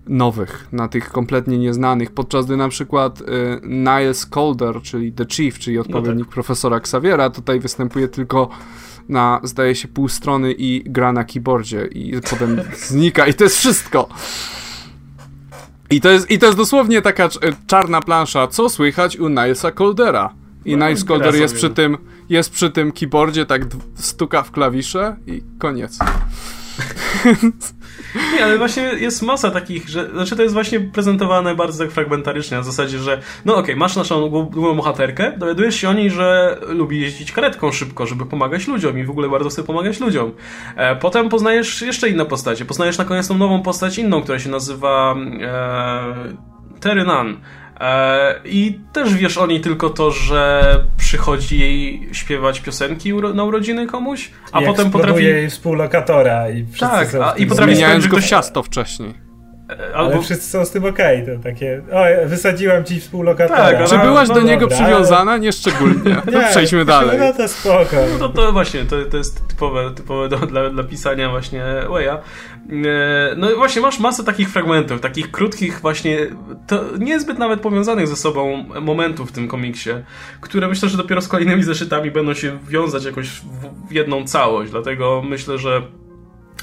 nowych, na tych kompletnie nieznanych, podczas gdy na przykład e, Niles Calder, czyli The Chief, czyli odpowiednik no tak. profesora Xaviera, tutaj występuje tylko na, zdaje się, pół strony i gra na keyboardzie i potem znika i to jest wszystko. I to jest, I to jest dosłownie taka czarna plansza, co słychać u Nilesa Caldera. I no, Niles Calder jest przy tym jest przy tym keyboardzie, tak stuka w klawisze i koniec. Nie, ale właśnie jest masa takich, że, znaczy to jest właśnie prezentowane bardzo tak fragmentarycznie, na zasadzie, że no okej, okay, masz naszą główną bohaterkę, dowiadujesz się o niej, że lubi jeździć karetką szybko, żeby pomagać ludziom i w ogóle bardzo chce pomagać ludziom. E, potem poznajesz jeszcze inne postacie, poznajesz na koniec tą nową postać inną, która się nazywa e, Terry Nunn E, I też wiesz o niej tylko to, że przychodzi jej śpiewać piosenki na urodziny komuś, a I potem potrafi. jej współlokatora i Tak, a, i potrafi Zmieniając go ktoś... ciasto wcześniej. Albo... Ale wszyscy są z tym okej, okay, to takie, o, wysadziłem ci współlokatora. Tak, Czy byłaś no, do niego dobra, przywiązana? Ale... Nieszczególnie. nie, przejdźmy dalej. No to spoko. No to, to właśnie, to, to jest typowe, typowe do, dla, dla pisania właśnie Waya. E, no i właśnie masz masę takich fragmentów, takich krótkich właśnie, to niezbyt nawet powiązanych ze sobą momentów w tym komiksie, które myślę, że dopiero z kolejnymi zeszytami będą się wiązać jakoś w jedną całość, dlatego myślę, że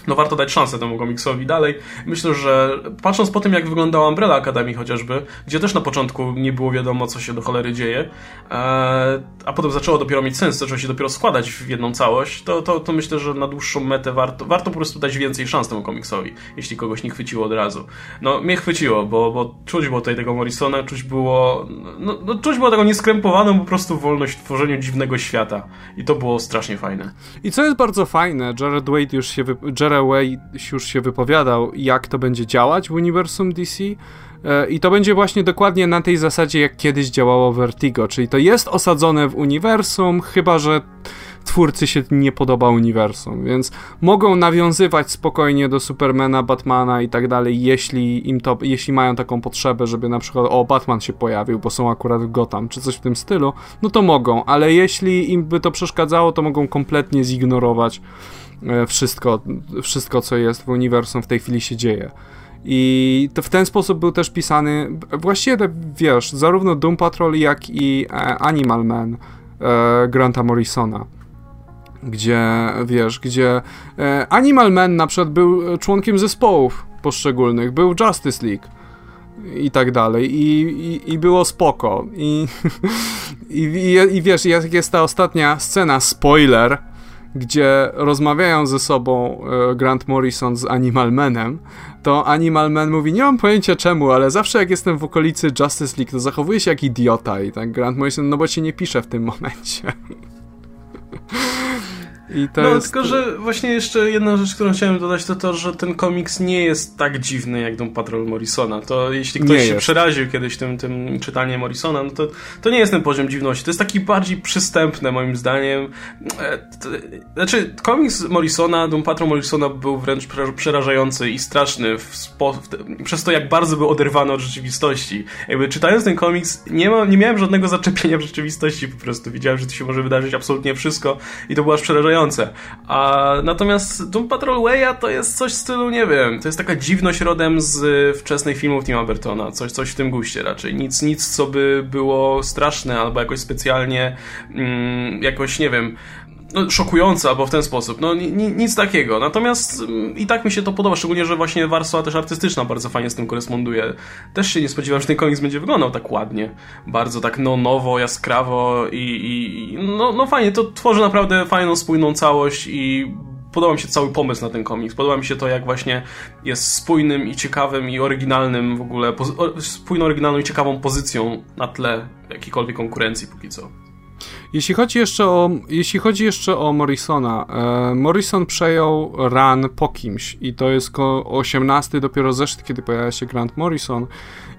no warto dać szansę temu komiksowi dalej. Myślę, że patrząc po tym, jak wyglądała Umbrella Academy chociażby, gdzie też na początku nie było wiadomo, co się do cholery dzieje, e, a potem zaczęło dopiero mieć sens, zaczęło się dopiero składać w jedną całość, to, to, to myślę, że na dłuższą metę warto, warto po prostu dać więcej szans temu komiksowi, jeśli kogoś nie chwyciło od razu. No, mnie chwyciło, bo, bo czuć było tutaj tego Morrisona, czuć było, no, no czuć było tego nieskrępowaną po prostu wolność w tworzeniu dziwnego świata. I to było strasznie fajne. I co jest bardzo fajne, Jared Wade już się, wy... Gerard Way już się wypowiadał, jak to będzie działać w uniwersum DC. E, I to będzie właśnie dokładnie na tej zasadzie, jak kiedyś działało Vertigo, czyli to jest osadzone w uniwersum, chyba że twórcy się nie podoba uniwersum, więc mogą nawiązywać spokojnie do Supermana, Batmana i tak dalej, jeśli im to, jeśli mają taką potrzebę, żeby na przykład o, Batman się pojawił, bo są akurat w Gotham, czy coś w tym stylu, no to mogą, ale jeśli im by to przeszkadzało, to mogą kompletnie zignorować wszystko, wszystko co jest w uniwersum w tej chwili się dzieje. I to w ten sposób był też pisany, właściwie wiesz, zarówno Doom Patrol, jak i e, Animal Man e, Granta Morrisona gdzie, wiesz, gdzie e, Animal Man na przykład był członkiem zespołów poszczególnych, był Justice League i tak dalej i, i, i było spoko i, i, i, i wiesz, jak jest ta ostatnia scena, spoiler, gdzie rozmawiają ze sobą e, Grant Morrison z Animal Manem, to Animal Man mówi, nie mam pojęcia czemu, ale zawsze jak jestem w okolicy Justice League, to zachowuję się jak idiota i tak Grant Morrison, no bo cię nie pisze w tym momencie. no, jest... tylko że właśnie jeszcze jedna rzecz, którą chciałem dodać, to to, że ten komiks nie jest tak dziwny jak Doom Patrol Morrisona. To jeśli ktoś nie się jest. przeraził kiedyś tym, tym czytaniem Morrisona, no to, to nie jest ten poziom dziwności. To jest taki bardziej przystępny moim zdaniem. E, to, znaczy, komiks Morrisona, Doom Patrol Morrisona był wręcz przerażający i straszny spo, przez to, jak bardzo był oderwany od rzeczywistości. Jakby czytając ten komiks, nie, ma, nie miałem żadnego zaczepienia w rzeczywistości po prostu. Widziałem, że to się może wydarzyć absolutnie wszystko i to było aż przerażające a natomiast Doom Patrol Way'a to jest coś w stylu, nie wiem, to jest taka dziwność rodem z wczesnych filmów Tima Burtona, coś, coś w tym guście raczej. Nic, nic co by było straszne albo jakoś specjalnie mm, jakoś, nie wiem, no, szokujące, albo w ten sposób. No nic takiego. Natomiast mm, i tak mi się to podoba, szczególnie, że właśnie warstwa też artystyczna bardzo fajnie z tym koresponduje. Też się nie spodziewałem, że ten komiks będzie wyglądał tak ładnie. Bardzo tak no nowo, jaskrawo i, i no, no fajnie. To tworzy naprawdę fajną, spójną całość i podoba mi się cały pomysł na ten komiks. Podoba mi się to, jak właśnie jest spójnym i ciekawym i oryginalnym w ogóle, spójną, oryginalną i ciekawą pozycją na tle jakiejkolwiek konkurencji póki co. Jeśli chodzi jeszcze o, jeśli chodzi jeszcze o Morrisona, e, Morrison przejął run po kimś i to jest 18 dopiero zeszyt, kiedy pojawia się Grant Morrison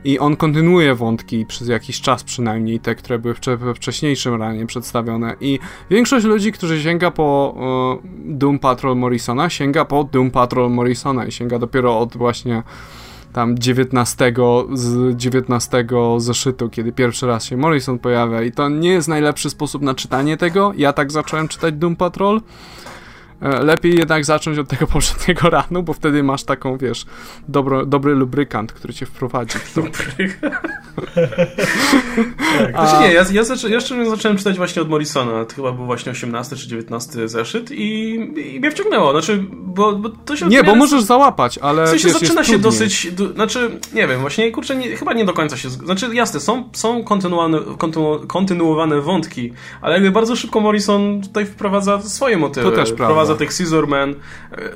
i on kontynuuje wątki przez jakiś czas przynajmniej, te, które były we wcześniejszym ranie przedstawione. I większość ludzi, którzy sięga po e, Doom Patrol Morrisona, sięga po Doom Patrol Morrisona i sięga dopiero od właśnie tam 19 z 19 zeszytu, kiedy pierwszy raz się Morrison pojawia i to nie jest najlepszy sposób na czytanie tego. Ja tak zacząłem czytać Doom Patrol. E, lepiej jednak zacząć od tego poprzedniego ranu, bo wtedy masz taką, wiesz, dobro, dobry lubrykant, który cię wprowadzi. W to. tak. A... Znaczy nie, ja, ja, zaczę, ja szczerze zacząłem czytać właśnie od Morrisona, to chyba był właśnie 18 czy 19 zeszyt i, i mnie wciągnęło, znaczy, bo, bo to się... Nie, bo możesz załapać, ale W sensie wiesz, zaczyna się dosyć, do, znaczy, nie wiem, właśnie, kurczę, nie, chyba nie do końca się, znaczy jasne, są, są kontynuowane, kontynu, kontynuowane wątki, ale jakby bardzo szybko Morrison tutaj wprowadza swoje motywy. To też prawda tych Scissormen.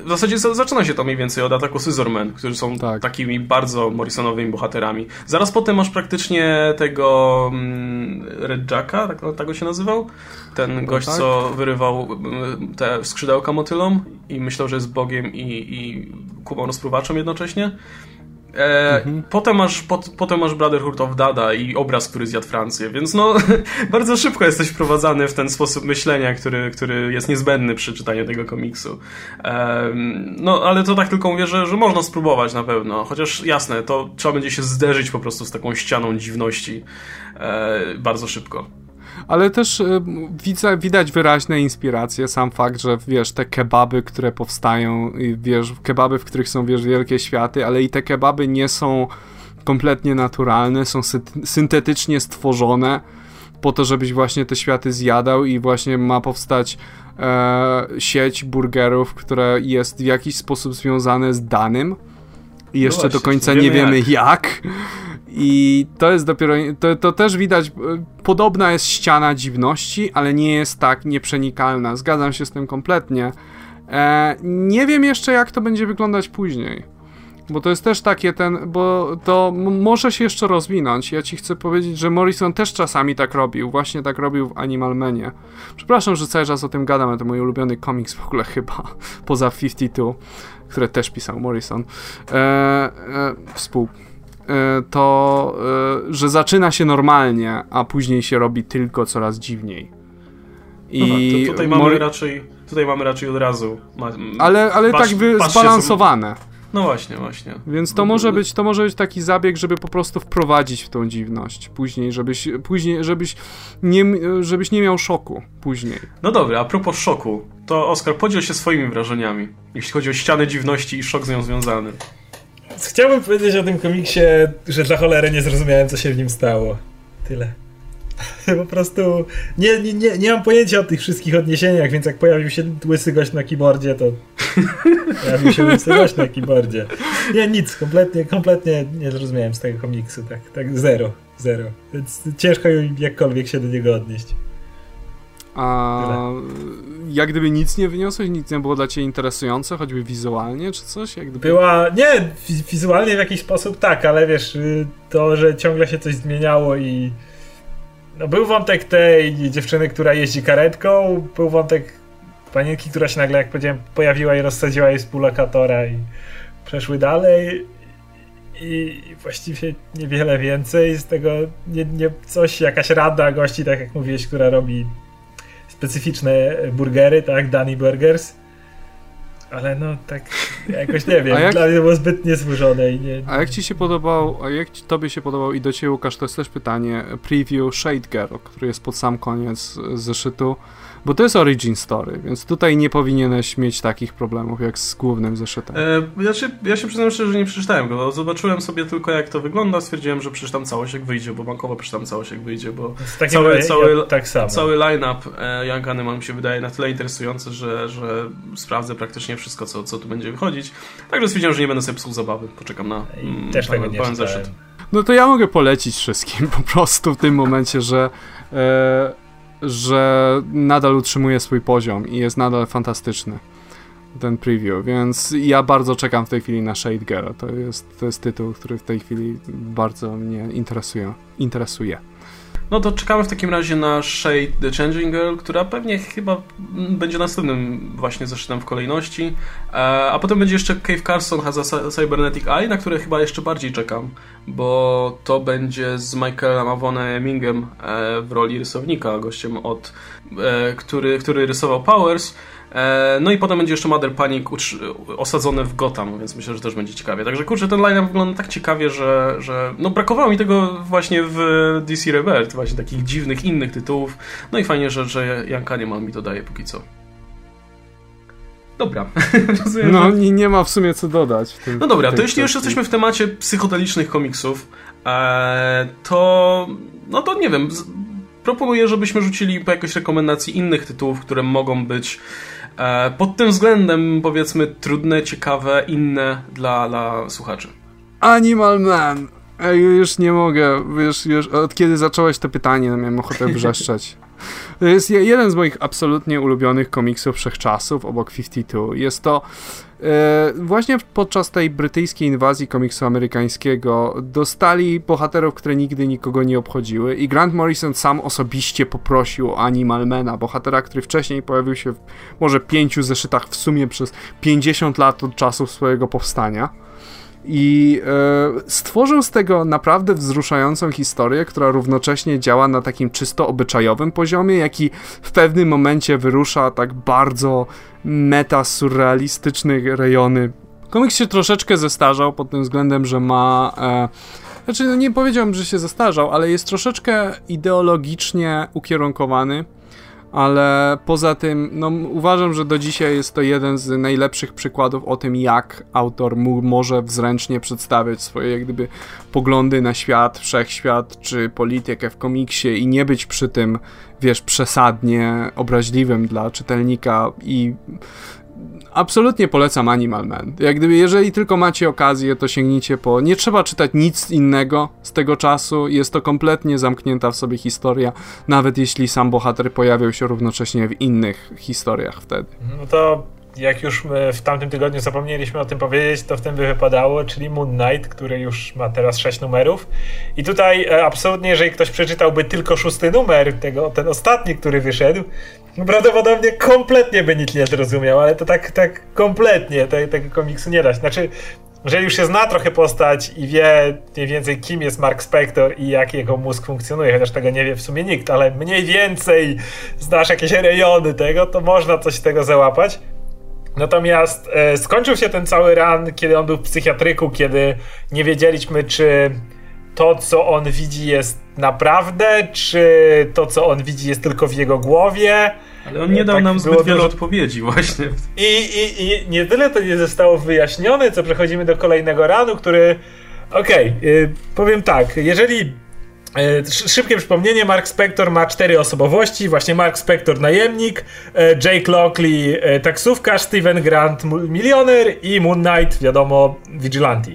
W zasadzie zaczyna się to mniej więcej od ataku Scissormen, którzy są tak. takimi bardzo Morrisonowymi bohaterami. Zaraz potem masz praktycznie tego mm, Red Jacka, tak, tak się nazywał? Ten no gość, tak. co wyrywał mm, te skrzydełka motylom i myślał, że jest Bogiem i, i Kubą rozpruwaczem jednocześnie. E, mhm. potem, masz, pot, potem masz Brotherhood of Dada i obraz, który zjadł Francję, więc no bardzo szybko jesteś wprowadzany w ten sposób myślenia, który, który jest niezbędny przy czytaniu tego komiksu. E, no ale to tak tylko mówię, że, że można spróbować na pewno, chociaż jasne, to trzeba będzie się zderzyć po prostu z taką ścianą dziwności e, bardzo szybko ale też y, widać wyraźne inspiracje, sam fakt, że wiesz, te kebaby, które powstają, wiesz, kebaby, w których są, wiesz, wielkie światy, ale i te kebaby nie są kompletnie naturalne, są sy syntetycznie stworzone po to, żebyś właśnie te światy zjadał i właśnie ma powstać e, sieć burgerów, która jest w jakiś sposób związane z danym i jeszcze no właśnie, do końca nie wiemy jak. jak. I to jest dopiero, to, to też widać, e, podobna jest ściana dziwności, ale nie jest tak nieprzenikalna. Zgadzam się z tym kompletnie. E, nie wiem jeszcze, jak to będzie wyglądać później. Bo to jest też takie ten, bo to może się jeszcze rozwinąć. Ja ci chcę powiedzieć, że Morrison też czasami tak robił. Właśnie tak robił w Animal Manie. Przepraszam, że cały czas o tym gadam, ale to mój ulubiony komiks w ogóle chyba. Poza 52, które też pisał Morrison. E, e, współ to, e, że zaczyna się normalnie, a później się robi tylko coraz dziwniej. I no tak, tutaj mamy raczej tutaj mamy raczej od razu. Ma, ale ale tak wy, zbalansowane. No właśnie, właśnie. Więc to może być to może być taki zabieg, żeby po prostu wprowadzić w tą dziwność później, żebyś później żebyś nie żebyś nie miał szoku później. No dobra, a propos szoku, to Oskar podziel się swoimi wrażeniami, jeśli chodzi o ścianę dziwności i szok z nią związany. Chciałbym powiedzieć o tym komiksie, że dla cholery nie zrozumiałem, co się w nim stało. Tyle. po prostu nie, nie, nie, nie mam pojęcia o tych wszystkich odniesieniach, więc jak pojawił się łysy gość na keyboardzie, to pojawił się łysy gość na keyboardzie. Nie, nic, kompletnie, kompletnie nie zrozumiałem z tego komiksu, tak, tak zero, zero. Więc ciężko jakkolwiek się do niego odnieść. A Tyle. jak gdyby nic nie wyniosłeś, nic nie było dla ciebie interesujące, choćby wizualnie czy coś? Jak gdyby... Była, nie, wizualnie w jakiś sposób tak, ale wiesz, y, to, że ciągle się coś zmieniało i no był wątek tej dziewczyny, która jeździ karetką, był wątek panienki, która się nagle, jak powiedziałem, pojawiła i rozsadziła jej z lokatora i przeszły dalej i właściwie niewiele więcej z tego, nie, nie, coś, jakaś rada gości, tak jak mówiłeś, która robi specyficzne burgery, tak, Danny Burgers. Ale no tak jakoś nie wiem, jak... dla mnie było zbyt niezłożone i nie, A jak ci się podobał, a jak tobie się podobał i do ciebie Łukasz, to jest też pytanie, preview Shade Girl, który jest pod sam koniec zeszytu, bo to jest origin story, więc tutaj nie powinieneś mieć takich problemów jak z głównym zeszytem. E, ja, się, ja się przyznam szczerze, że nie przeczytałem go. Zobaczyłem sobie tylko jak to wygląda, stwierdziłem, że przeczytam całość jak wyjdzie, bo bankowo przeczytam całość jak wyjdzie, bo cały, ja, cały, ja tak cały line-up e, Young Animal mi się wydaje na tyle interesujący, że, że sprawdzę praktycznie wszystko, co, co tu będzie wychodzić. Także stwierdziłem, że nie będę sobie psuł zabawy. Poczekam na mm, też pełen, zeszyt. No to ja mogę polecić wszystkim po prostu w tym momencie, że e, że nadal utrzymuje swój poziom i jest nadal fantastyczny ten preview, więc ja bardzo czekam w tej chwili na Shade Girl. To jest, to jest tytuł, który w tej chwili bardzo mnie interesuje. interesuje. No to czekamy w takim razie na Shade the Changing Girl, która pewnie chyba będzie następnym właśnie zeszytem w kolejności. E, a potem będzie jeszcze Cave Carson has a Cybernetic Eye, na które chyba jeszcze bardziej czekam, bo to będzie z Michaelem Avonem Emingem e, w roli rysownika, gościem od, e, który, który rysował Powers. E, no i potem będzie jeszcze Mother Panic osadzone w Gotham, więc myślę, że też będzie ciekawie. Także kurczę, ten line wygląda tak ciekawie, że, że no brakowało mi tego właśnie w DC Rebirth, właśnie takich dziwnych innych tytułów. No i fajnie, że, że Janka nie ma mi to daje póki co. Dobra. no nie, nie ma w sumie co dodać. Tym, no dobra, to jeśli już jesteśmy w temacie psychodelicznych komiksów, e, to no to nie wiem, proponuję, żebyśmy rzucili po jakiejś rekomendacji innych tytułów, które mogą być pod tym względem, powiedzmy, trudne, ciekawe, inne dla, dla słuchaczy. Animal Man! Ej, już nie mogę, wiesz, już od kiedy zacząłeś to pytanie, no miałem ochotę wrzeszczeć. To jest jeden z moich absolutnie ulubionych komiksów wszechczasów, obok 52. Jest to e, właśnie podczas tej brytyjskiej inwazji komiksu amerykańskiego dostali bohaterów, które nigdy nikogo nie obchodziły i Grant Morrison sam osobiście poprosił o Animalmana, bohatera, który wcześniej pojawił się w może pięciu zeszytach w sumie przez 50 lat od czasu swojego powstania i e, stworzył z tego naprawdę wzruszającą historię, która równocześnie działa na takim czysto obyczajowym poziomie, jak i w pewnym momencie wyrusza tak bardzo meta-surrealistyczne rejony. Komiks się troszeczkę zestarzał pod tym względem, że ma... E, znaczy, no nie powiedziałbym, że się zestarzał, ale jest troszeczkę ideologicznie ukierunkowany ale poza tym, no, uważam, że do dzisiaj jest to jeden z najlepszych przykładów o tym, jak autor może wzręcznie przedstawiać swoje, jak gdyby, poglądy na świat, wszechświat, czy politykę w komiksie i nie być przy tym, wiesz, przesadnie obraźliwym dla czytelnika i absolutnie polecam Animal Man. Jak gdyby, jeżeli tylko macie okazję, to sięgnijcie po. Nie trzeba czytać nic innego z tego czasu. Jest to kompletnie zamknięta w sobie historia, nawet jeśli sam bohater pojawiał się równocześnie w innych historiach wtedy. No to jak już w tamtym tygodniu zapomnieliśmy o tym powiedzieć, to w tym by wypadało, czyli Moon Knight, który już ma teraz 6 numerów. I tutaj e, absolutnie, jeżeli ktoś przeczytałby tylko szósty numer, tego, ten ostatni, który wyszedł, prawdopodobnie kompletnie by nic nie zrozumiał, ale to tak, tak kompletnie te, tego komiksu nie da. Znaczy, jeżeli już się zna trochę postać i wie mniej więcej kim jest Mark Spector i jak jego mózg funkcjonuje, chociaż tego nie wie w sumie nikt, ale mniej więcej znasz jakieś rejony tego, to można coś tego załapać. Natomiast e, skończył się ten cały ran, kiedy on był w psychiatryku, kiedy nie wiedzieliśmy, czy to, co on widzi, jest naprawdę, czy to, co on widzi, jest tylko w jego głowie. Ale on nie dał tak nam zbyt wiele odpowiedzi właśnie. I, i, I nie tyle to nie zostało wyjaśnione, co przechodzimy do kolejnego ranu, który... Okej, okay, powiem tak, jeżeli E, szybkie przypomnienie, Mark Spector ma cztery osobowości, właśnie Mark Spector najemnik, e, Jake Lockley e, taksówkarz, Steven Grant milioner i Moon Knight, wiadomo, vigilante.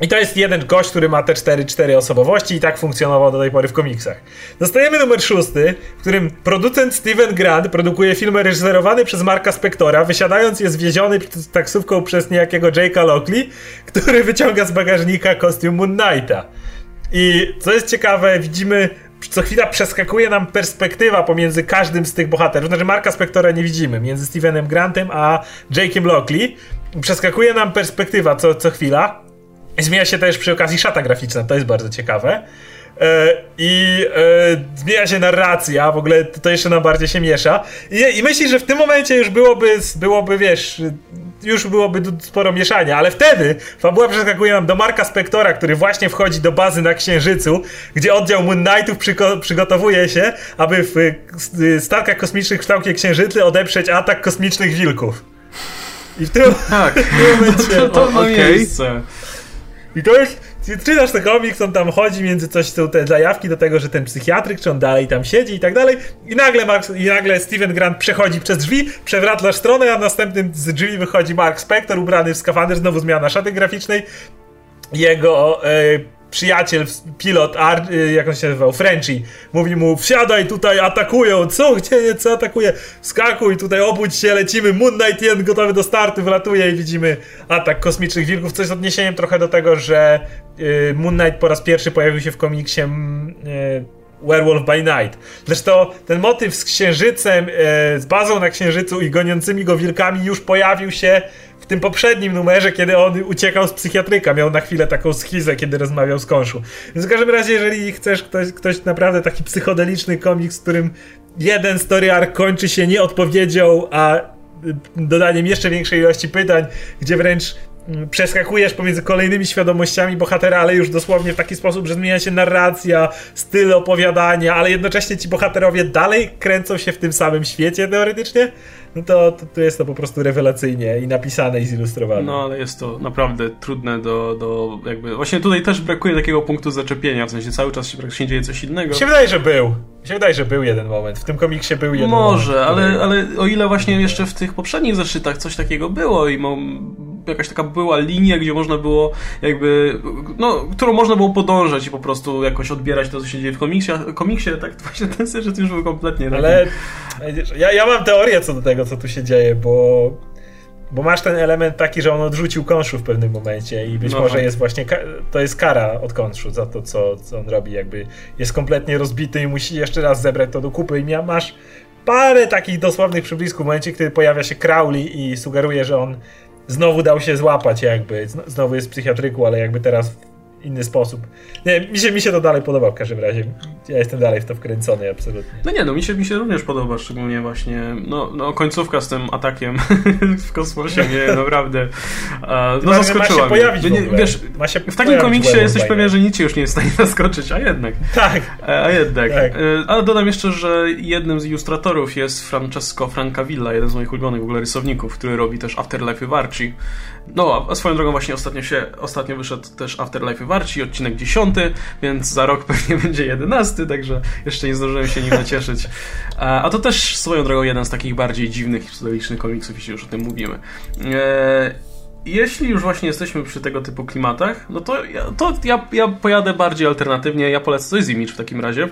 I to jest jeden gość, który ma te cztery, cztery osobowości i tak funkcjonował do tej pory w komiksach. Dostajemy numer szósty, w którym producent Steven Grant produkuje film reżyserowany przez Marka Spectora, wysiadając jest wieziony taksówką przez niejakiego Jake'a Lockley, który wyciąga z bagażnika kostium Moon Knighta. I co jest ciekawe, widzimy, co chwila przeskakuje nam perspektywa pomiędzy każdym z tych bohaterów. Znaczy, Marka Spektora nie widzimy między Stevenem Grantem a Jake'em Lockley. Przeskakuje nam perspektywa co, co chwila. Zmienia się też przy okazji szata graficzna, to jest bardzo ciekawe. E, I e, zmienia się narracja, w ogóle to jeszcze nam bardziej się miesza. I, i myślisz, że w tym momencie już byłoby, byłoby wiesz, już byłoby sporo mieszania, ale wtedy fabuła przeskakuje nam do Marka Spektora, który właśnie wchodzi do bazy na Księżycu, gdzie oddział Moon Knightów przygotowuje się, aby w statkach kosmicznych w kształcie Księżycy odeprzeć atak kosmicznych wilków. I w tym, tak. w tym momencie... To, to, to ma okay. miejsce. I to jest czytasz ten komiks, on tam chodzi między coś, są te zajawki do tego, że ten psychiatryk, czy on dalej tam siedzi i tak dalej. I nagle, Mark, i nagle Steven Grant przechodzi przez drzwi, przewraca stronę, a następnym z drzwi wychodzi Mark Spector ubrany w skafander, znowu zmiana szaty graficznej. Jego e, przyjaciel, pilot, Ar, y, jak on się nazywał, Frenchy, mówi mu, wsiadaj tutaj, atakują, co, gdzie, co atakuje, skakuj tutaj, obudź się, lecimy, Moon Knight 1 gotowy do startu, wylatuje i widzimy atak kosmicznych wilków, coś z odniesieniem trochę do tego, że y, Moon Knight po raz pierwszy pojawił się w komiksie y, Werewolf by Night. Zresztą ten motyw z księżycem, z bazą na księżycu i goniącymi go wilkami już pojawił się w tym poprzednim numerze, kiedy on uciekał z psychiatryka, miał na chwilę taką schizę, kiedy rozmawiał z Konszu. Więc w każdym razie, jeżeli chcesz ktoś, ktoś naprawdę taki psychodeliczny komiks, w którym jeden story arc kończy się nie odpowiedzią, a y, dodaniem jeszcze większej ilości pytań, gdzie wręcz przeskakujesz pomiędzy kolejnymi świadomościami bohatera, ale już dosłownie w taki sposób, że zmienia się narracja, styl opowiadania, ale jednocześnie ci bohaterowie dalej kręcą się w tym samym świecie teoretycznie, no to, to, to, jest to po prostu rewelacyjnie i napisane i zilustrowane. No, ale jest to naprawdę trudne do, do jakby... Właśnie tutaj też brakuje takiego punktu zaczepienia, w sensie cały czas się, się dzieje coś innego. Mi się wydaje, że był. Mi się wydaje, że był jeden moment. W tym komiksie był jeden Może, moment. Może, ale, ale o ile właśnie jeszcze w tych poprzednich zeszytach coś takiego było i jakaś taka była linia, gdzie można było jakby, no, którą można było podążać i po prostu jakoś odbierać to, co się dzieje w komiksie, komiksie tak właśnie ten zeszyt już był kompletnie Ale ja, ja mam teorię co do tego, co tu się dzieje, bo bo masz ten element taki, że on odrzucił konszu w pewnym momencie i być no. może jest właśnie, to jest kara od konszu za to, co, co on robi, jakby jest kompletnie rozbity i musi jeszcze raz zebrać to do kupy i masz parę takich dosłownych przyblisków w momencie, kiedy pojawia się Crowley i sugeruje, że on znowu dał się złapać jakby, znowu jest w psychiatryku, ale jakby teraz inny sposób. Nie, mi się, mi się to dalej podoba w każdym razie. Ja jestem dalej w to wkręcony, absolutnie. No nie, no mi się, mi się również podoba, szczególnie właśnie, no, no końcówka z tym atakiem w kosmosie mnie naprawdę no, zaskoczyła ma się pojawić mnie. Nie, wiesz, ma się w takim komiksie jesteś pewien, że nic już nie jest w stanie zaskoczyć, a jednak. Tak. E, a jednak. Tak. E, ale dodam jeszcze, że jednym z ilustratorów jest Francesco Francavilla, jeden z moich ulubionych w ogóle rysowników, który robi też Afterlife Archie. No, a swoją drogą właśnie ostatnio się, ostatnio wyszedł też Afterlife Warci, odcinek 10, więc za rok pewnie będzie 11, także jeszcze nie zdążyłem się nim nacieszyć. A to też swoją drogą jeden z takich bardziej dziwnych i psychodelicznych komiksów, jeśli już o tym mówimy. E, jeśli już właśnie jesteśmy przy tego typu klimatach, no to ja, to ja, ja pojadę bardziej alternatywnie, ja polecę coś z Image w takim razie.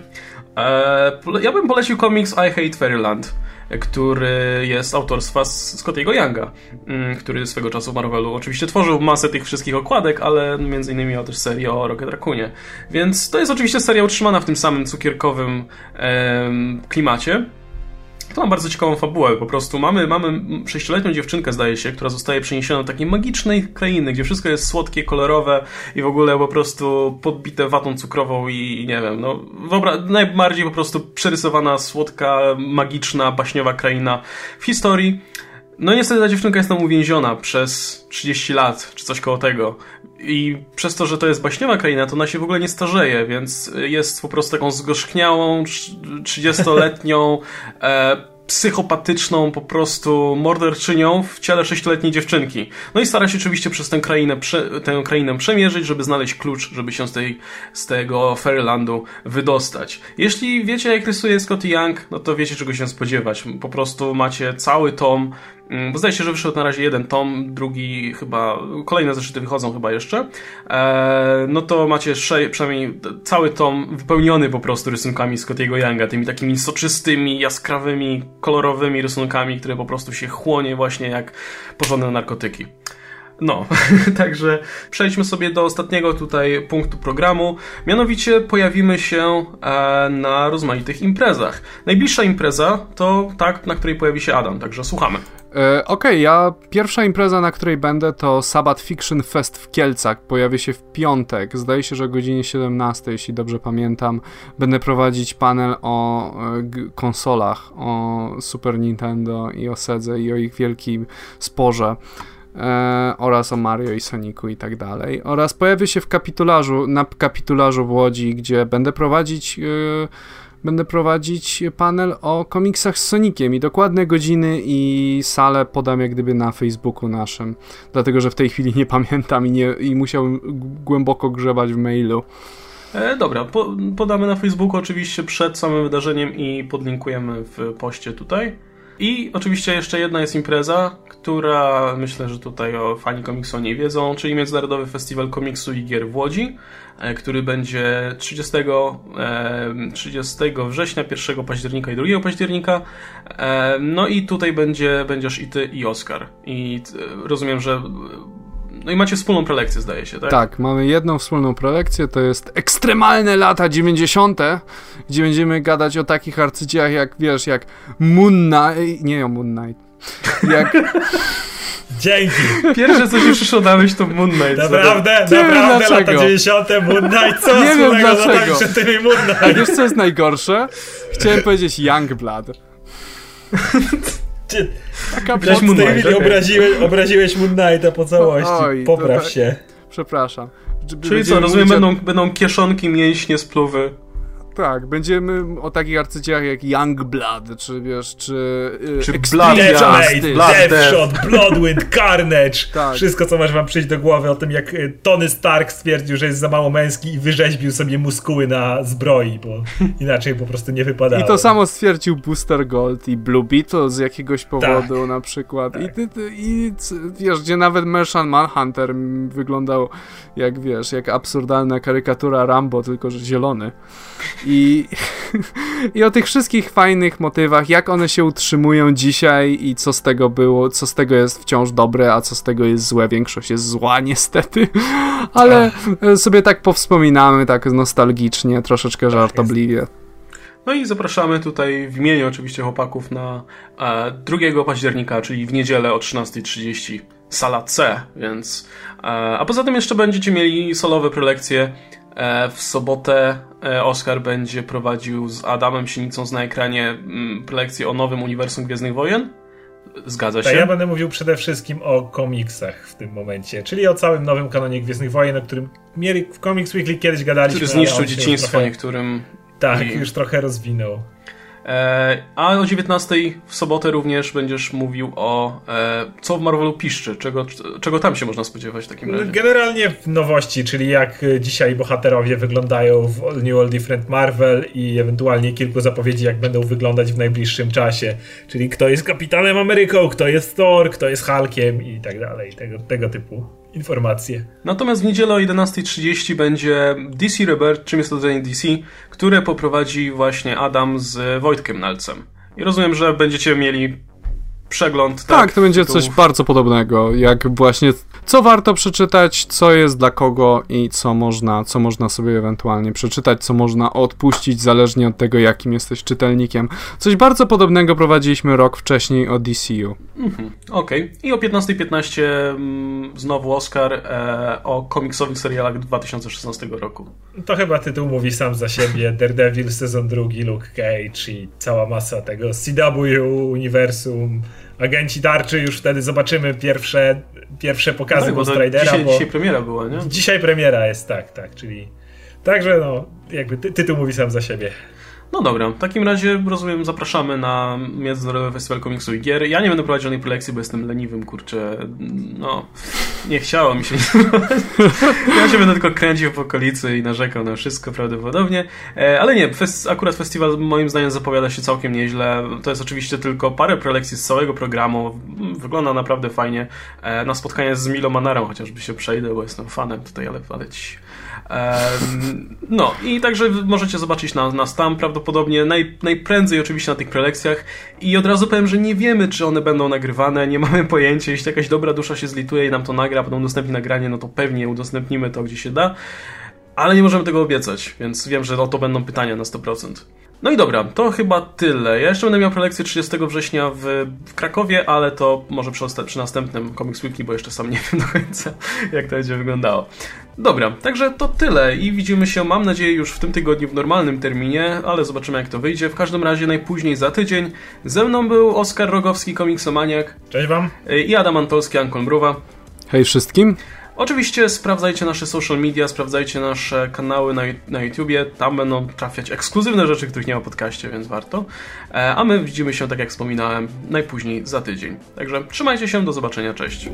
E, ja bym polecił komiks I Hate Fairyland. Który jest autorstwa Scottiego Younga, mm, który swego czasu w Marvelu oczywiście tworzył masę tych wszystkich okładek, ale między innymi miał też serię o Rocket Racoonie. Więc to jest oczywiście seria utrzymana w tym samym cukierkowym klimacie. To ma bardzo ciekawą fabułę. Po prostu mamy, mamy sześcioletnią dziewczynkę, zdaje się, która zostaje przeniesiona do takiej magicznej krainy, gdzie wszystko jest słodkie, kolorowe i w ogóle po prostu podbite watą cukrową i, nie wiem, no wyobraź, najbardziej po prostu przerysowana, słodka, magiczna, baśniowa kraina w historii. No niestety ta dziewczynka jest tam uwięziona przez 30 lat, czy coś koło tego. I przez to, że to jest baśniowa kraina, to ona się w ogóle nie starzeje, więc jest po prostu taką zgorzchniałą, 30-letnią, e, psychopatyczną po prostu morderczynią w ciele sześcioletniej dziewczynki. No i stara się oczywiście przez tę krainę, prze, tę krainę przemierzyć, żeby znaleźć klucz, żeby się z, tej, z tego Fairylandu wydostać. Jeśli wiecie, jak rysuje Scotty Young, no to wiecie, czego się spodziewać. Po prostu macie cały tom bo zdaje się, że wyszedł na razie jeden tom, drugi chyba, kolejne zeszyty wychodzą chyba jeszcze, e, no to macie przynajmniej cały tom wypełniony po prostu rysunkami Scottiego Younga, tymi takimi soczystymi, jaskrawymi, kolorowymi rysunkami, które po prostu się chłonie właśnie jak porządne narkotyki. No, także przejdźmy sobie do ostatniego tutaj punktu programu. Mianowicie pojawimy się e, na rozmaitych imprezach. Najbliższa impreza to tak, na której pojawi się Adam, także słuchamy. E, Okej, okay, ja pierwsza impreza, na której będę, to Sabbath Fiction Fest w Kielcach. Pojawi się w piątek. Zdaje się, że o godzinie 17, jeśli dobrze pamiętam. Będę prowadzić panel o e, konsolach, o Super Nintendo i o Sedze i o ich wielkim sporze. E, oraz o Mario i Sonicu i tak dalej. Oraz pojawię się w kapitularzu, na kapitularzu w Łodzi, gdzie będę prowadzić e, będę prowadzić panel o komiksach z Soniciem i dokładne godziny i salę podam jak gdyby na Facebooku naszym, dlatego że w tej chwili nie pamiętam i, nie, i musiałem głęboko grzebać w mailu. E, dobra, po, podamy na Facebooku oczywiście przed samym wydarzeniem i podlinkujemy w poście tutaj. I oczywiście jeszcze jedna jest impreza, która myślę, że tutaj o fani komiksu nie wiedzą, czyli Międzynarodowy Festiwal Komiksu i Gier w Łodzi, e, który będzie 30, 30 e, września, 1 października i 2 października. E, no i tutaj będzie, będziesz i ty i Oskar. I rozumiem, że no i macie wspólną prelekcję, zdaje się, tak? Tak, mamy jedną wspólną prelekcję, to jest ekstremalne lata 90., gdzie będziemy gadać o takich arcydziełach jak, wiesz, jak Moon Knight, nie o Moon Knight, jak... Dzięki. Pierwsze, co się przyszło na myśl, to Moon Knight. Naprawdę? Ty, naprawdę dlaczego? lata 90. Moon Knight? Co Nie wiem dlaczego. Moon Knight? A wiesz, co jest najgorsze? Chciałem powiedzieć Youngblood. Ty, Taka Moon Knight, okay. obraziłeś, obraziłeś Moon Knighta po całości. Oj, Popraw tak. się. Przepraszam. Czyli co, rozumiem, będą, będą kieszonki, mięśnie, spluwy. Tak, będziemy o takich arcydziełach jak Youngblood, czy wiesz, czy... Yy, czy Blood, Death, Blood, Deathshot, Bloodwind, Carnage, tak. wszystko co masz wam przyjść do głowy o tym jak y, Tony Stark stwierdził, że jest za mało męski i wyrzeźbił sobie muskuły na zbroi, bo inaczej po prostu nie wypadało. I to samo stwierdził Booster Gold i Blue Beetle z jakiegoś powodu tak. na przykład. Tak. I, ty, ty, I wiesz, gdzie nawet Martian Manhunter wyglądał jak wiesz, jak absurdalna karykatura Rambo, tylko że zielony. I, I o tych wszystkich fajnych motywach, jak one się utrzymują dzisiaj i co z tego było, co z tego jest wciąż dobre, a co z tego jest złe. Większość jest zła niestety, ale sobie tak powspominamy, tak nostalgicznie, troszeczkę tak żartobliwie. No i zapraszamy tutaj w imieniu oczywiście chłopaków na e, 2 października, czyli w niedzielę o 13.30 sala C, więc... E, a poza tym jeszcze będziecie mieli solowe prelekcje E, w sobotę e, Oskar będzie prowadził z Adamem Sienicą na ekranie mm, lekcję o nowym uniwersum Gwiezdnych Wojen. Zgadza się? ja będę mówił przede wszystkim o komiksach w tym momencie, czyli o całym nowym kanonie Gwiezdnych Wojen, o którym mieli w Comics Weekly kiedyś gadaliśmy. Który zniszczył dzieciństwo trochę, niektórym. Tak, i... już trochę rozwinął. E, a o 19 w sobotę również będziesz mówił o e, co w Marvelu piszczy, czego, czego tam się można spodziewać w takim razie. Generalnie w nowości, czyli jak dzisiaj bohaterowie wyglądają w New All Different Marvel i ewentualnie kilku zapowiedzi, jak będą wyglądać w najbliższym czasie. Czyli kto jest Kapitanem Ameryką, kto jest Thor, kto jest Hulkiem i tak dalej, tego, tego typu informacje. Natomiast w niedzielę o 11.30 będzie DC Rebirth, czym jest to DC, które poprowadzi właśnie Adam z Wojtkiem Nalcem. I rozumiem, że będziecie mieli przegląd. Tak, tak to będzie tytułów. coś bardzo podobnego, jak właśnie co warto przeczytać, co jest dla kogo i co można, co można sobie ewentualnie przeczytać, co można odpuścić, zależnie od tego, jakim jesteś czytelnikiem. Coś bardzo podobnego prowadziliśmy rok wcześniej o DCU. Mhm, Okej. Okay. I o 15.15 .15, mm, znowu Oscar e, o komiksowych serialach 2016 roku. To chyba tytuł mówi sam za siebie. Daredevil sezon drugi, Luke Cage i cała masa tego CW uniwersum agenci tarczy, już wtedy zobaczymy pierwsze, pierwsze pokazy tak, Ghost Ridera. Dzisiaj, bo dzisiaj premiera była, nie? Dzisiaj premiera jest, tak, tak, czyli także no, jakby ty, tytuł mówi sam za siebie. No dobra, w takim razie rozumiem, zapraszamy na Międzynarodowy Festiwal Komiksu i Gier. Ja nie będę prowadzić żadnej prelekcji, bo jestem leniwym, kurczę. No, nie chciało mi się. ja się będę tylko kręcił po okolicy i narzekał na wszystko prawdopodobnie. E, ale nie, fest, akurat festiwal moim zdaniem zapowiada się całkiem nieźle. To jest oczywiście tylko parę prelekcji z całego programu. Wygląda naprawdę fajnie. E, na spotkanie z Milo Manarą chociażby się przejdę, bo jestem fanem tutaj, ale, ale ci no i także możecie zobaczyć nas, nas tam prawdopodobnie naj, najprędzej oczywiście na tych prelekcjach i od razu powiem, że nie wiemy, czy one będą nagrywane, nie mamy pojęcia, jeśli jakaś dobra dusza się zlituje i nam to nagra, potem udostępni nagranie, no to pewnie udostępnimy to gdzie się da, ale nie możemy tego obiecać, więc wiem, że o to będą pytania na 100%. No i dobra, to chyba tyle. Ja jeszcze będę miał prelekcję 30 września w, w Krakowie, ale to może przy, przy, następnym Comics Weekly, bo jeszcze sam nie wiem do końca, jak to będzie wyglądało. Dobra, także to tyle i widzimy się, mam nadzieję, już w tym tygodniu w normalnym terminie, ale zobaczymy jak to wyjdzie. W każdym razie najpóźniej za tydzień. Ze mną był Oskar Rogowski, komiksomaniak. Cześć Wam. I Adam Antolski, Ankon Mruwa. Hej wszystkim. Oczywiście sprawdzajcie nasze social media, sprawdzajcie nasze kanały na, na YouTubie, tam będą trafiać ekskluzywne rzeczy, których nie ma w podcaście, więc warto. E, a my widzimy się, tak jak wspominałem, najpóźniej za tydzień. Także trzymajcie się, do zobaczenia, cześć.